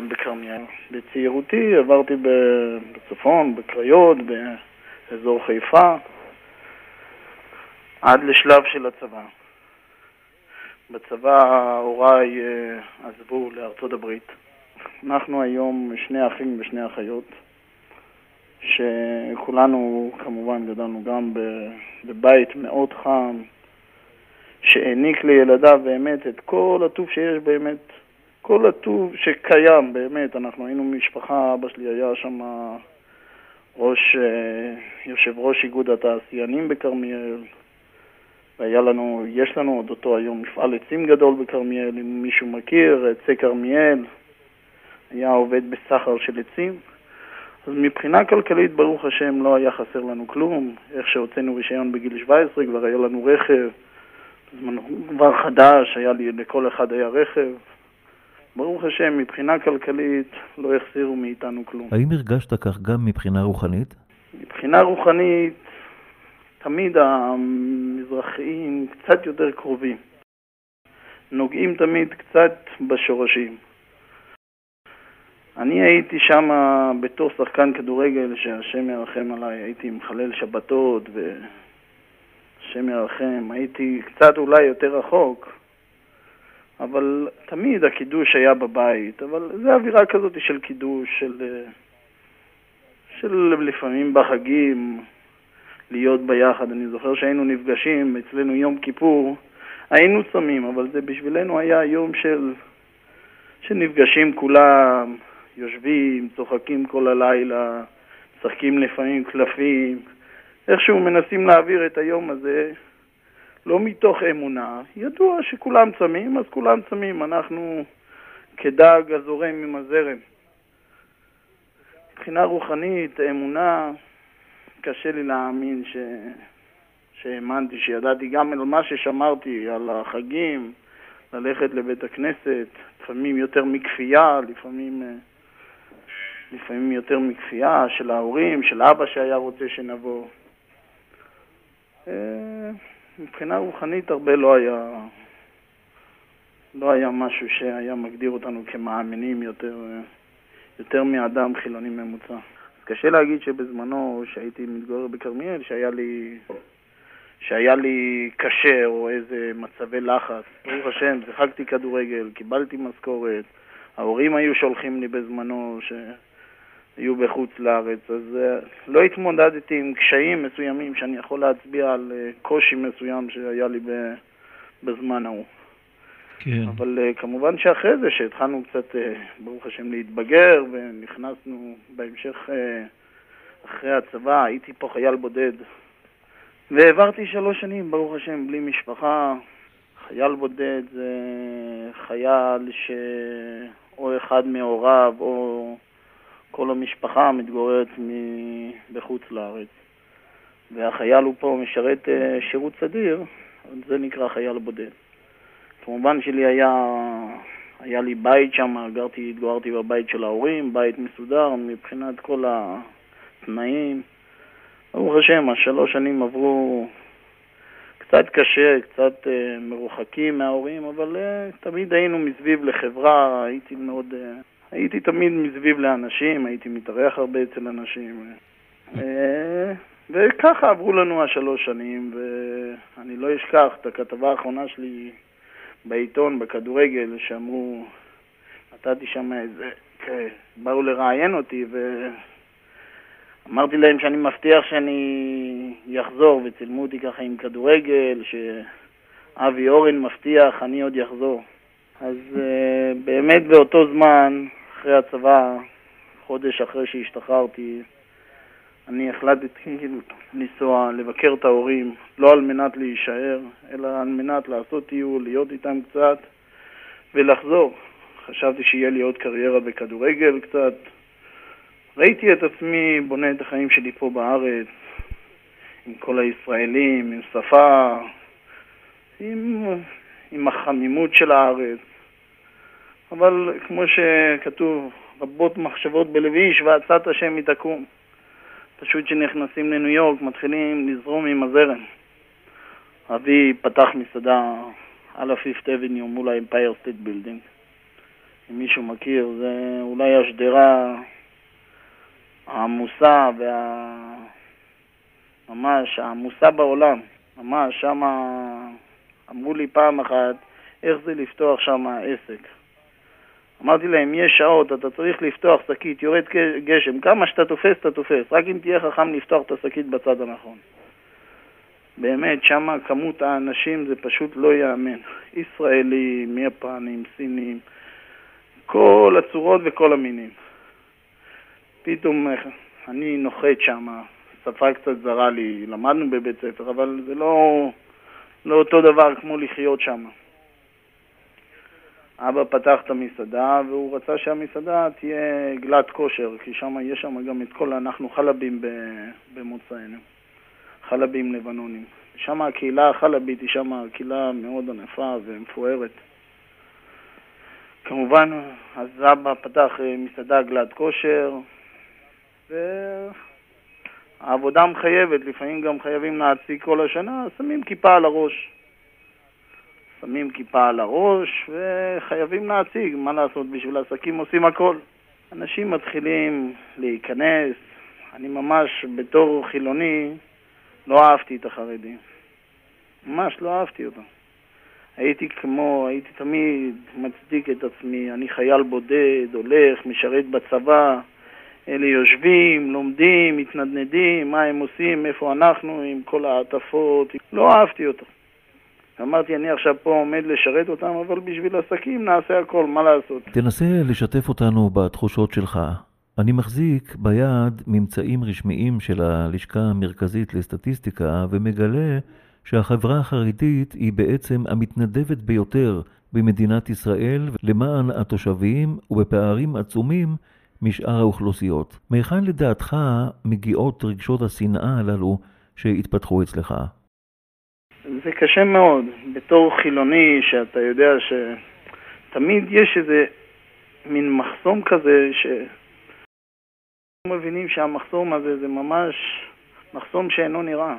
בכרמיאל. בצעירותי עברתי בצפון, בקריות, באזור חיפה, עד לשלב של הצבא. בצבא הוריי אה, עזבו לארצות הברית. אנחנו היום שני אחים ושני אחיות, שכולנו כמובן גדלנו גם בבית מאוד חם, שהעניק לילדיו באמת את כל הטוב שיש באמת, כל הטוב שקיים באמת. אנחנו היינו משפחה, אבא שלי היה שם ראש, אה, יושב ראש איגוד התעשיינים בכרמיאל, והיה לנו, יש לנו עוד אותו היום מפעל עצים גדול בכרמיאל, אם מישהו מכיר, עצי כרמיאל, היה עובד בסחר של עצים. אז מבחינה כלכלית, ברוך השם, לא היה חסר לנו כלום. איך שהוצאנו רישיון בגיל 17, כבר היה לנו רכב. כבר חדש, היה לי, לכל אחד היה רכב. ברוך השם, מבחינה כלכלית לא החסירו מאיתנו כלום. האם הרגשת כך גם מבחינה רוחנית? מבחינה רוחנית, תמיד המזרחיים קצת יותר קרובים. נוגעים תמיד קצת בשורשים. אני הייתי שם בתור שחקן כדורגל, שהשם ירחם עליי, הייתי מחלל שבתות והשם ירחם, הייתי קצת אולי יותר רחוק, אבל תמיד הקידוש היה בבית, אבל זה אווירה כזאת של קידוש, של, של לפעמים בחגים, להיות ביחד. אני זוכר שהיינו נפגשים, אצלנו יום כיפור, היינו צמים, אבל זה בשבילנו היה יום של, שנפגשים כולם, יושבים, צוחקים כל הלילה, משחקים לפעמים קלפים, איכשהו מנסים להעביר את היום הזה לא מתוך אמונה, ידוע שכולם צמים, אז כולם צמים, אנחנו כדג הזורם עם הזרם. מבחינה רוחנית, אמונה, קשה לי להאמין ש... שהאמנתי, שידעתי גם על מה ששמרתי, על החגים, ללכת לבית הכנסת, לפעמים יותר מכפייה, לפעמים, אה, לפעמים יותר מכפייה של ההורים, של אבא שהיה רוצה שנבוא. אה, מבחינה רוחנית הרבה לא היה, לא היה משהו שהיה מגדיר אותנו כמאמינים יותר, יותר מאדם חילוני ממוצע. אז קשה להגיד שבזמנו, שהייתי מתגורר בכרמיאל, שהיה לי, שהיה לי קשה או איזה מצבי לחץ. ברוך השם, שיחקתי כדורגל, קיבלתי משכורת, ההורים היו שולחים לי בזמנו שהיו בחוץ לארץ, אז uh, לא התמודדתי עם קשיים מסוימים שאני יכול להצביע על uh, קושי מסוים שהיה לי בזמן ההוא. כן. אבל uh, כמובן שאחרי זה, שהתחלנו קצת, ברוך השם, להתבגר, ונכנסנו בהמשך, אחרי הצבא, הייתי פה חייל בודד. והעברתי שלוש שנים, ברוך השם, בלי משפחה. חייל בודד זה חייל שאו אחד מהוריו או כל המשפחה מתגוררת בחוץ לארץ. והחייל הוא פה משרת אה, שירות סדיר, זה נקרא חייל בודד. כמובן שלי היה, היה לי בית שם, גרתי, התגוררתי בבית של ההורים, בית מסודר מבחינת כל התנאים. ברוך השם, השלוש שנים עברו קצת קשה, קצת uh, מרוחקים מההורים, אבל uh, תמיד היינו מסביב לחברה, הייתי מאוד... Uh, הייתי תמיד מסביב לאנשים, הייתי מתארח הרבה אצל אנשים. Uh, וככה עברו לנו השלוש שנים, ואני לא אשכח את הכתבה האחרונה שלי בעיתון, בכדורגל, שאמרו, נתתי שם איזה, כן, באו לראיין אותי, ואמרתי להם שאני מבטיח שאני אחזור, וצילמו אותי ככה עם כדורגל, שאבי אורן מבטיח, אני עוד אחזור. אז uh, באמת באותו זמן, אחרי הצבא, חודש אחרי שהשתחררתי, אני החלטתי לנסוע, לבקר את ההורים, לא על מנת להישאר, אלא על מנת לעשות טיול, להיות איתם קצת ולחזור. חשבתי שיהיה לי עוד קריירה בכדורגל קצת. ראיתי את עצמי בונה את החיים שלי פה בארץ, עם כל הישראלים, עם שפה, עם, עם החמימות של הארץ. אבל כמו שכתוב, רבות מחשבות בלוי איש ועצת השם היא תקום. פשוט כשנכנסים לניו יורק מתחילים לזרום עם הזרם. אבי פתח מסעדה על ה Fifth Avenue מול ה Empire State Building. אם מישהו מכיר, זה אולי השדרה העמוסה וה... ממש העמוסה בעולם. ממש, שם אמרו לי פעם אחת איך זה לפתוח שם עסק. אמרתי להם, יש שעות, אתה צריך לפתוח שקית, יורד גשם, כמה שאתה תופס, אתה תופס, רק אם תהיה חכם לפתוח את השקית בצד הנכון. באמת, שם כמות האנשים זה פשוט לא ייאמן. ישראלים, יפנים, סינים, כל הצורות וכל המינים. פתאום אני נוחת שם, שפה קצת זרה לי, למדנו בבית ספר, אבל זה לא, לא אותו דבר כמו לחיות שם. אבא פתח את המסעדה והוא רצה שהמסעדה תהיה גלת כושר, כי שם יש שם גם את כל, אנחנו חלבים במוצאנו, חלבים לבנונים. שם הקהילה החלבית היא שם קהילה מאוד ענפה ומפוארת. כמובן, אז אבא פתח אה, מסעדה גלת כושר, והעבודה מחייבת, לפעמים גם חייבים להציג כל השנה, שמים כיפה על הראש. שמים כיפה על הראש וחייבים להציג, מה לעשות, בשביל עסקים עושים הכל. אנשים מתחילים להיכנס, אני ממש בתור חילוני לא אהבתי את החרדים. ממש לא אהבתי אותם. הייתי כמו, הייתי תמיד מצדיק את עצמי, אני חייל בודד, הולך, משרת בצבא, אלה יושבים, לומדים, מתנדנדים, מה הם עושים, איפה אנחנו, עם כל העטפות, לא אהבתי אותם. אמרתי, אני עכשיו פה עומד לשרת אותם, אבל בשביל עסקים נעשה הכל, מה לעשות? תנסה לשתף אותנו בתחושות שלך. אני מחזיק ביד ממצאים רשמיים של הלשכה המרכזית לסטטיסטיקה ומגלה שהחברה החרדית היא בעצם המתנדבת ביותר במדינת ישראל למען התושבים ובפערים עצומים משאר האוכלוסיות. מהיכן לדעתך מגיעות רגשות השנאה הללו שהתפתחו אצלך? זה קשה מאוד. בתור חילוני, שאתה יודע שתמיד יש איזה מין מחסום כזה, ש... מבינים שהמחסום הזה זה ממש מחסום שאינו נראה.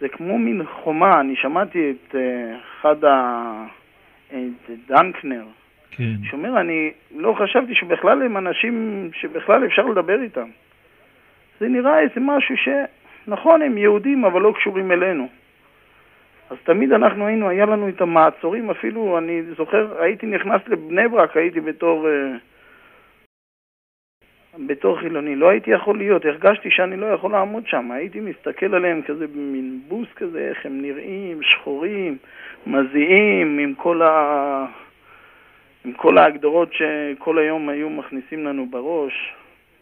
זה כמו מין חומה, אני שמעתי את אה, אחד ה... את דנקנר, כן. שאומר, אני לא חשבתי שבכלל הם אנשים שבכלל אפשר לדבר איתם. זה נראה איזה משהו ש... נכון, הם יהודים, אבל לא קשורים אלינו. אז תמיד אנחנו היינו, היה לנו את המעצורים, אפילו, אני זוכר, הייתי נכנס לבני ברק, הייתי בתור... Uh, בתור חילוני, לא הייתי יכול להיות, הרגשתי שאני לא יכול לעמוד שם, הייתי מסתכל עליהם כזה במין בוס כזה, איך הם נראים, שחורים, מזיעים, עם כל, ה... עם כל ההגדרות שכל היום היו מכניסים לנו בראש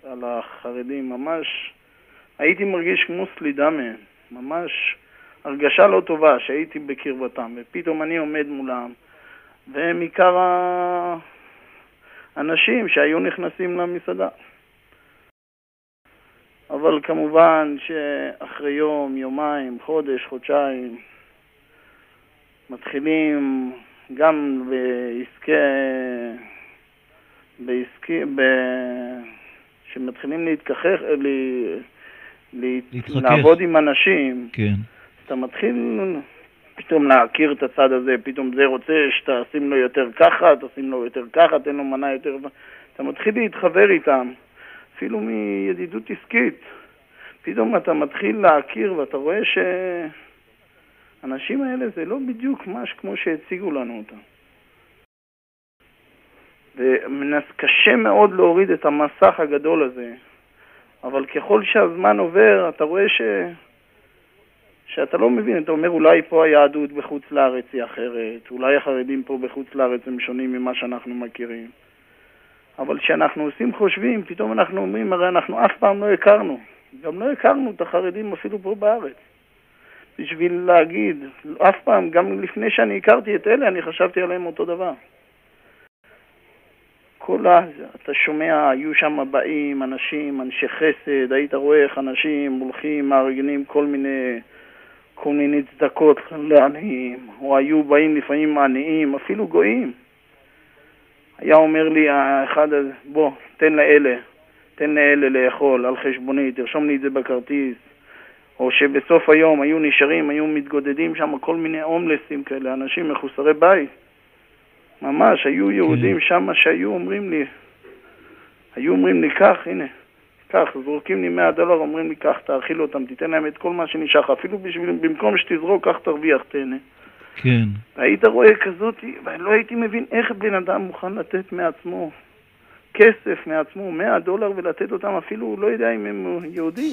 על החרדים, ממש הייתי מרגיש כמו סלידה מהם, ממש הרגשה לא טובה שהייתי בקרבתם, ופתאום אני עומד מולם, והם עיקר האנשים שהיו נכנסים למסעדה. אבל כמובן שאחרי יום, יומיים, חודש, חודשיים, מתחילים גם בעסקי... בעסקי... ב... שמתחילים להתכחך, ל... להתחכך. לעבוד עם אנשים, כן. אתה מתחיל פתאום להכיר את הצד הזה, פתאום זה רוצה שתשים לו יותר ככה, תשים לו יותר ככה, תן לו מנה יותר... אתה מתחיל להתחבר איתם, אפילו מידידות עסקית. פתאום אתה מתחיל להכיר ואתה רואה שהאנשים האלה זה לא בדיוק מש כמו שהציגו לנו אותם. וקשה מאוד להוריד את המסך הגדול הזה, אבל ככל שהזמן עובר, אתה רואה ש... שאתה לא מבין, אתה אומר אולי פה היהדות בחוץ לארץ היא אחרת, אולי החרדים פה בחוץ לארץ הם שונים ממה שאנחנו מכירים. אבל כשאנחנו עושים חושבים, פתאום אנחנו אומרים, הרי אנחנו אף פעם לא הכרנו. גם לא הכרנו את החרדים אפילו פה בארץ. בשביל להגיד, אף פעם, גם לפני שאני הכרתי את אלה, אני חשבתי עליהם אותו דבר. כל ה... אתה שומע, היו שם באים אנשים, אנשי חסד, היית רואה איך אנשים הולכים, מארגנים כל מיני, כל מיני צדקות לעניים, או היו באים לפעמים עניים, אפילו גויים. היה אומר לי האחד הזה, בוא, תן לאלה, תן לאלה לאכול על חשבוני, תרשום לי את זה בכרטיס. או שבסוף היום היו נשארים, היו מתגודדים שם כל מיני הומלסים כאלה, אנשים מחוסרי בית. ממש, היו יהודים שם שהיו אומרים לי, היו אומרים לי, קח, הנה, קח, זורקים לי 100 דולר, אומרים לי, קח, תאכיל אותם, תיתן להם את כל מה שנשאר לך, אפילו בשביל, במקום שתזרוק, קח, תרוויח, תהנה. כן. והיית רואה כזאת, ולא הייתי מבין איך בן אדם מוכן לתת מעצמו כסף מעצמו, 100 דולר, ולתת אותם אפילו, הוא לא יודע אם הם יהודים.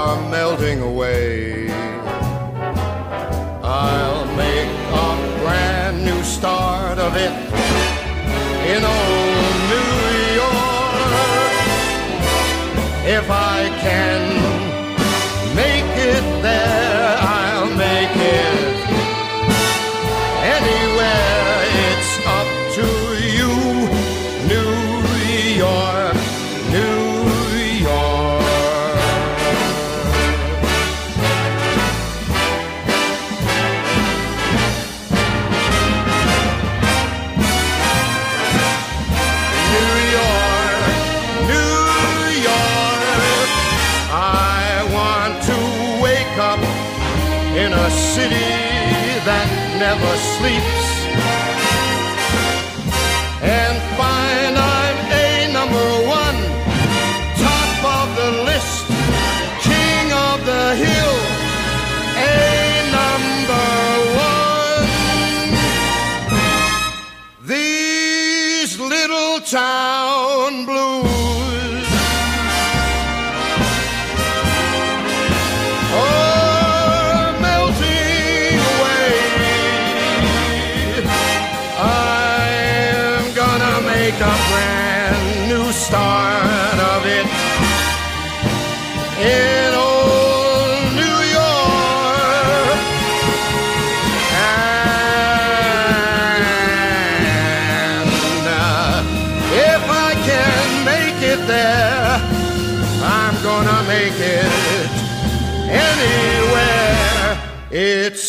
are melting away. I'll make a brand new start of it in old New York. If I can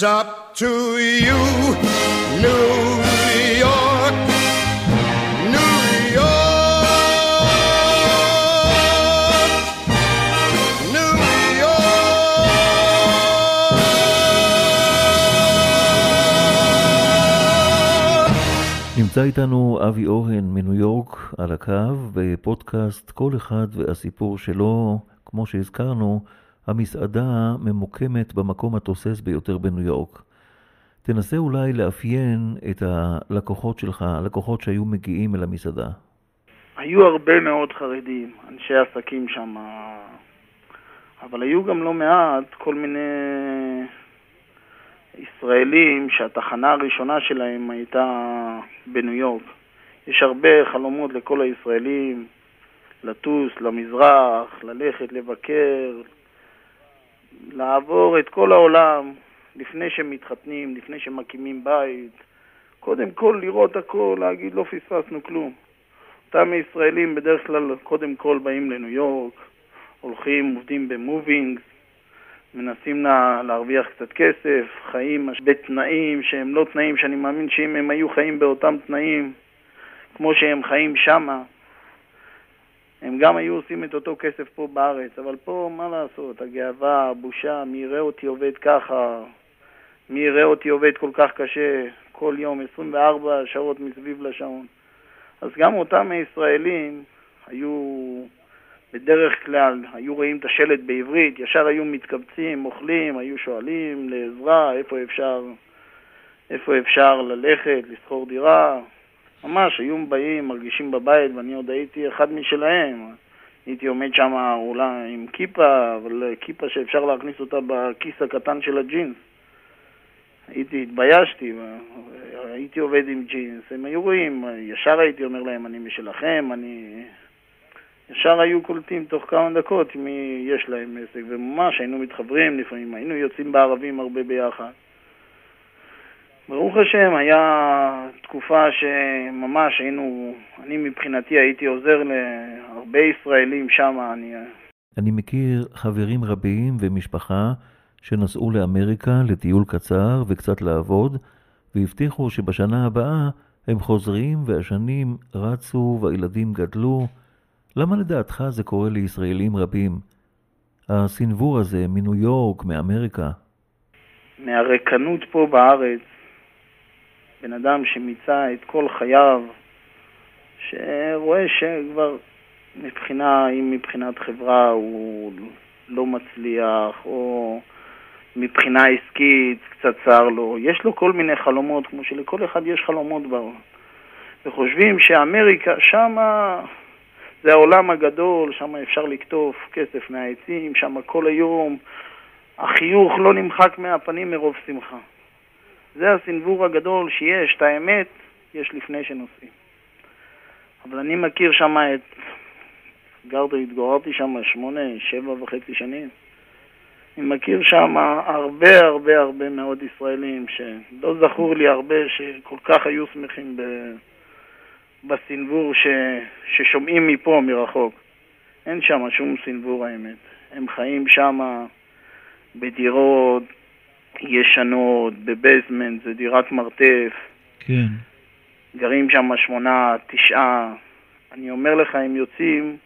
Up to you, New York, New York, New York. נמצא איתנו אבי אורן מניו יורק על הקו בפודקאסט כל אחד והסיפור שלו, כמו שהזכרנו, המסעדה ממוקמת במקום התוסס ביותר בניו יורק. תנסה אולי לאפיין את הלקוחות שלך, הלקוחות שהיו מגיעים אל המסעדה. היו הרבה מאוד חרדים, אנשי עסקים שם, אבל היו גם לא מעט כל מיני ישראלים שהתחנה הראשונה שלהם הייתה בניו יורק. יש הרבה חלומות לכל הישראלים לטוס למזרח, ללכת לבקר, לעבור את כל העולם לפני שמתחתנים, לפני שמקימים בית. קודם כל לראות הכל, להגיד לא פספסנו כלום. אותם ישראלים בדרך כלל קודם כל באים לניו יורק, הולכים, עובדים במובינגס, מנסים לה, להרוויח קצת כסף, חיים בתנאים שהם לא תנאים שאני מאמין שאם הם היו חיים באותם תנאים כמו שהם חיים שמה, הם גם היו עושים את אותו כסף פה בארץ, אבל פה מה לעשות, הגאווה, הבושה, מי יראה אותי עובד ככה, מי יראה אותי עובד כל כך קשה, כל יום 24 שעות מסביב לשעון. אז גם אותם הישראלים היו בדרך כלל, היו רואים את השלט בעברית, ישר היו מתקבצים, אוכלים, היו שואלים לעזרה, איפה אפשר, איפה אפשר ללכת, לשכור דירה. ממש, היו באים, מרגישים בבית, ואני עוד הייתי אחד משלהם. הייתי עומד שם אולי עם כיפה, אבל כיפה שאפשר להכניס אותה בכיס הקטן של הג'ינס. הייתי, התביישתי, הייתי עובד עם ג'ינס, הם היו רואים, ישר הייתי אומר להם, אני משלכם, אני... ישר היו קולטים תוך כמה דקות מי יש להם עסק, וממש היינו מתחברים לפעמים, היינו יוצאים בערבים הרבה ביחד. ברוך השם, היה תקופה שממש היינו, אני מבחינתי הייתי עוזר להרבה ישראלים שם, אני... אני מכיר חברים רבים ומשפחה שנסעו לאמריקה לטיול קצר וקצת לעבוד, והבטיחו שבשנה הבאה הם חוזרים והשנים רצו והילדים גדלו. למה לדעתך זה קורה לישראלים רבים? הסנוור הזה מניו יורק, מאמריקה. מהרקנות פה בארץ, בן אדם שמיצה את כל חייו, שרואה שכבר מבחינה, אם מבחינת חברה הוא לא מצליח, או מבחינה עסקית קצת צר לו, יש לו כל מיני חלומות, כמו שלכל אחד יש חלומות בעולם. וחושבים שאמריקה, שמה זה העולם הגדול, שם אפשר לקטוף כסף מהעצים, שם כל היום החיוך לא נמחק מהפנים מרוב שמחה. זה הסנוור הגדול שיש, את האמת יש לפני שנוסעים. אבל אני מכיר שם את... גרתי, התגוררתי שם שמונה, שבע וחצי שנים. אני מכיר שם הרבה הרבה הרבה מאוד ישראלים שלא זכור לי הרבה שכל כך היו שמחים ב... בסנוור ש... ששומעים מפה, מרחוק. אין שם שום סנוור האמת. הם חיים שם בדירות ישנות, בבייסמנט, זה דירת מרתף. כן. גרים שם שמונה, תשעה. אני אומר לך, הם יוצאים,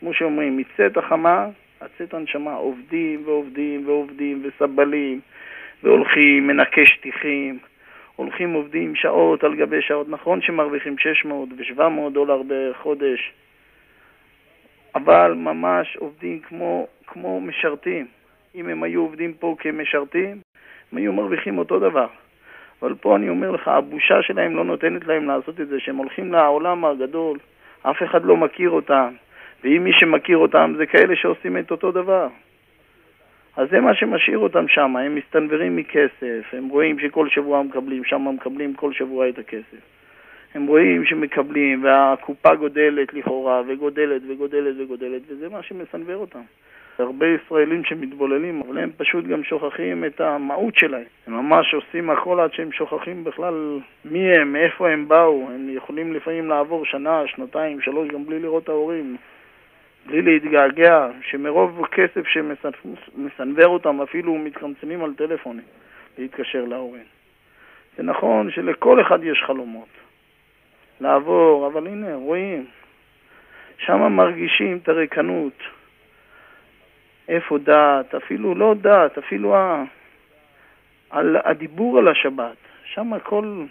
כמו שאומרים, מצאת החמה, הצאת הנשמה, עובדים ועובדים ועובדים וסבלים, והולכים, מנקה שטיחים, הולכים עובדים שעות על גבי שעות. נכון שמרוויחים 600 ו-700 דולר בחודש, אבל ממש עובדים כמו, כמו משרתים. אם הם היו עובדים פה כמשרתים, הם היו מרוויחים אותו דבר. אבל פה אני אומר לך, הבושה שלהם לא נותנת להם לעשות את זה, שהם הולכים לעולם הגדול, אף אחד לא מכיר אותם, ואם מי שמכיר אותם זה כאלה שעושים את אותו דבר. אז זה מה שמשאיר אותם שם, הם מסתנוורים מכסף, הם רואים שכל שבוע מקבלים, שם מקבלים כל שבוע את הכסף. הם רואים שמקבלים, והקופה גודלת לכאורה, וגודלת וגודלת וגודלת, וזה מה שמסנוור אותם. הרבה ישראלים שמתבוללים, אבל הם פשוט גם שוכחים את המהות שלהם. הם ממש עושים הכל עד שהם שוכחים בכלל מי הם, מאיפה הם באו. הם יכולים לפעמים לעבור שנה, שנתיים, שלוש, גם בלי לראות את ההורים. בלי להתגעגע, שמרוב כסף שמסנוור אותם אפילו מתקמצנים על טלפונים. להתקשר להורים. זה נכון שלכל אחד יש חלומות. לעבור, אבל הנה, רואים, שם מרגישים את הריקנות. איפה דת, אפילו לא דת, אפילו ה... על הדיבור על השבת. שם כל,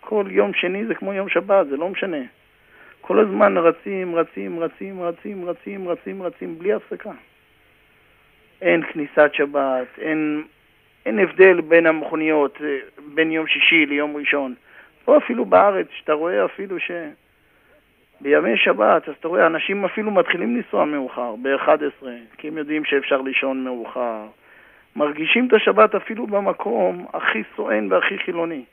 כל יום שני זה כמו יום שבת, זה לא משנה. כל הזמן רצים, רצים, רצים, רצים, רצים, רצים, רצים, בלי הפסקה. אין כניסת שבת, אין, אין הבדל בין המכוניות, אה, בין יום שישי ליום ראשון. פה אפילו בארץ, שאתה רואה אפילו ש... בימי שבת, אז אתה רואה, אנשים אפילו מתחילים לנסוע מאוחר, ב-11, כי הם יודעים שאפשר לישון מאוחר. מרגישים את השבת אפילו במקום הכי סואן והכי חילוני.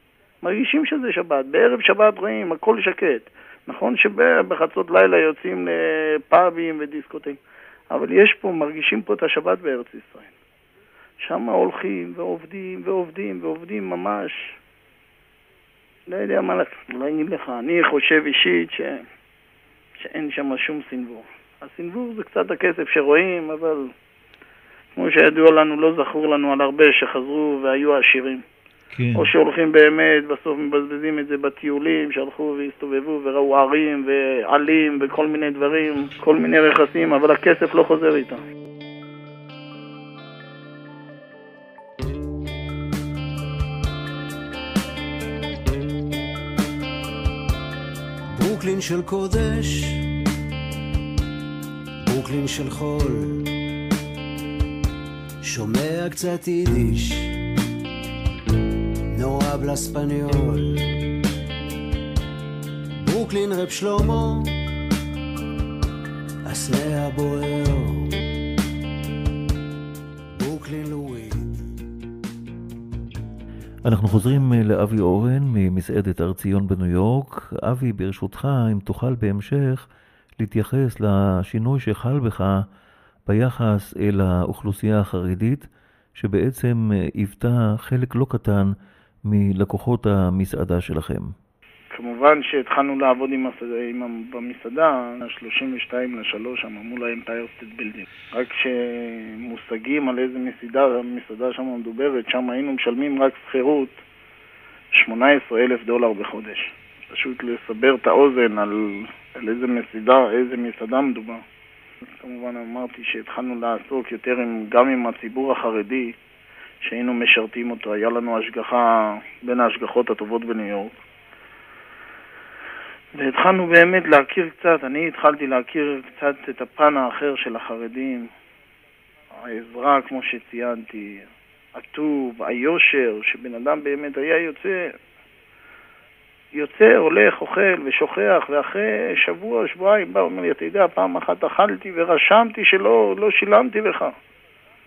מרגישים שזה שבת. בערב שבת רואים, הכל שקט. נכון שבחצות לילה יוצאים לפאבים ודיסקוטים, אבל יש פה, מרגישים פה את השבת בארץ ישראל. שם הולכים ועובדים ועובדים ועובדים ממש. לא יודע מה להגיד לך. אני חושב אישית ש... שאין שם שום סנוור. הסנוור זה קצת הכסף שרואים, אבל כמו שידוע לנו, לא זכור לנו על הרבה שחזרו והיו עשירים. כן. או שהולכים באמת, בסוף מבזבזים את זה בטיולים, שהלכו והסתובבו וראו ערים ועלים וכל מיני דברים, כל מיני רכסים, אבל הכסף לא חוזר איתם. ברוקלין של קודש, ברוקלין של חול, שומע קצת יידיש, נורא בלספניול. ברוקלין רב שלמה, הסנה הבוער, ברוקלין לואי. אנחנו חוזרים אה, לאבי אורן ממסעדת הר ציון בניו יורק. אבי, ברשותך, אם תוכל בהמשך להתייחס לשינוי שחל בך ביחס אל האוכלוסייה החרדית, שבעצם אה, היוותה חלק לא קטן מלקוחות המסעדה שלכם. כמובן שהתחלנו לעבוד עם המסעדה, עם, במסעדה, 32 ל-3 שם מול ה Empire State Building. רק שמושגים על איזה מסעדה, מסעדה שם מדוברת, שם היינו משלמים רק שכירות 18 אלף דולר בחודש. פשוט לסבר את האוזן על, על איזה מסעדה, איזה מסעדה מדובר. כמובן אמרתי שהתחלנו לעסוק יותר עם, גם עם הציבור החרדי, שהיינו משרתים אותו. היה לנו השגחה, בין ההשגחות הטובות בניו יורק. והתחלנו באמת להכיר קצת, אני התחלתי להכיר קצת את הפן האחר של החרדים, העזרה, כמו שציינתי, הטוב, היושר, שבן אדם באמת היה יוצא, יוצא, הולך, אוכל ושוכח, ואחרי שבוע, שבועיים בא, אומר לי, אתה יודע, פעם אחת אכלתי ורשמתי שלא לא שילמתי לך.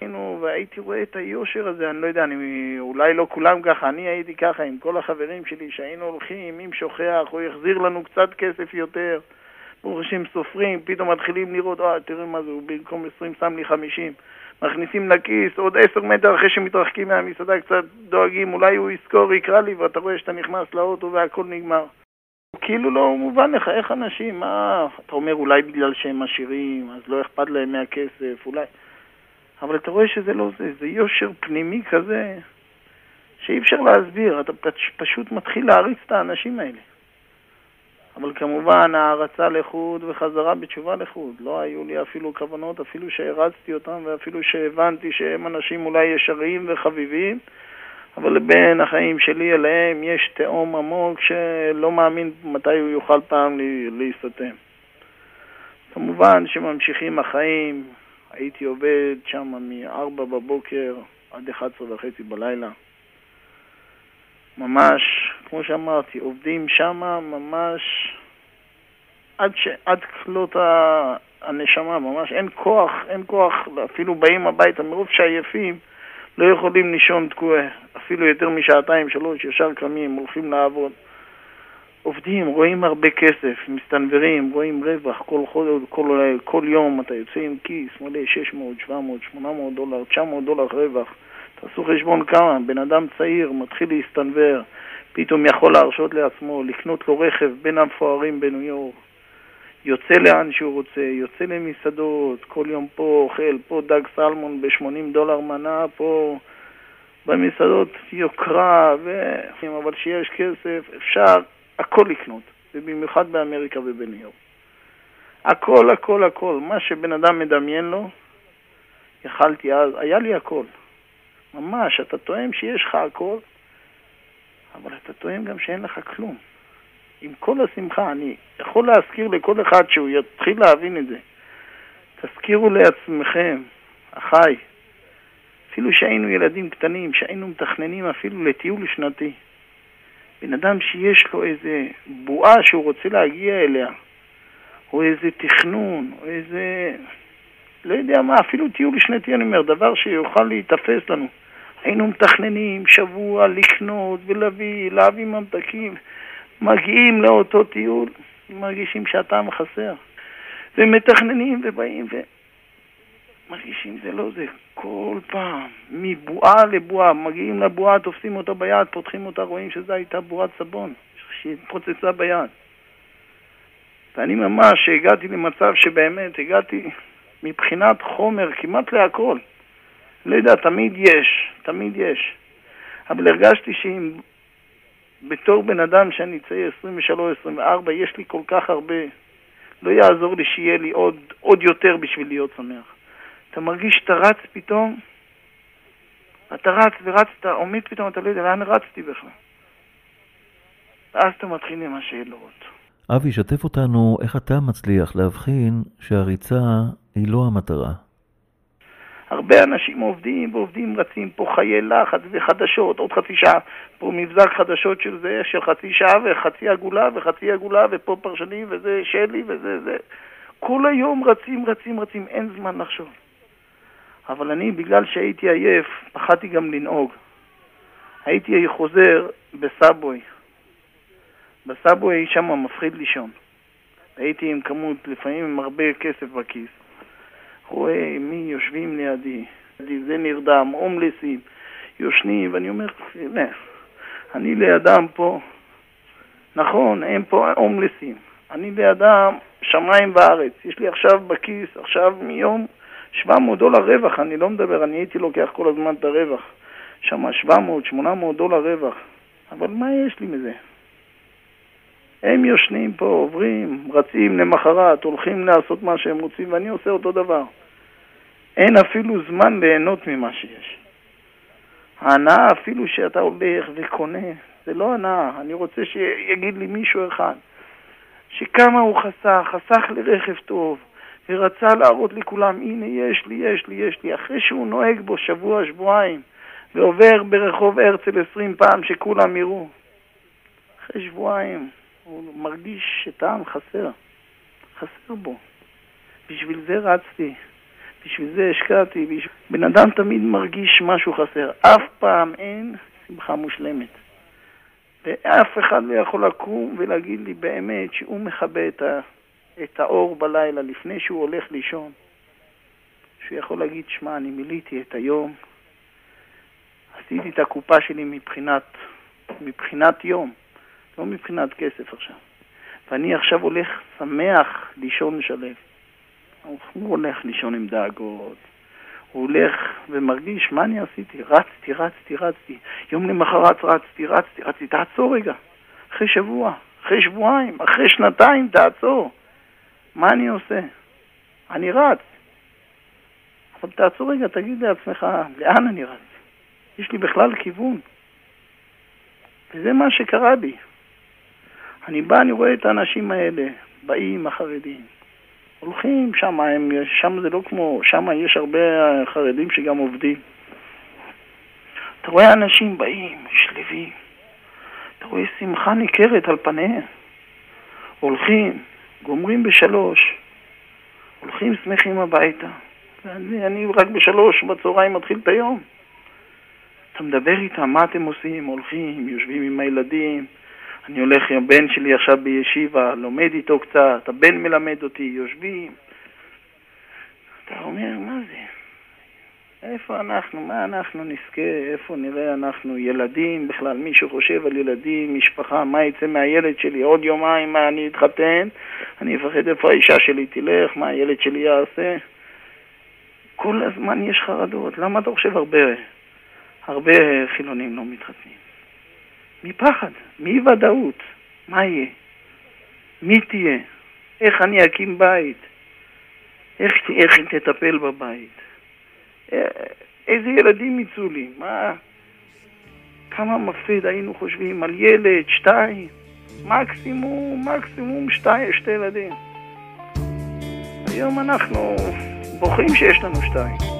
היינו, והייתי רואה את היושר הזה, אני לא יודע, אני, אולי לא כולם ככה, אני הייתי ככה עם כל החברים שלי, שהיינו הולכים, אם שוכח, הוא יחזיר לנו קצת כסף יותר. ברוך השם סופרים, פתאום מתחילים לראות, אה, תראה מה זה, הוא במקום 20 שם לי 50. מכניסים לכיס, עוד 10 מטר אחרי שמתרחקים מהמסעדה, קצת דואגים, אולי הוא יזכור, יקרא לי, ואתה רואה שאתה נכנס לאוטו והכל נגמר. כאילו לא מובן לך, איך אנשים, מה, אתה אומר אולי בגלל שהם עשירים, אז לא אכפת להם מהכסף, אולי... אבל אתה רואה שזה לא זה, זה יושר פנימי כזה שאי אפשר להסביר, אתה פש- פשוט מתחיל להריץ את האנשים האלה. אבל כמובן, הערצה לחוד וחזרה בתשובה לחוד. לא היו לי אפילו כוונות, אפילו שהרצתי אותם ואפילו שהבנתי שהם אנשים אולי ישרים וחביבים, אבל בין החיים שלי אליהם יש תהום עמוק שלא מאמין מתי הוא יוכל פעם להיסתם. כמובן שממשיכים החיים, הייתי עובד שם מ-4 בבוקר עד 11 וחצי בלילה. ממש, כמו שאמרתי, עובדים שם ממש עד, ש... עד כלות ה... הנשמה, ממש אין כוח, אין כוח, אפילו באים הביתה מרוב שעייפים, לא יכולים לישון תקועה, אפילו יותר משעתיים, שלוש, ישר קמים, הולכים לעבוד. עובדים, רואים הרבה כסף, מסתנוורים, רואים רווח, כל, כל, כל, כל יום אתה יוצא עם כיס, מלא 600, 700, 800 דולר, 900 דולר רווח. תעשו חשבון כמה, בן אדם צעיר מתחיל להסתנוור, פתאום יכול להרשות לעצמו לקנות לו רכב בין המפוארים בניו יורק, יוצא לאן שהוא רוצה, יוצא למסעדות, כל יום פה אוכל, פה דג סלמון ב-80 דולר מנה, פה במסעדות יוקרה, ו... אבל כשיש כסף אפשר הכל לקנות, ובמיוחד באמריקה ובניו יורק. הכל, הכל, הכל. מה שבן אדם מדמיין לו, יכלתי אז, היה לי הכל. ממש, אתה טועם שיש לך הכל, אבל אתה טועם גם שאין לך כלום. עם כל השמחה, אני יכול להזכיר לכל אחד שהוא יתחיל להבין את זה. תזכירו לעצמכם, אחיי, אפילו שהיינו ילדים קטנים, שהיינו מתכננים אפילו לטיול שנתי. בן אדם שיש לו איזה בועה שהוא רוצה להגיע אליה, או איזה תכנון, או איזה... לא יודע מה, אפילו טיול שנתי, אני אומר, דבר שיוכל להיתפס לנו. היינו מתכננים שבוע לקנות ולהביא, להביא ממתקים. מגיעים לאותו טיול, מרגישים שהטעם חסר. ומתכננים ובאים ומרגישים זה לא זה. כל פעם, מבועה לבועה, מגיעים לבועה, תופסים אותה ביד, פותחים אותה, רואים שזו הייתה בועת סבון, שהתפוצצה ביד. ואני ממש הגעתי למצב שבאמת הגעתי מבחינת חומר כמעט להכל. לא יודע, תמיד יש, תמיד יש. אבל הרגשתי שאם בתור בן אדם שאני צעיר 23-24, יש לי כל כך הרבה, לא יעזור לי שיהיה לי עוד, עוד יותר בשביל להיות שמח. אתה מרגיש שאתה רץ פתאום, אתה רץ ורץ, אתה עומד פתאום, אתה לא יודע לאן רצתי בכלל. ואז אתה מתחיל עם השאלות. אבי, שתף אותנו איך אתה מצליח להבחין שהריצה היא לא המטרה. הרבה אנשים עובדים ועובדים, רצים פה חיי לחץ וחדשות, עוד חצי שעה, פה מבזק חדשות של זה, של חצי שעה וחצי עגולה וחצי עגולה ופה פרשנים וזה שלי וזה זה. כל היום רצים, רצים, רצים, אין זמן לחשוב. אבל אני, בגלל שהייתי עייף, פחדתי גם לנהוג. הייתי חוזר בסאבווי. בסאבווי שם מפחיד לישון. הייתי עם כמות, לפעמים עם הרבה כסף בכיס. רואה מי יושבים לידי, זה נרדם, הומלסים, יושנים, ואני אומר, הנה, אני לידם פה, נכון, הם פה הומלסים, אני לידם שמיים וארץ, יש לי עכשיו בכיס, עכשיו מיום 700 דולר רווח, אני לא מדבר, אני הייתי לוקח כל הזמן את הרווח, שם 700, 800 דולר רווח, אבל מה יש לי מזה? הם יושנים פה, עוברים, רצים למחרת, הולכים לעשות מה שהם רוצים, ואני עושה אותו דבר. אין אפילו זמן ליהנות ממה שיש. ההנאה אפילו שאתה הולך וקונה, זה לא הנאה. אני רוצה שיגיד לי מישהו אחד שכמה הוא חסך, חסך לרכב טוב, ורצה להראות לכולם, הנה יש לי, יש לי, יש לי, אחרי שהוא נוהג בו שבוע, שבועיים, ועובר ברחוב הרצל עשרים פעם שכולם יראו. אחרי שבועיים הוא מרגיש שטעם חסר, חסר בו. בשביל זה רצתי, בשביל זה השקעתי. בשביל... בן אדם תמיד מרגיש משהו חסר. אף פעם אין שמחה מושלמת. ואף אחד לא יכול לקום ולהגיד לי באמת שהוא מכבה את, ה... את האור בלילה לפני שהוא הולך לישון. שהוא יכול להגיד, שמע, אני מילאתי את היום, עשיתי את הקופה שלי מבחינת, מבחינת יום, לא מבחינת כסף עכשיו. ואני עכשיו הולך שמח לישון שלב. הוא הולך לישון עם דאגות. הוא הולך ומרגיש, מה אני עשיתי? רצתי, רצתי, רצתי. יום למחרת רצתי, רצתי, רצתי. תעצור רגע. אחרי שבוע, אחרי שבועיים, אחרי שנתיים, תעצור. מה אני עושה? אני רץ. אבל תעצור רגע, תגיד לעצמך, לאן אני רץ? יש לי בכלל כיוון. וזה מה שקרה לי. אני בא, אני רואה את האנשים האלה, באים החרדים, הולכים שם, שם זה לא כמו, שם יש הרבה חרדים שגם עובדים. אתה רואה אנשים באים, שלווים, אתה רואה שמחה ניכרת על פניהם. הולכים, גומרים בשלוש, הולכים שמחים הביתה. ואני אני רק בשלוש בצהריים מתחיל את היום. אתה מדבר איתם, מה אתם עושים? הולכים, יושבים עם הילדים, אני הולך הבן שלי עכשיו בישיבה, לומד איתו קצת, הבן מלמד אותי, יושבים. אתה אומר, מה זה? איפה אנחנו? מה אנחנו נזכה? איפה נראה אנחנו ילדים? בכלל, מישהו חושב על ילדים, משפחה, מה יצא מהילד שלי? עוד יומיים מה אני אתחתן? אני אפחד איפה האישה שלי תלך, מה הילד שלי יעשה? כל הזמן יש חרדות. למה אתה חושב הרבה? הרבה חילונים לא מתחתנים. מפחד, מאי ודאות. מה יהיה? מי תהיה? איך אני אקים בית? איך, איך תטפל בבית? אה, איזה ילדים יצאו לי? מה? כמה מפחיד היינו חושבים על ילד, שתיים, מקסימום, מקסימום שתיים, שתי ילדים. היום אנחנו בוכים שיש לנו שתיים.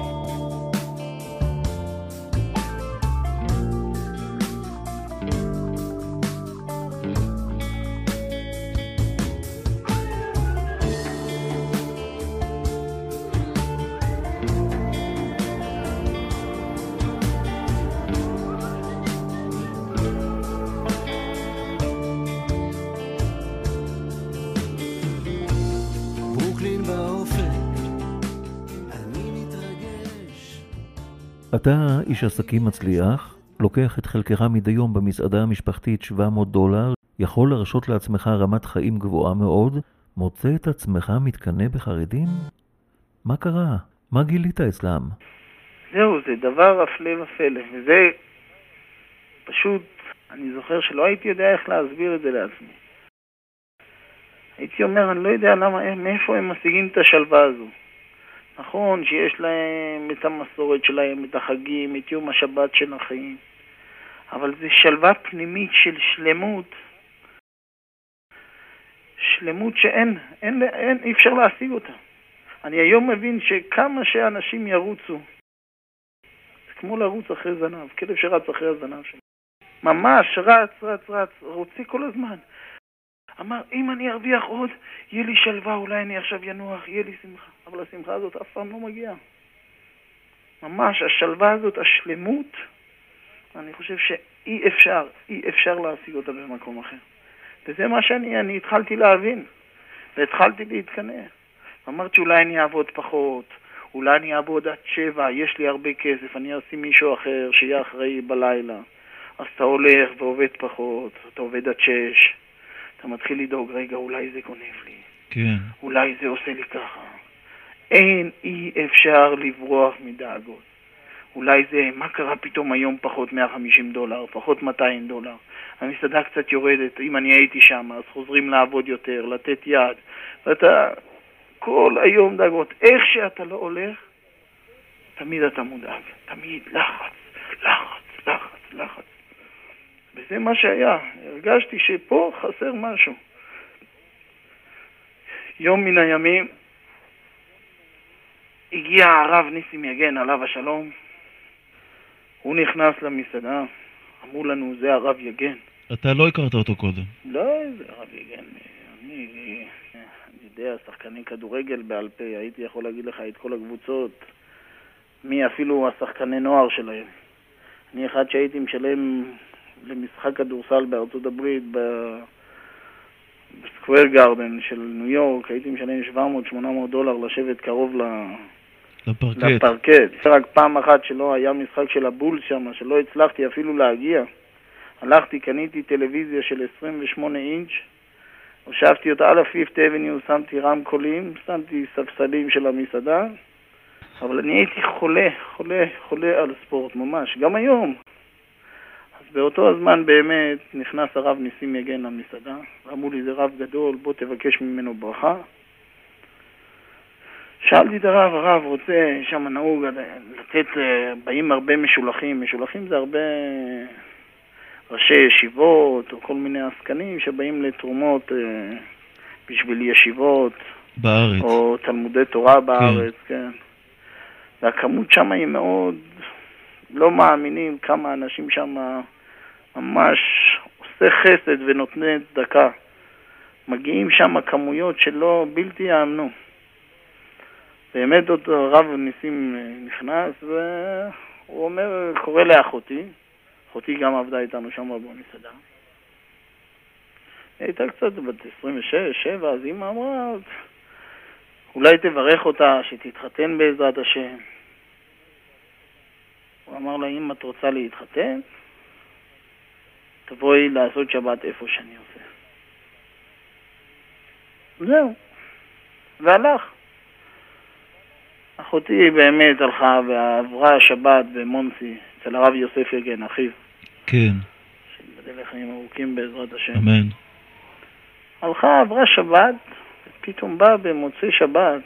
אתה איש עסקים מצליח, לוקח את חלקך מדי יום במסעדה המשפחתית 700 דולר, יכול להרשות לעצמך רמת חיים גבוהה מאוד, מוצא את עצמך מתקנא בחרדים? מה קרה? מה גילית אצלם? זהו, זה דבר הפלא ופלא, וזה פשוט, אני זוכר שלא הייתי יודע איך להסביר את זה לעצמי. הייתי אומר, אני לא יודע למה, מאיפה הם משיגים את השלווה הזו. נכון שיש להם את המסורת שלהם, את החגים, את יום השבת של החיים, אבל זה שלווה פנימית של שלמות, שלמות שאין, אין, אין, אי אפשר להשיג אותה. אני היום מבין שכמה שאנשים ירוצו, זה כמו לרוץ אחרי זנב, כלב שרץ אחרי הזנב שלו. ממש רץ, רץ, רץ, רוצה כל הזמן. אמר, אם אני ארוויח עוד, יהיה לי שלווה, אולי אני עכשיו ינוח, יהיה לי שמחה. אבל השמחה הזאת אף פעם לא מגיעה. ממש, השלווה הזאת, השלמות, אני חושב שאי אפשר, אי אפשר להשיג אותה במקום אחר. וזה מה שאני אני התחלתי להבין, והתחלתי להתקנא. אמרתי, אולי אני אעבוד פחות, אולי אני אעבוד עד שבע, יש לי הרבה כסף, אני אשים מישהו אחר שיהיה אחראי בלילה. אז אתה הולך ועובד פחות, אתה עובד עד שש, אתה מתחיל לדאוג, רגע, אולי זה גונב לי. כן. אולי זה עושה לי ככה. אין, אי אפשר לברוח מדאגות. אולי זה, מה קרה פתאום היום פחות 150 דולר, פחות 200 דולר. המסעדה קצת יורדת, אם אני הייתי שם, אז חוזרים לעבוד יותר, לתת יד. ואתה כל היום דאגות. איך שאתה לא הולך, תמיד אתה מודאג. תמיד לחץ, לחץ, לחץ, לחץ. וזה מה שהיה. הרגשתי שפה חסר משהו. יום מן הימים הגיע הרב ניסים יגן, עליו השלום. הוא נכנס למסעדה, אמרו לנו, זה הרב יגן. אתה לא הכרת אותו קודם. לא, זה הרב יגן. אני, אני יודע, שחקני כדורגל בעל פה, הייתי יכול להגיד לך את כל הקבוצות, מי אפילו השחקני נוער שלהם. אני אחד שהייתי משלם למשחק כדורסל בארצות הברית, ב... בסקוויר גארדן של ניו יורק, הייתי משלם 700-800 דולר לשבת קרוב ל... לפרקט. לפרקט. רק פעם אחת שלא היה משחק של הבול שם, שלא הצלחתי אפילו להגיע. הלכתי, קניתי טלוויזיה של 28 אינץ', הושבתי אותה על הפיפט אבניו, שמתי רמקולים, שמתי ספסלים של המסעדה, אבל אני הייתי חולה, חולה, חולה על ספורט, ממש. גם היום, באותו הזמן באמת נכנס הרב ניסים יגן למסעדה, ואמרו לי, זה רב גדול, בוא תבקש ממנו ברכה. שאלתי את הרב, הרב רוצה, שם נהוג לתת, אה, באים הרבה משולחים, משולחים זה הרבה ראשי ישיבות או כל מיני עסקנים שבאים לתרומות אה, בשביל ישיבות. בארץ. או תלמודי תורה בארץ, כן. כן. והכמות שם היא מאוד, לא מאמינים כמה אנשים שם ממש עושה חסד ונותני צדקה. מגיעים שם כמויות שלא, בלתי יאמנו. באמת אותו רב ניסים נכנס והוא אומר, קורא לאחותי, אחותי גם עבדה איתנו שם במסעדה. היא הייתה קצת בת 26, 7, אז אמא אמרה, אולי תברך אותה שתתחתן בעזרת השם. הוא אמר לה, אם את רוצה להתחתן, תבואי לעשות שבת איפה שאני עושה. זהו. והלך. אחותי באמת הלכה ועברה שבת במונסי, אצל הרב יוסף יגן, אחיו, כן, שיבדל לחיים ארוכים בעזרת השם. אמן. הלכה, עברה שבת, פתאום באה במוצאי שבת,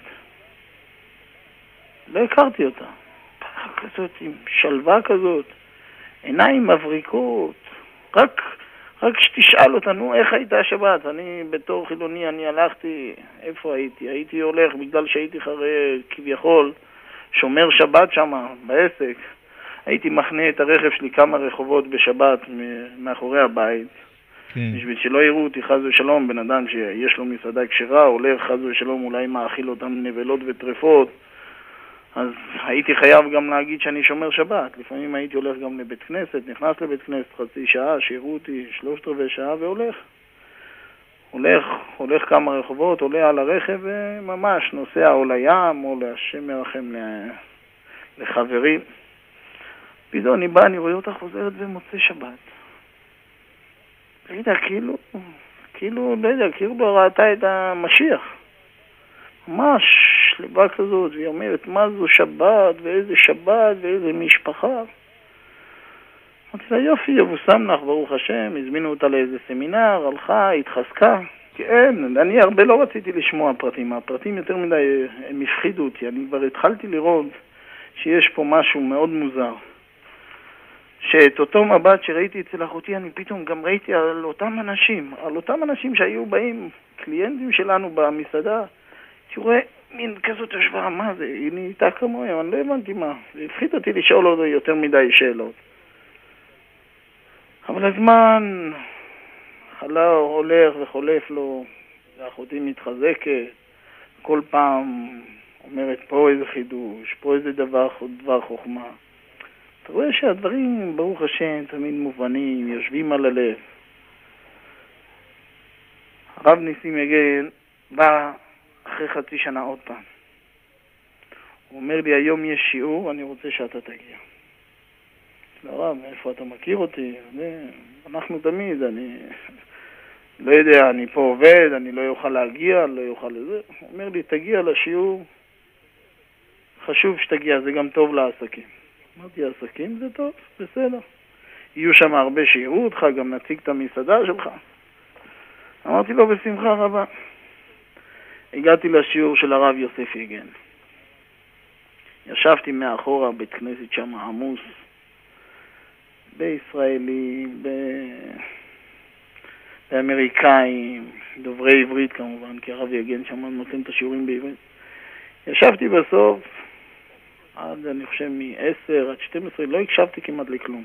לא הכרתי אותה. באה כזאת עם שלווה כזאת, עיניים מבריקות, רק, רק שתשאל אותה, נו, איך הייתה השבת? אני בתור חילוני, אני הלכתי, איפה הייתי? הייתי הולך בגלל שהייתי חרי, כביכול, שומר שבת שם, בעסק. הייתי מחנה את הרכב שלי כמה רחובות בשבת מאחורי הבית. כן, בשביל שלא יראו אותי חס ושלום, בן אדם שיש לו מסעדה כשרה, הולך חס ושלום אולי מאכיל אותם נבלות וטרפות, אז הייתי חייב גם להגיד שאני שומר שבת. לפעמים הייתי הולך גם לבית כנסת, נכנס לבית כנסת חצי שעה, שיראו אותי שלושת רבעי שעה והולך. הולך, הולך כמה רחובות, עולה על הרכב וממש נוסע או לים או להשם ירחם ל- לחברים. פתאום אני בא, אני רואה אותה חוזרת במוצאי שבת. יודע, כאילו, כאילו, לא יודע, כאילו ראתה את המשיח. ממש שלווה כזאת, והיא אומרת, מה זו שבת, ואיזה שבת, ואיזה משפחה. אמרתי לה, יופי, יבושם לך, ברוך השם, הזמינו אותה לאיזה סמינר, הלכה, התחזקה. כן, אני הרבה לא רציתי לשמוע פרטים, הפרטים יותר מדי, הם הפחידו אותי, אני כבר התחלתי לראות שיש פה משהו מאוד מוזר. שאת אותו מבט שראיתי אצל אחותי, אני פתאום גם ראיתי על אותם אנשים, על אותם אנשים שהיו באים, קליינטים שלנו במסעדה, רואה מין כזאת השוואה, מה זה, היא נהייתה כמוהם, אני לא הבנתי מה, זה הפחיד אותי לשאול אותו יותר מדי שאלות. אבל הזמן חלה, הולך וחולף לו, ואחותי מתחזקת, כל פעם אומרת פה איזה חידוש, פה איזה דבר, דבר חוכמה. אתה רואה שהדברים, ברוך השם, תמיד מובנים, יושבים על הלב. הרב ניסים יגן בא אחרי חצי שנה עוד פעם. הוא אומר לי, היום יש שיעור, אני רוצה שאתה תגיע. לא, הרב, מאיפה אתה מכיר אותי? אנחנו תמיד, אני [laughs] לא יודע, אני פה עובד, אני לא אוכל להגיע, לא אוכל לזה. הוא אומר לי, תגיע לשיעור, חשוב שתגיע, זה גם טוב לעסקים. אמרתי, עסקים זה טוב, בסדר. יהיו שם הרבה שיראו אותך, גם נציג את המסעדה שלך. אמרתי לו, בשמחה רבה. הגעתי לשיעור של הרב יוסף יגן. ישבתי מאחורה, בית כנסת שם עמוס, בישראלים, ב... באמריקאים, דוברי עברית כמובן, כי הרב יגן שם נותן את השיעורים בעברית. ישבתי בסוף, עד אני חושב מ-10 עד 12, לא הקשבתי כמעט לכלום.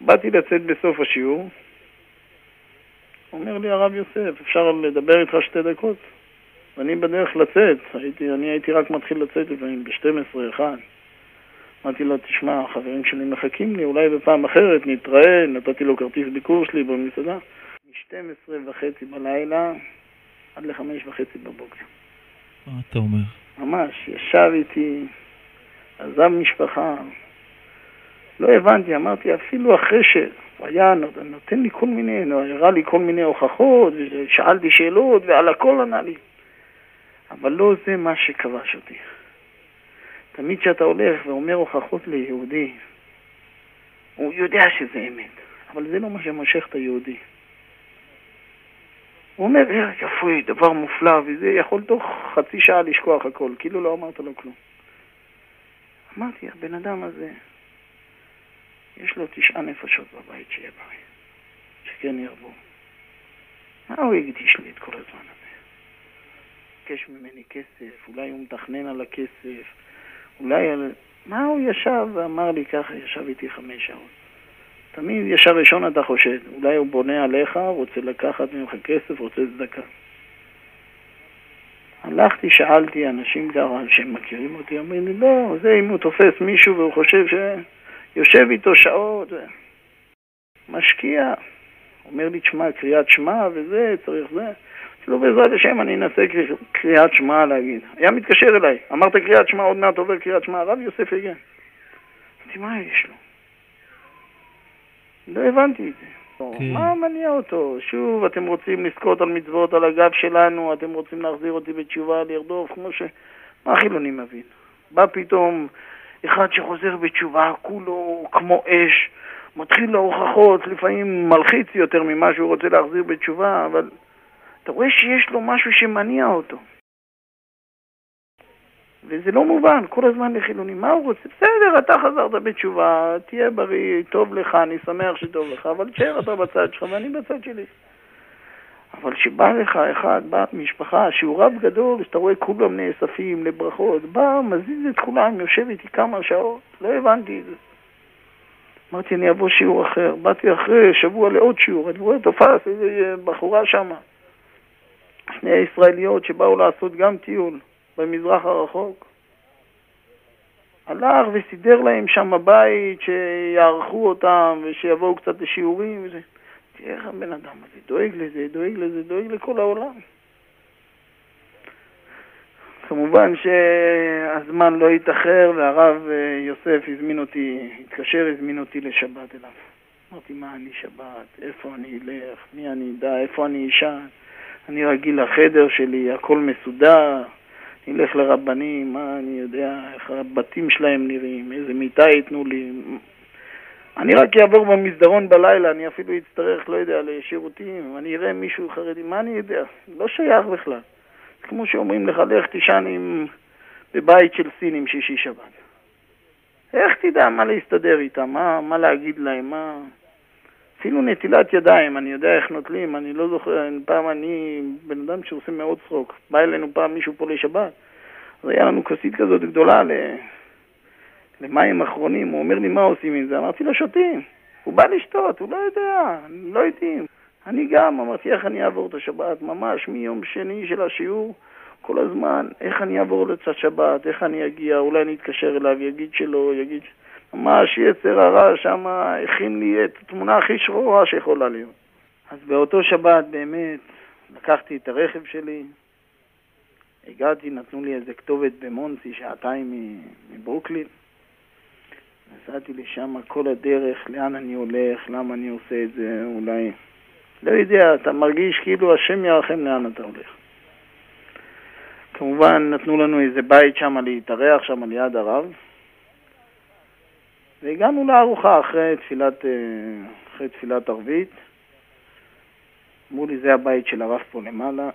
באתי לצאת בסוף השיעור, אומר לי הרב יוסף, אפשר לדבר איתך שתי דקות? ואני בדרך לצאת, הייתי, אני הייתי רק מתחיל לצאת לפעמים ב-12, 1. אמרתי לו, תשמע, החברים שלי מחכים לי, אולי בפעם אחרת נתראה, נתתי לו כרטיס ביקור שלי במסעדה. מ-12 וחצי בלילה עד ל-5 וחצי בבוקר. מה אתה אומר? ממש, ישב איתי, עזב משפחה. לא הבנתי, אמרתי, אפילו אחרי שהוא היה נותן לי כל מיני, הראה לי כל מיני הוכחות, ושאלתי שאלות, ועל הכל ענה לי. אבל לא זה מה שכבש אותי. תמיד כשאתה הולך ואומר הוכחות ליהודי, הוא יודע שזה אמת, אבל זה לא מה שמושך את היהודי. הוא אומר, "אה, יפוי, דבר מופלא, וזה יכול תוך חצי שעה לשכוח הכל, כאילו לא אמרת לו כלום. אמרתי, הבן אדם הזה, יש לו תשעה נפשות בבית שיהיה בריא, שכן ירבו. מה הוא הקדיש לי את כל הזמן הזה? ביקש ממני כסף, אולי הוא מתכנן על הכסף, אולי על... מה הוא ישב ואמר לי ככה, ישב איתי חמש שעות. תמיד ישר ראשון אתה חושד, אולי הוא בונה עליך, רוצה לקחת ממך כסף, רוצה צדקה. הלכתי, שאלתי אנשים ככה מכירים אותי, אומרים לי, לא, זה אם הוא תופס מישהו והוא חושב שיושב איתו שעות. משקיע. אומר לי, תשמע, קריאת שמע וזה, צריך זה. אמרתי לו, בעזרת השם אני אנסה קר- קריאת שמע להגיד. היה מתקשר אליי, אמרת קריאת שמע, עוד מעט עובר קריאת שמע, הרב יוסף יגן. אמרתי, מה יש לו? לא הבנתי את זה. כן. מה מניע אותו? שוב, אתם רוצים לזכות על מצוות על הגב שלנו, אתם רוצים להחזיר אותי בתשובה, לרדוף, כמו ש... מה החילוני מבין? בא פתאום אחד שחוזר בתשובה, כולו כמו אש, מתחיל להוכחות, לפעמים מלחיץ יותר ממה שהוא רוצה להחזיר בתשובה, אבל אתה רואה שיש לו משהו שמניע אותו. וזה לא מובן, כל הזמן לחילונים. מה הוא רוצה? בסדר, אתה חזרת בתשובה, תהיה בריא, טוב לך, אני שמח שטוב לך, אבל תשאר אתה בצד שלך ואני בצד שלי. אבל כשבא לך אחד, בא משפחה, שיעוריו גדול, שאתה רואה כולם נאספים לברכות, בא, מזיז את כולם, יושב איתי כמה שעות, לא הבנתי את זה. אמרתי, אני אבוא שיעור אחר. באתי אחרי שבוע לעוד שיעור, אני רואה תופס איזה בחורה שמה. שני ישראליות שבאו לעשות גם טיול. במזרח הרחוק. הלך וסידר להם שם בית שיערכו אותם ושיבואו קצת לשיעורים וזה. תראה איך הבן אדם הזה דואג לזה, דואג לזה, דואג לכל העולם. כמובן שהזמן לא התאחר והרב אה, יוסף הזמין אותי, התקשר, הזמין אותי לשבת אליו. אמרתי, מה אני שבת? איפה אני אלך? מי אני אדע? איפה אני אשן? אני רגיל לחדר שלי, הכל מסודר. נלך לרבנים, מה אני יודע, איך הבתים שלהם נראים, איזה מיטה ייתנו לי. אני רק אעבור במסדרון בלילה, אני אפילו אצטרך, לא יודע, לשירותים, אני אראה מישהו חרדי, מה אני יודע? לא שייך בכלל. כמו שאומרים לך, לך תישן עם... בבית של סינים שישי שבת. איך תדע מה להסתדר איתם, מה, מה להגיד להם, מה... אפילו נטילת ידיים, אני יודע איך נוטלים, אני לא זוכר, פעם אני בן אדם שעושה מאוד צחוק. בא אלינו פעם מישהו פה לשבת, אז היה לנו כוסית כזאת גדולה ל... למים אחרונים, הוא אומר לי מה עושים עם זה, אמרתי לו שותים. הוא בא לשתות, הוא לא יודע, לא יודעים. אני גם, אמרתי איך אני אעבור את השבת, ממש מיום שני של השיעור, כל הזמן, איך אני אעבור לצד שבת, איך אני אגיע, אולי אני אתקשר אליו, יגיד שלא, יגיד... ממש יצר הרע שם הכין לי את התמונה הכי שחורה שיכולה להיות. אז באותו שבת באמת לקחתי את הרכב שלי, הגעתי, נתנו לי איזה כתובת במונסי, שעתיים מברוקלין. נסעתי לשם כל הדרך, לאן אני הולך, למה אני עושה את זה, אולי... לא יודע, אתה מרגיש כאילו השם ירחם לאן אתה הולך. כמובן, נתנו לנו איזה בית שם להתארח, שם ליד הרב. והגענו לארוחה אחרי תפילת, אה, אחרי תפילת ערבית. אמרו לי, זה הבית של הרב פה למעלה.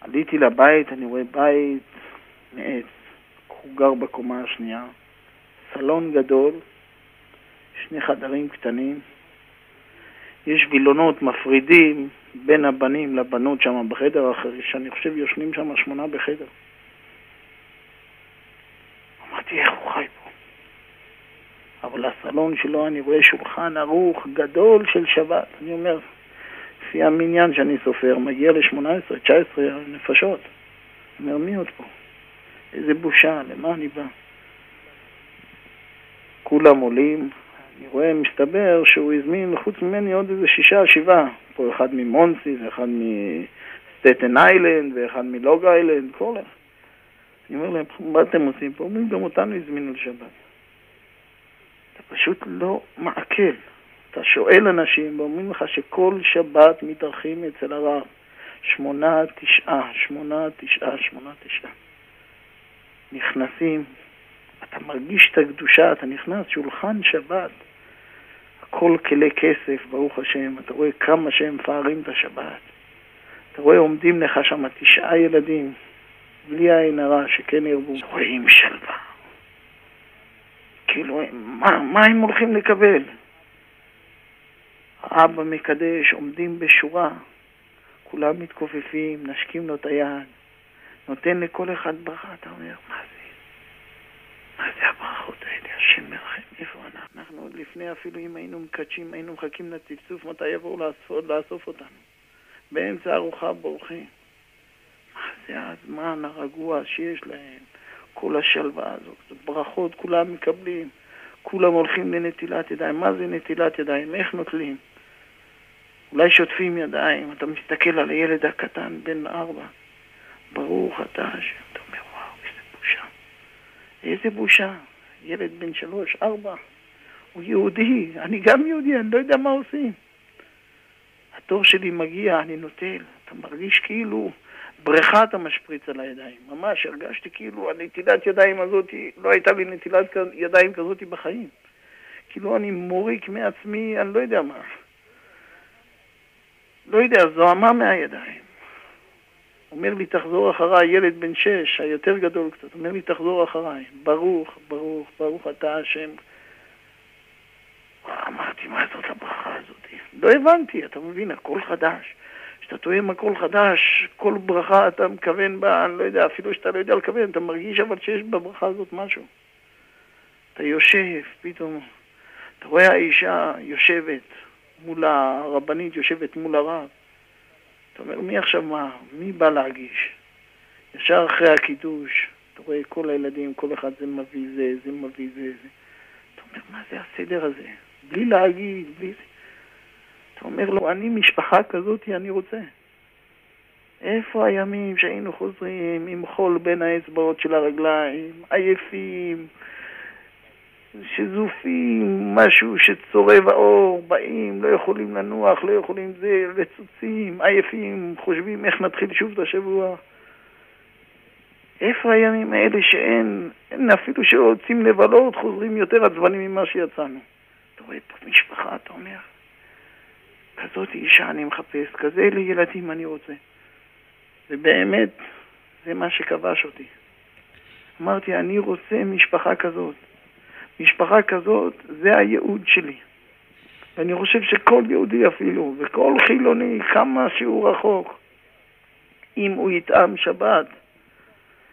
עליתי לבית, אני רואה בית מעץ, הוא גר בקומה השנייה, סלון גדול, שני חדרים קטנים, יש וילונות מפרידים בין הבנים לבנות שם בחדר אחר, שאני חושב יושנים שם שמונה בחדר. אמרתי, איך הוא חי פה? אבל הסלון שלו אני רואה שולחן ערוך גדול של שבת. אני אומר, לפי המניין שאני סופר, מגיע ל-18, 19 נפשות. אני אומר, מי עוד פה? איזה בושה, למה אני בא? כולם עולים, אני רואה, מסתבר שהוא הזמין חוץ ממני עוד איזה שישה, שבעה. פה אחד ממונסי, ואחד מסטטן איילנד, ואחד מלוג איילנד, כל אחד. אני אומר להם, מה אתם עושים פה? אומרים, גם אותנו הזמינו לשבת. אתה פשוט לא מעכל. אתה שואל אנשים ואומרים לך שכל שבת מתארחים אצל הרב. שמונה, תשעה, שמונה, תשעה, שמונה, תשעה. נכנסים, אתה מרגיש את הקדושה, אתה נכנס, שולחן שבת. הכל כלי כסף, ברוך השם. אתה רואה כמה שהם מפארים את השבת. אתה רואה עומדים לך שם תשעה ילדים, בלי עין הרע, שכן ירבו, רואים שלווה. כאילו, מה, מה הם הולכים לקבל? אבא מקדש, עומדים בשורה, כולם מתכופפים, נשקים לו את היד, נותן לכל אחד ברכה, אתה אומר, מה זה? מה זה הברכות האלה? השם מרחם, איפה אנחנו? אנחנו עוד לפני אפילו אם היינו מקדשים, היינו מחכים לצפצוף, מתי יבואו לאסוף, לאסוף אותנו. באמצע ארוחה בורחים. זה הזמן הרגוע שיש להם, כל השלווה הזאת, ברכות כולם מקבלים, כולם הולכים לנטילת ידיים. מה זה נטילת ידיים? איך נוטלים? אולי שוטפים ידיים, אתה מסתכל על הילד הקטן בן ארבע, ברוך אתה השם, אתה אומר וואו, איזה בושה. איזה בושה. ילד בן שלוש, ארבע, הוא יהודי, אני גם יהודי, אני לא יודע מה עושים. התור שלי מגיע, אני נוטל, אתה מרגיש כאילו בריכה אתה משפריץ על הידיים. ממש הרגשתי כאילו הנטילת ידיים הזאת, לא הייתה לי נטילת ידיים כזאת בחיים. כאילו אני מוריק מעצמי, אני לא יודע מה. לא יודע, זוהמה מהידיים. אומר לי, תחזור אחריי, ילד בן שש, היותר גדול קצת, אומר לי, תחזור אחריי. ברוך, ברוך, ברוך אתה השם. אמרתי, מה זאת הברכה הזאת? לא הבנתי, אתה מבין, הכל חדש. כשאתה תואם הכל חדש, כל ברכה אתה מכוון בה, אני לא יודע, אפילו שאתה לא יודע לכוון, אתה מרגיש אבל שיש בברכה הזאת משהו. אתה יושב, פתאום, אתה רואה האישה יושבת מול הרבנית, יושבת מול הרב. אתה אומר, מי עכשיו מה? מי בא להגיש? ישר אחרי הקידוש, אתה רואה כל הילדים, כל אחד זה מביא זה, זה מביא זה, זה. אתה אומר, מה זה הסדר הזה? בלי להגיד, בלי זה. אתה אומר לו, אני משפחה כזאת, אני רוצה. איפה הימים שהיינו חוזרים עם חול בין האצבעות של הרגליים, עייפים, שזופים, משהו שצורב האור, באים, לא יכולים לנוח, לא יכולים זה, רצוצים, עייפים, חושבים איך נתחיל שוב את השבוע. איפה הימים האלה שאין, אין אפילו שרוצים לבלות, חוזרים יותר עצבנים ממה שיצאנו. אתה רואה פה משפחה, אתה אומר, כזאת אישה אני מחפש, כזה ילדים אני רוצה. ובאמת, זה מה שכבש אותי. אמרתי, אני רוצה משפחה כזאת. משפחה כזאת, זה הייעוד שלי. ואני חושב שכל יהודי אפילו, וכל חילוני, כמה שהוא רחוק, אם הוא יטעם שבת,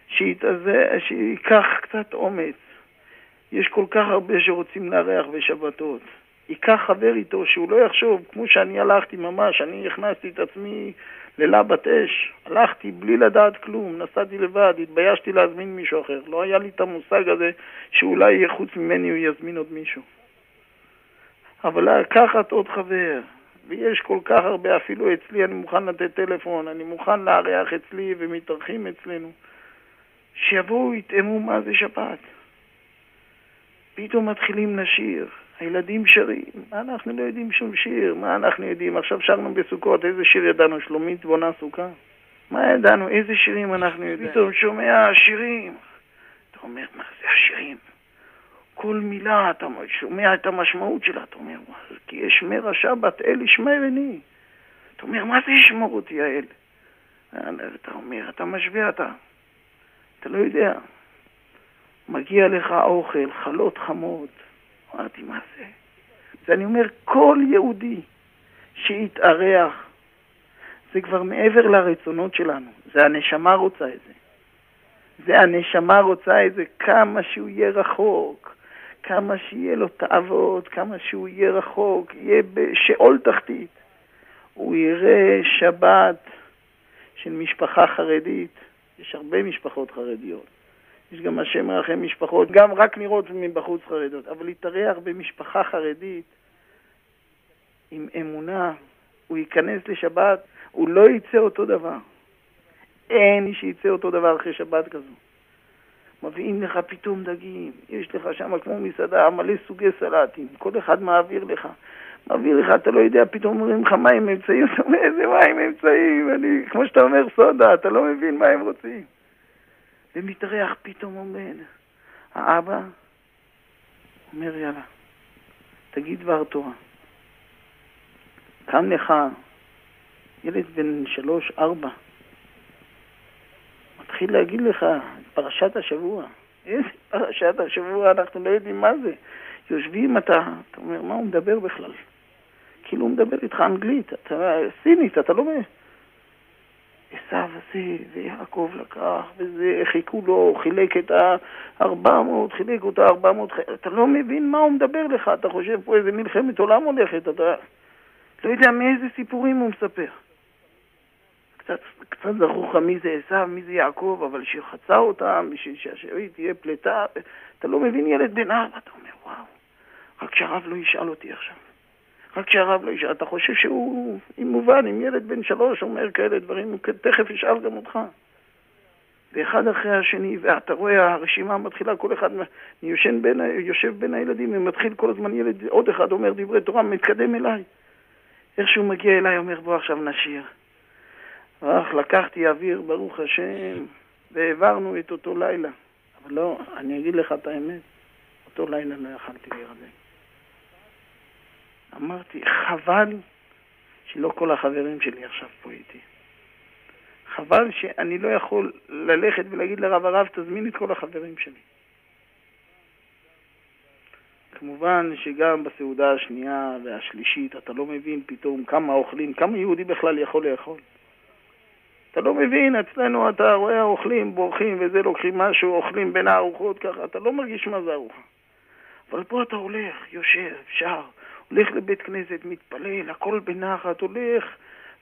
שיתאזה, שייקח קצת אומץ. יש כל כך הרבה שרוצים לארח בשבתות. ייקח חבר איתו, שהוא לא יחשוב, כמו שאני הלכתי ממש, אני הכנסתי את עצמי ללבת אש, הלכתי בלי לדעת כלום, נסעתי לבד, התביישתי להזמין מישהו אחר. לא היה לי את המושג הזה שאולי חוץ ממני הוא יזמין עוד מישהו. אבל לקחת עוד חבר, ויש כל כך הרבה, אפילו אצלי אני מוכן לתת טלפון, אני מוכן לארח אצלי ומתארחים אצלנו, שיבואו, יטעמו מה זה שבת. פתאום מתחילים לשיר. הילדים שרים, מה אנחנו לא יודעים שום שיר? מה אנחנו יודעים? עכשיו שרנו בסוכות, איזה שיר ידענו? שלומית בונה סוכה? מה ידענו? איזה שירים אנחנו יודעים? פתאום שומע שירים. אתה אומר, מה זה השירים? כל מילה, אתה שומע את המשמעות שלה, אתה אומר, כי ישמר השבת, אל ישמרני. אתה אומר, מה זה ישמור אותי האל? אתה אומר, אתה משווה אתה. אתה לא יודע. מגיע לך אוכל, חלות חמות, אמרתי, מה זה? ואני אומר, כל יהודי שיתארח, זה כבר מעבר לרצונות שלנו, זה הנשמה רוצה את זה. זה הנשמה רוצה את זה כמה שהוא יהיה רחוק, כמה שיהיה לו תאוות, כמה שהוא יהיה רחוק, יהיה בשאול תחתית. הוא יראה שבת של משפחה חרדית, יש הרבה משפחות חרדיות. יש גם השם מרחם משפחות, גם רק נראות מבחוץ חרדות, אבל להתארח במשפחה חרדית עם אמונה, הוא ייכנס לשבת, הוא לא יצא אותו דבר. אין מי שיצא אותו דבר אחרי שבת כזו. מביאים לך פתאום דגים, יש לך שם כמו מסעדה מלא סוגי סלטים, כל אחד מעביר לך. מעביר לך, אתה לא יודע, פתאום אומרים לך מים אמצעים, אתה אומר, איזה מים אמצעים, אני, כמו שאתה אומר סודה, אתה לא מבין מה הם רוצים. ומתארח פתאום עומד. האבא אומר, יאללה, תגיד דבר תורה. קם לך ילד בן שלוש, ארבע, מתחיל להגיד לך פרשת השבוע. איזה פרשת השבוע, אנחנו לא יודעים מה זה. יושבים אתה, אתה אומר, מה הוא מדבר בכלל? כאילו הוא מדבר איתך אנגלית, אתה סינית, אתה לא מבין. עשיו הזה, ויעקב לקח, וזה, חיכו לו, חילק את ה-400, חילק אותה 400, אתה לא מבין מה הוא מדבר לך, אתה חושב פה איזה מלחמת עולם הולכת, אתה לא יודע מאיזה סיפורים הוא מספר. קצת, קצת זכור לך מי זה עשיו, מי זה יעקב, אבל שחצה אותם, בשביל שהשארית תהיה פלטה, אתה לא מבין ילד בן ארבע, אתה אומר, וואו, רק שהרב לא ישאל אותי עכשיו. רק שהרב לא ישאל, אתה חושב שהוא, אם מובן, אם ילד בן שלוש אומר כאלה דברים, הוא תכף ישאל גם אותך. ואחד אחרי השני, ואתה רואה, הרשימה מתחילה, כל אחד יושן בין, יושב בין הילדים ומתחיל כל הזמן ילד, עוד אחד אומר דברי תורה, מתקדם אליי. איך שהוא מגיע אליי, אומר בוא עכשיו נשיר. אך לקחתי אוויר, ברוך השם, והעברנו את אותו לילה. אבל לא, אני אגיד לך את האמת, אותו לילה לא יכלתי להירדם. אמרתי, חבל שלא כל החברים שלי עכשיו פה איתי. חבל שאני לא יכול ללכת ולהגיד לרב הרב, תזמין את כל החברים שלי. כמובן שגם בסעודה השנייה והשלישית אתה לא מבין פתאום כמה אוכלים, כמה יהודי בכלל יכול לאכול. אתה לא מבין, אצלנו אתה רואה אוכלים, בורחים וזה, לוקחים משהו, אוכלים בין הארוחות ככה, אתה לא מרגיש מה זה ארוחה. אבל פה אתה הולך, יושב, שר, הולך לבית כנסת, מתפלל, הכל בנחת, הולך,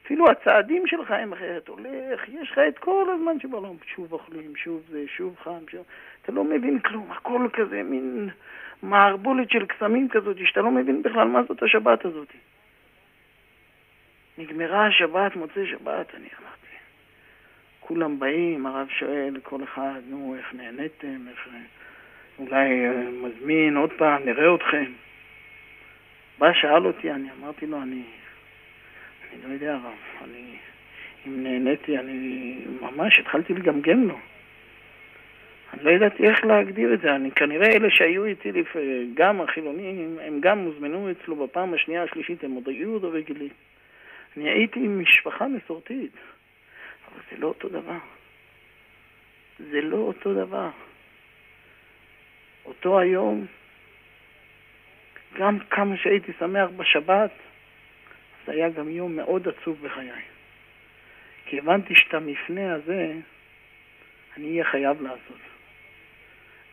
אפילו הצעדים שלך הם אחרת, הולך, יש לך את כל הזמן שבעולם, שוב אוכלים, שוב זה, שוב חם, שוב... אתה לא מבין כלום, הכל כזה, מין מערבולת של קסמים כזאת, שאתה לא מבין בכלל מה זאת השבת הזאת. נגמרה השבת, מוצאי שבת, אני אמרתי. כולם באים, הרב שואל, כל אחד, נו, איך נהניתם, איך... אולי אה, מזמין עוד פעם, נראה אתכם. בא, שאל אותי, אני אמרתי לו, אני, אני לא יודע, הרב, אני, אם נהניתי, אני ממש התחלתי לגמגם לו. אני לא ידעתי איך להגדיר את זה, אני כנראה אלה שהיו איתי. גם החילונים, הם גם הוזמנו אצלו בפעם השנייה, השלישית, הם עוד היו עוד רגילים. אני הייתי עם משפחה מסורתית, אבל זה לא אותו דבר. זה לא אותו דבר. אותו היום, גם כמה שהייתי שמח בשבת, זה היה גם יום מאוד עצוב בחיי. כי הבנתי שאת המפנה הזה אני אהיה חייב לעשות.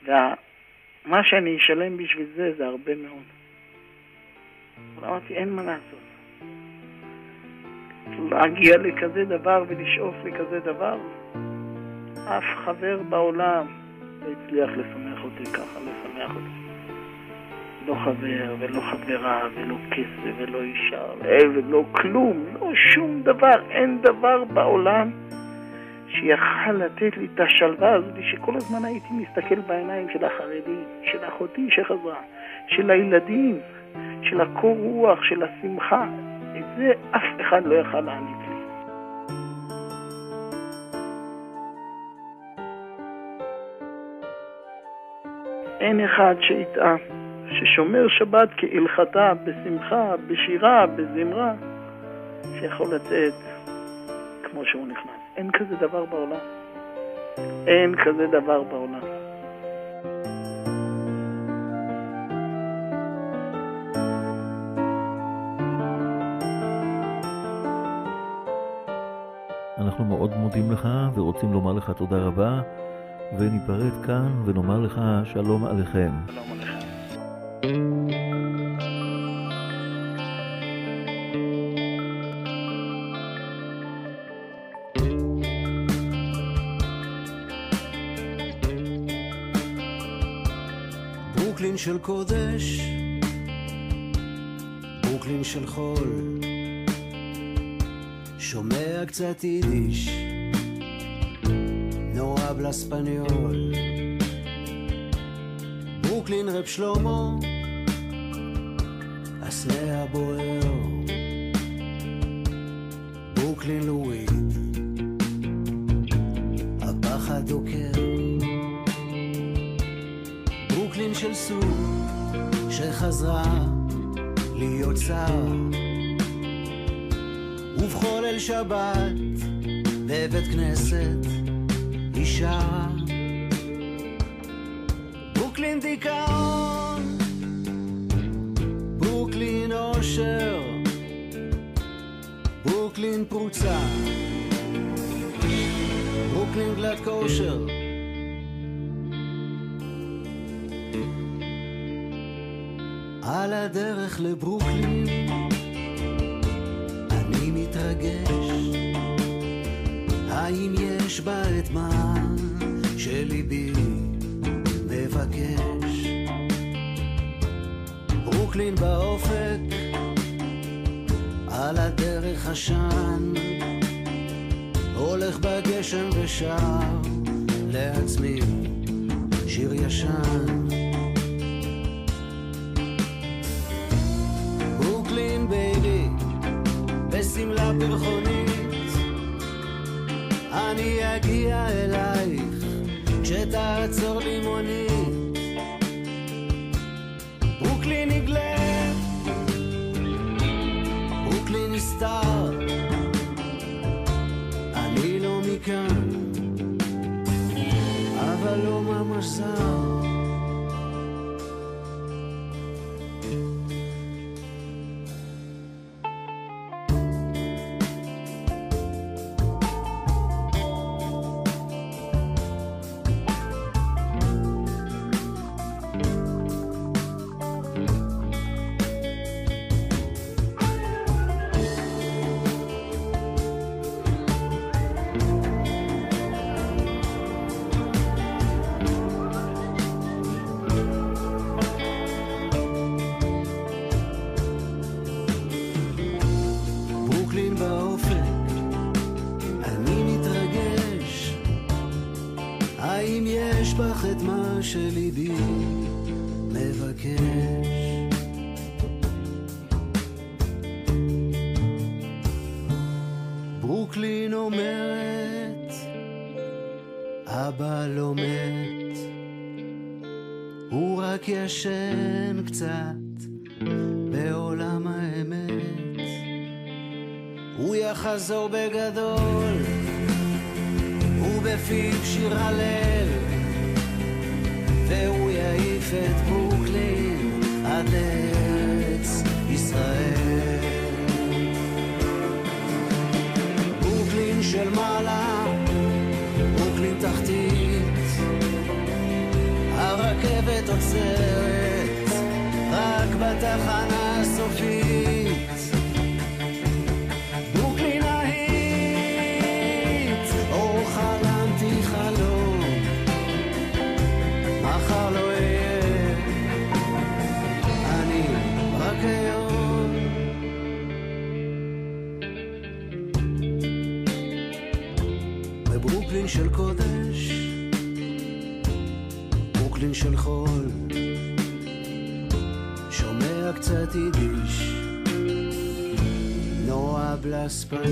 ומה שאני אשלם בשביל זה, זה הרבה מאוד. אבל אמרתי, אין מה לעשות. להגיע לכזה דבר ולשאוף לכזה דבר, אף חבר בעולם לא הצליח לשמח אותי ככה, לשמח אותי. לא חבר ולא חברה ולא כסף ולא אישה ולא כלום, לא שום דבר, אין דבר בעולם שיכל לתת לי את השלווה הזאת שכל הזמן הייתי מסתכל בעיניים של החרדים, של אחותי שחזרה, של הילדים, של הקור רוח, של השמחה. את זה אף אחד לא יכל להעניק. אין אחד שיטעה, ששומר שבת כהלכתה, בשמחה, בשירה, בזמרה, שיכול לצאת כמו שהוא נכנס. אין כזה דבר בעולם. אין כזה דבר בעולם. אנחנו מאוד מודים לך ורוצים לומר לך תודה רבה, וניפרד כאן ונאמר לך שלום עליכם. שלום עליכם. קצת יידיש, habla español. ברוקלין רב שלמה, הסנה הבוער, ברוקלין לואיד, הפחד דוקר. ברוקלין של סוג שחזרה להיות שר שבת בבית כנסת אישה. ברוקלין דיכאון ברוקלין אושר ברוקלין פרוצה. ברוקלין גלת כושר. על הדרך לברוקלין עשן הולך בגשם ושר לעצמי שיר ישן קצת